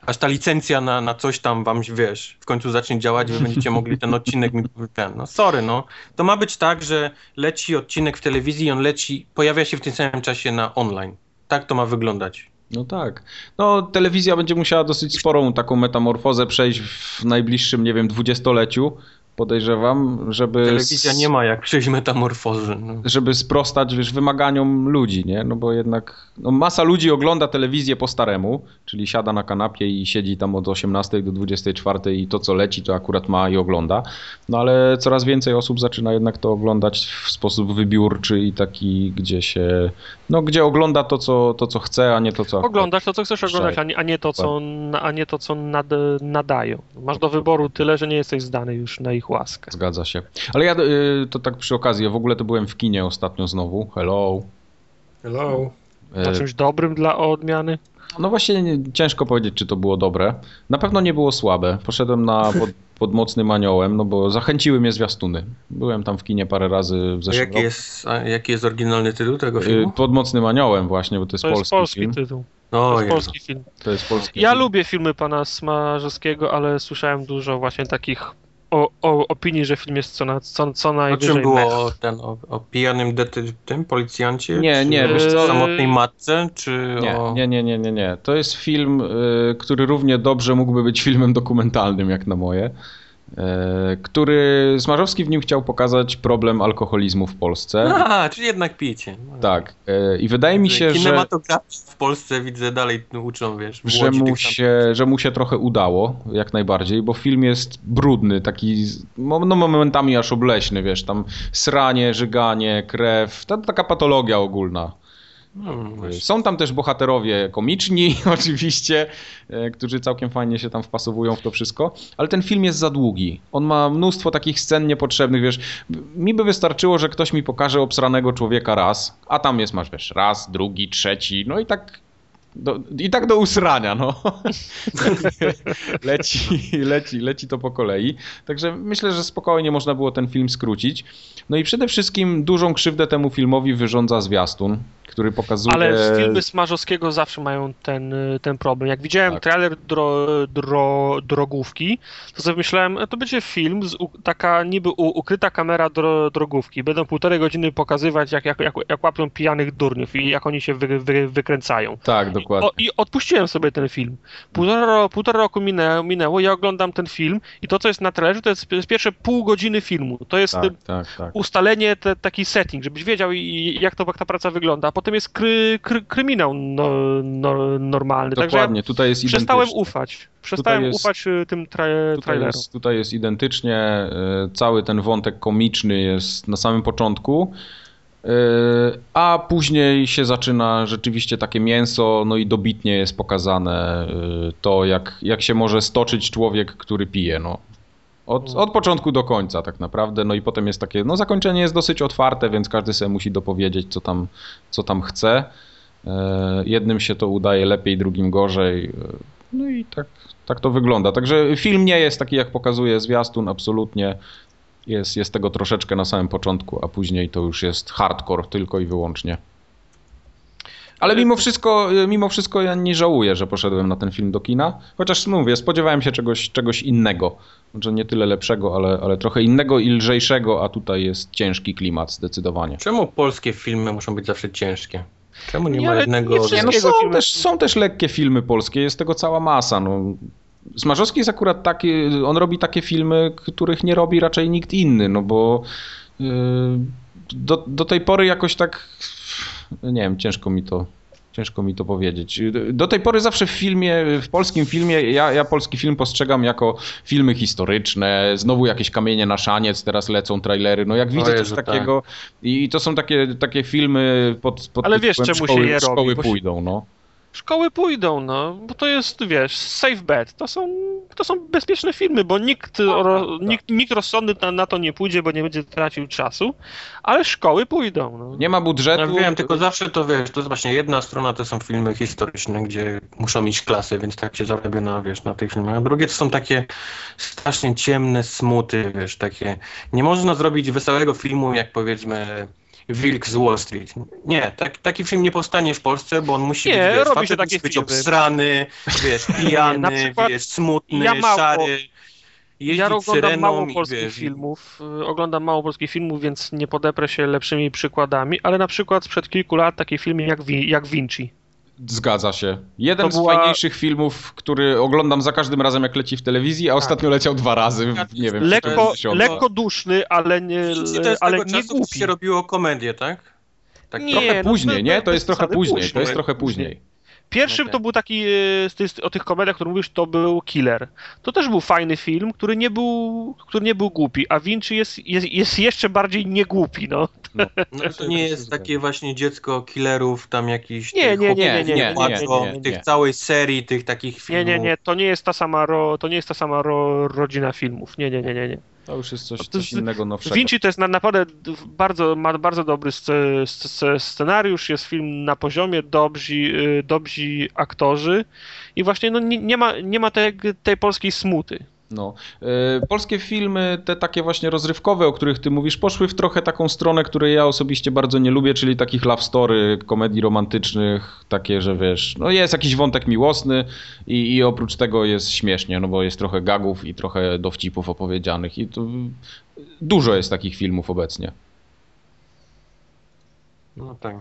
aż ta licencja na, na coś tam wam, wiesz, w końcu zacznie działać, wy będziecie mogli ten odcinek, ten, no sorry, no. To ma być tak, że leci odcinek w telewizji on leci, pojawia się w tym samym czasie na online. Tak to ma wyglądać. No tak. No, telewizja będzie musiała dosyć sporą taką metamorfozę przejść w najbliższym, nie wiem, dwudziestoleciu, podejrzewam, żeby... Telewizja nie ma jak przejść metamorfozy. No. żeby sprostać wiesz, wymaganiom ludzi, nie? No bo jednak no masa ludzi ogląda telewizję po staremu, czyli siada na kanapie i siedzi tam od 18 do 24 i to co leci to akurat ma i ogląda. No ale coraz więcej osób zaczyna jednak to oglądać w sposób wybiórczy i taki, gdzie się no gdzie ogląda to co, to, co chce, a nie to co Oglądasz to, co chcesz oglądać, a nie, a nie to, co, a nie to, co nad, nadają. Masz do wyboru tyle, że nie jesteś zdany już na ich łaskę. Zgadza się. Ale ja y, to tak przy okazji, ja w ogóle to byłem w kinie ostatnio znowu. Hello. Hello. Na E, czymś dobrym dla odmiany? No właśnie nie- ciężko powiedzieć, czy to było dobre. Na pewno nie było słabe. Poszedłem na pod, pod mocnym aniołem, no bo zachęciły mnie zwiastuny. Byłem tam w kinie parę razy w A zeszłym jaki roku. jest, a jaki jest oryginalny tytuł tego Y, filmu? Pod mocnym aniołem właśnie, bo to jest To jest polski, polski film. tytuł. O, To jest Jezu. polski film. To jest polski Ja film. lubię filmy pana Smarzowskiego, ale słyszałem dużo właśnie takich o, o, opinii, że film jest co, na, co, co O najwyżej czym było mech. o, ten, o, o pijanym dety, tym policjancie? Nie, czy nie, wiesz co? o samotnej matce, czy Nie, o... nie, nie, nie, nie, nie. To jest film, y, który równie dobrze mógłby być filmem dokumentalnym, jak na moje. Y, Który Smarzowski w nim chciał pokazać problem alkoholizmu w Polsce. A, czyli jednak picie. No. Tak. y, I wydaje mi się, że. Kinematografii w Polsce widzę dalej uczą, wiesz, że mu, się, że mu się trochę udało, jak najbardziej, bo film jest brudny, taki no, momentami aż obleśny, wiesz, tam sranie, żyganie, krew, to taka patologia ogólna. No, właśnie. Są tam też bohaterowie komiczni, oczywiście, e, którzy całkiem fajnie się tam wpasowują w to wszystko, ale ten film jest za długi. On ma mnóstwo takich scen niepotrzebnych, wiesz. Mi by wystarczyło, że ktoś mi pokaże obsranego człowieka raz, a tam jest, masz, wiesz, raz, drugi, trzeci, no i tak do, I tak do usrania, no. leci, leci, leci to po kolei. Także myślę, że spokojnie można było ten film skrócić. No i przede wszystkim dużą krzywdę temu filmowi wyrządza zwiastun, który pokazuje... Ale filmy Smarzowskiego zawsze mają ten, ten problem. Jak widziałem Tak. trailer dro, dro, drogówki, to sobie myślałem, e, to będzie film, z, taka niby ukryta kamera dro, drogówki. Będą półtorej godziny pokazywać, jak, jak, jak, jak łapią pijanych durniów i jak oni się wy, wy, wykręcają. Tak, dokładnie. O, I odpuściłem sobie ten film. Półtora, półtora roku minęło, minęło, ja oglądam ten film i to, co jest na trailerze, to jest, pierwsze pół godziny filmu. To jest Tak, tak, tak. ustalenie, te, taki setting, żebyś wiedział, jak, to, jak ta praca wygląda. A potem jest kry, kry, kryminał no, no, normalny. Także Dokładnie, tutaj jest przestałem ufać. Przestałem jest- ufać y, tym tra, Tutaj trailerom. jest, tutaj jest identycznie, y, cały ten wątek komiczny jest na samym początku, a później się zaczyna rzeczywiście takie mięso, no i dobitnie jest pokazane y, to, jak, jak się może stoczyć człowiek, który pije, no. Od, od początku do końca tak naprawdę, no i potem jest takie, no zakończenie jest dosyć otwarte, więc każdy sobie musi dopowiedzieć, co tam, co tam chce. Y, Jednym się to udaje lepiej, drugim gorzej. No i tak, tak to wygląda. Także film nie jest taki, jak pokazuje zwiastun, absolutnie. Jest, jest tego troszeczkę na samym początku, a później to już jest hardcore tylko i wyłącznie. Ale mimo wszystko, mimo wszystko ja nie żałuję, że poszedłem na ten film do kina. Chociaż mówię, spodziewałem się czegoś, czegoś innego. Może nie tyle lepszego, ale, ale trochę innego i lżejszego, a tutaj jest ciężki klimat zdecydowanie. Czemu polskie filmy muszą być zawsze ciężkie? Czemu nie Nie, ma jednego... nie no są, też, są też lekkie filmy polskie, jest tego cała masa. No. Smarzowski jest akurat taki, on robi takie filmy, których nie robi raczej nikt inny, no bo yy, do, do tej pory jakoś tak, nie wiem, ciężko mi to, ciężko mi to powiedzieć. Do tej pory zawsze w filmie, w polskim filmie, ja, ja polski film postrzegam jako filmy historyczne, znowu jakieś kamienie na szaniec, teraz lecą trailery, no jak widzę coś tak. takiego i to są takie, takie filmy pod, pod Ale wiesz, czemu się szkoły, je robi, szkoły się- pójdą, no. Szkoły pójdą, no, bo to jest, wiesz, safe bet. To są, to są bezpieczne filmy, bo nikt, ro, nikt, nikt rozsądny na, na to nie pójdzie, bo nie będzie tracił czasu, ale szkoły pójdą. No. Nie ma budżetu. Ja wiem, tylko zawsze to wiesz, to jest właśnie jedna strona to są filmy historyczne, gdzie muszą mieć klasy, więc tak się zarabia na, wiesz, na tych filmach. A drugie to są takie strasznie ciemne smuty, wiesz, takie. Nie można zrobić wesołego filmu, jak powiedzmy Wilk z Wall Street. Nie, tak, taki film nie powstanie w Polsce, bo on musi Nie, być, wiesz, robi się takie być filmy. obsrany, wiesz, pijany, przykład wiesz, smutny, ja mało- szary. Ja oglądam mało polskich wiesz, filmów, y, oglądam mało polskich filmów, więc nie podeprę się lepszymi przykładami, ale na przykład sprzed kilku lat taki film jak, jak Vinci. Zgadza się. Jeden To z była- fajniejszych filmów, który oglądam za każdym razem, jak leci w telewizji, a ostatnio leciał dwa razy, w, nie wiem, Lekko, 70. lekko duszny, ale nie, Vinci to jest ale nie czasu, głupi. się robiło komedię, tak? tak Nie, Trochę no później, to- nie? to jest trochę przesady, później, to później. jest trochę później. Pierwszym Okej. to był taki, e, z tych, o tych komediach, które mówisz, to był Killer. To też był fajny film, który nie był, który nie był głupi, a Vinci jest, jest, jest jeszcze bardziej niegłupi, no. No to nie jest takie właśnie dziecko killerów, tam jakiś... Nie, nie, nie, nie, nie, nie, nie, nie, nie, tych nie. całej serii tych takich Nie, filmów. nie, nie, to nie jest ta sama, ro, to nie jest ta sama ro, rodzina filmów. Nie, nie, nie, nie, nie. To już jest coś, jest- coś innego, nowszego. Vinci to jest na, naprawdę bardzo, ma bardzo dobry sce, sce, scenariusz, jest film na poziomie, dobrzy, y, dobrzy aktorzy i właśnie no, nie, nie ma, nie ma tej, tej polskiej smuty. No. E, Polskie filmy, te takie właśnie rozrywkowe, o których ty mówisz, poszły w trochę taką stronę, której ja osobiście bardzo nie lubię, czyli takich love story, komedii romantycznych, takie, że wiesz, no jest jakiś wątek miłosny i, i oprócz tego jest śmiesznie, no bo jest trochę gagów i trochę dowcipów opowiedzianych i to dużo jest takich filmów obecnie. No tak.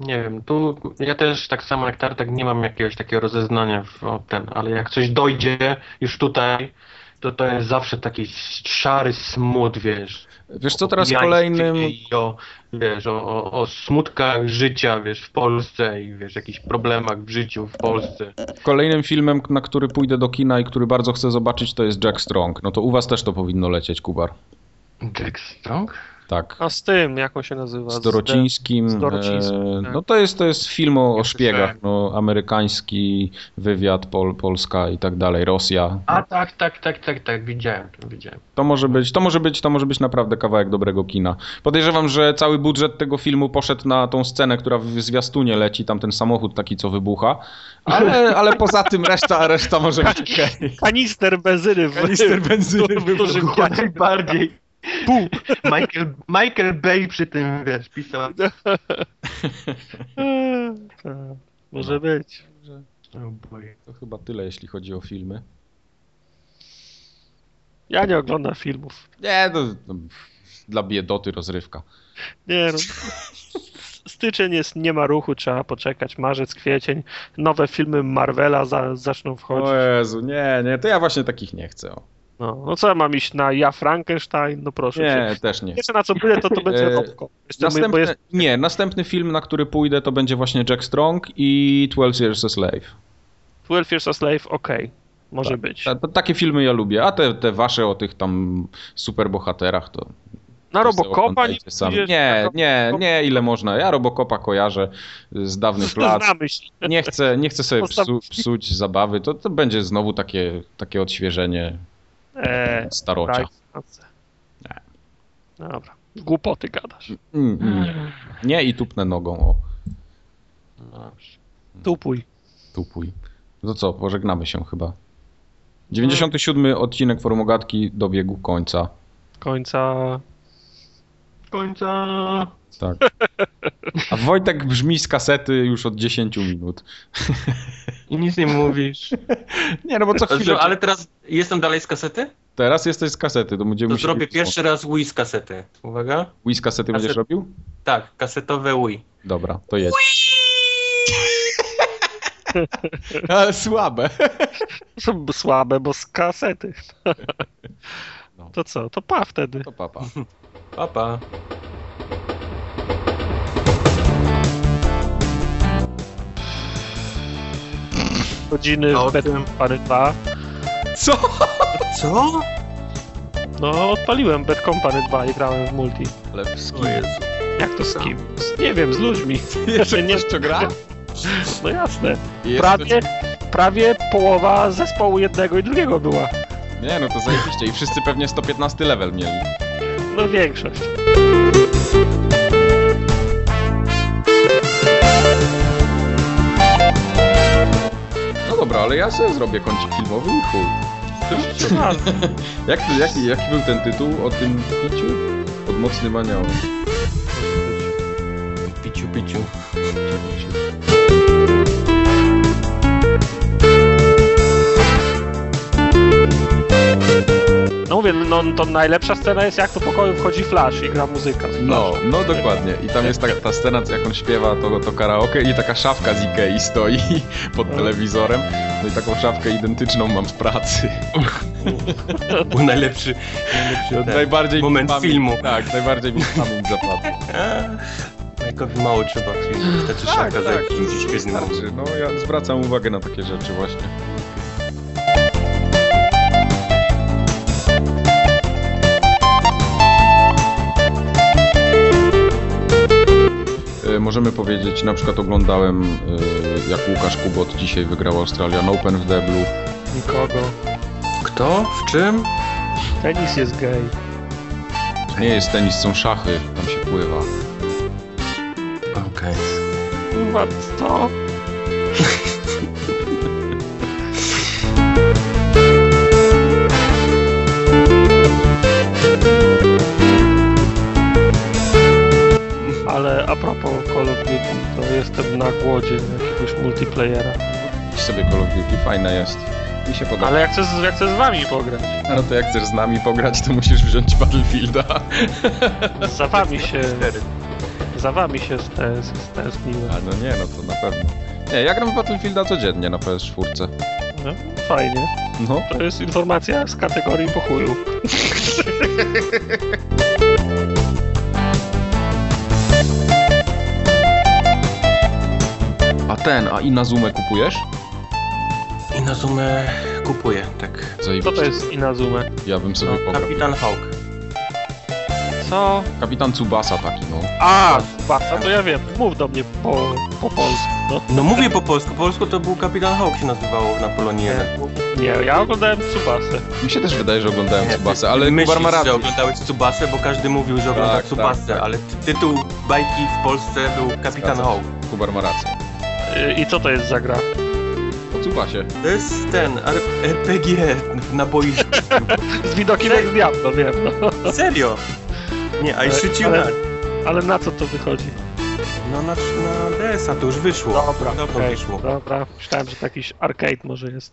Nie wiem, tu ja też tak samo jak Tartak nie mam jakiegoś takiego rozeznania w ten, ale jak coś dojdzie już tutaj, to to jest zawsze taki szary smut, wiesz. Wiesz co, teraz kolejnym... O, wiesz, o, o, o smutkach życia, wiesz, w Polsce i wiesz, jakichś problemach w życiu w Polsce. Kolejnym filmem, na który pójdę do kina i który bardzo chcę zobaczyć, to jest Jack Strong. No to u was też to powinno lecieć, Kubar. Jack Strong? Tak. A z tym, jak on się nazywa? Z Dorocińskim. z Dorocińskim, e, tak. No to jest, to jest film o, o szpiegach. No, amerykański wywiad, Pol, Polska i tak dalej, Rosja. A tak, tak, tak, tak, tak, widziałem to, widziałem. To może być, to może być, to może być naprawdę kawałek dobrego kina. Podejrzewam, że cały budżet tego filmu poszedł na tą scenę, która w zwiastunie leci, tam ten samochód taki, co wybucha. Ale, ale poza tym reszta, reszta może być okej. Kanister benzyny w, Kanister benzyny w, w dużym Chyba kianie. najbardziej. Pół. Michael, Michael Bay przy tym, wiesz, pisał. Może być. Oh boy. To chyba tyle, jeśli chodzi o filmy. Ja nie oglądam filmów. Nie, to, to dla biedoty rozrywka. Nie no. Styczeń jest, nie ma ruchu, trzeba poczekać. Marzec, kwiecień. Nowe filmy Marvela za, zaczną wchodzić. O Jezu, nie, nie, to ja właśnie takich nie chcę. O. No, no co ja mam iść na Ja Frankenstein? No proszę cię. Nie, też nie. Pierwsze na co pójdę, to to będzie E. Jeszcze my- jest, Nie, następny film, na który pójdę, to będzie właśnie Jack Strong i 12 Years a Slave. 12 Years a Slave, okej. Może Tak. być. Ta, ta, takie filmy ja lubię, a te, te wasze o tych tam superbohaterach to... Na to Robocopa nie pójdziesz? Nie, Na nie, nie, ile można. Ja Robocopa kojarzę z dawnych lat. Nie chcę, nie chcę sobie psu, psuć zabawy. To, to będzie znowu takie, takie odświeżenie Eee, starocia. szansę. Dobra. Głupoty gadasz. Mm, mm. Nie i tupnę nogą, o, No dobrze. Tupuj. tupuj. No co, pożegnamy się chyba. 97 odcinek Formogatki dobiegł końca. Końca. Końca. Tak. A Wojtek brzmi z kasety już od 10 minut. I nic nie mówisz. Nie, no bo co chwilę. Ale teraz jestem dalej z kasety? Teraz jesteś z kasety, to będziemy To zrobię pierwszy raz Wii z kasety. Uwaga. Wii z kasety będziesz Kaset- robił? Tak, kasetowe Wii. Dobra, to jedź. Ale słabe. Słabe, bo z kasety. No. To co? To pa wtedy. To papa. Papa. Godziny A o w tym- Company 2. Co? Co? No, odpaliłem Bad Company 2 i grałem w multi. Ale O Jezu. Jak to z kim? Z, nie wiem, z ludźmi. Jeszcze nie- ktoś to gra? No jasne. Jest Prawie, prawie połowa zespołu jednego i drugiego była. Nie, no to zajebiście. I wszyscy pewnie 115 level mieli. No większość. No dobra, ale ja sobie zrobię kącik filmowy i chuj. Jak, jaki, jaki był ten tytuł o tym piciu? Pod mocnym aniołem. Piciu, piciu. No mówię, no to najlepsza scena jest jak do pokoju wchodzi Flash i gra muzyka. z No, no dokładnie. I tam jest ta, ta scena, jak on śpiewa to, to karaoke i taka szafka z Ikei stoi pod telewizorem. No i taką szafkę identyczną mam w pracy. Był najlepszy, najlepszy ten, najbardziej moment pamięć- filmu. Tak, najbardziej mi pamięć zapadł. Majkowi mało trzeba. Wystarczy szafka za jakimś świetnym wystarczy. No ja zwracam uwagę na takie rzeczy właśnie. Możemy powiedzieć, na przykład oglądałem e, jak Łukasz Kubot dzisiaj wygrał Australian Open w deblu. Nikogo. Kto? W czym? Tenis jest gej. Nie jest tenis, są szachy, tam się pływa. Okej. Kurwa, co? Ale a propos Call of Duty, to jestem na głodzie jakiegoś multiplayera. Idź sobie Call of Duty, fajne jest. Mi się podoba. Ale jak chcę, z- jak chcę z wami pograć, No to jak chcesz z nami pograć, to musisz wziąć Battlefielda. za wami się, za wami się stęs- stęskniłem. A no nie, no to na pewno. Nie, ja gram w Battlefielda codziennie na PS4. No, fajnie. No, To jest informacja z kategorii po chuju. ten, a Inazumę kupujesz? I na Zoomę kupuję, tak. Co to jest Inazume? Ja bym sobie No, pograł. Kapitan Hawk. Co? Kapitan Tsubasa taki, no. A, Basa, to ja wiem. Mów do mnie po, po polsku. No. No mówię po polsku, po polsku to był Kapitan Hawk się nazywało na Polonii 1. Nie, ja oglądałem Tsubasę. Mi się też wydaje, że oglądałem Nie, Tsubasę, ale ty Kubar myślisz, ma że rację. oglądałeś Tsubasę, bo każdy mówił, że ogląda Tak, Tsubasę, tak, tak. ale ty- tytuł bajki w Polsce był Kapitan Hawk. Kubar ma rację. I co to jest za gra? Po Tsubasie. To jest ten RPG na boisku. Z widokiem jak z Diablo, wiem, no. Serio? Nie, I Ale- shit you ale-. Ale na co to wychodzi? No na, na DS-a to już wyszło. Dobra, Dawno okej, wyszło. dobra. Myślałem, że to jakiś arcade może jest.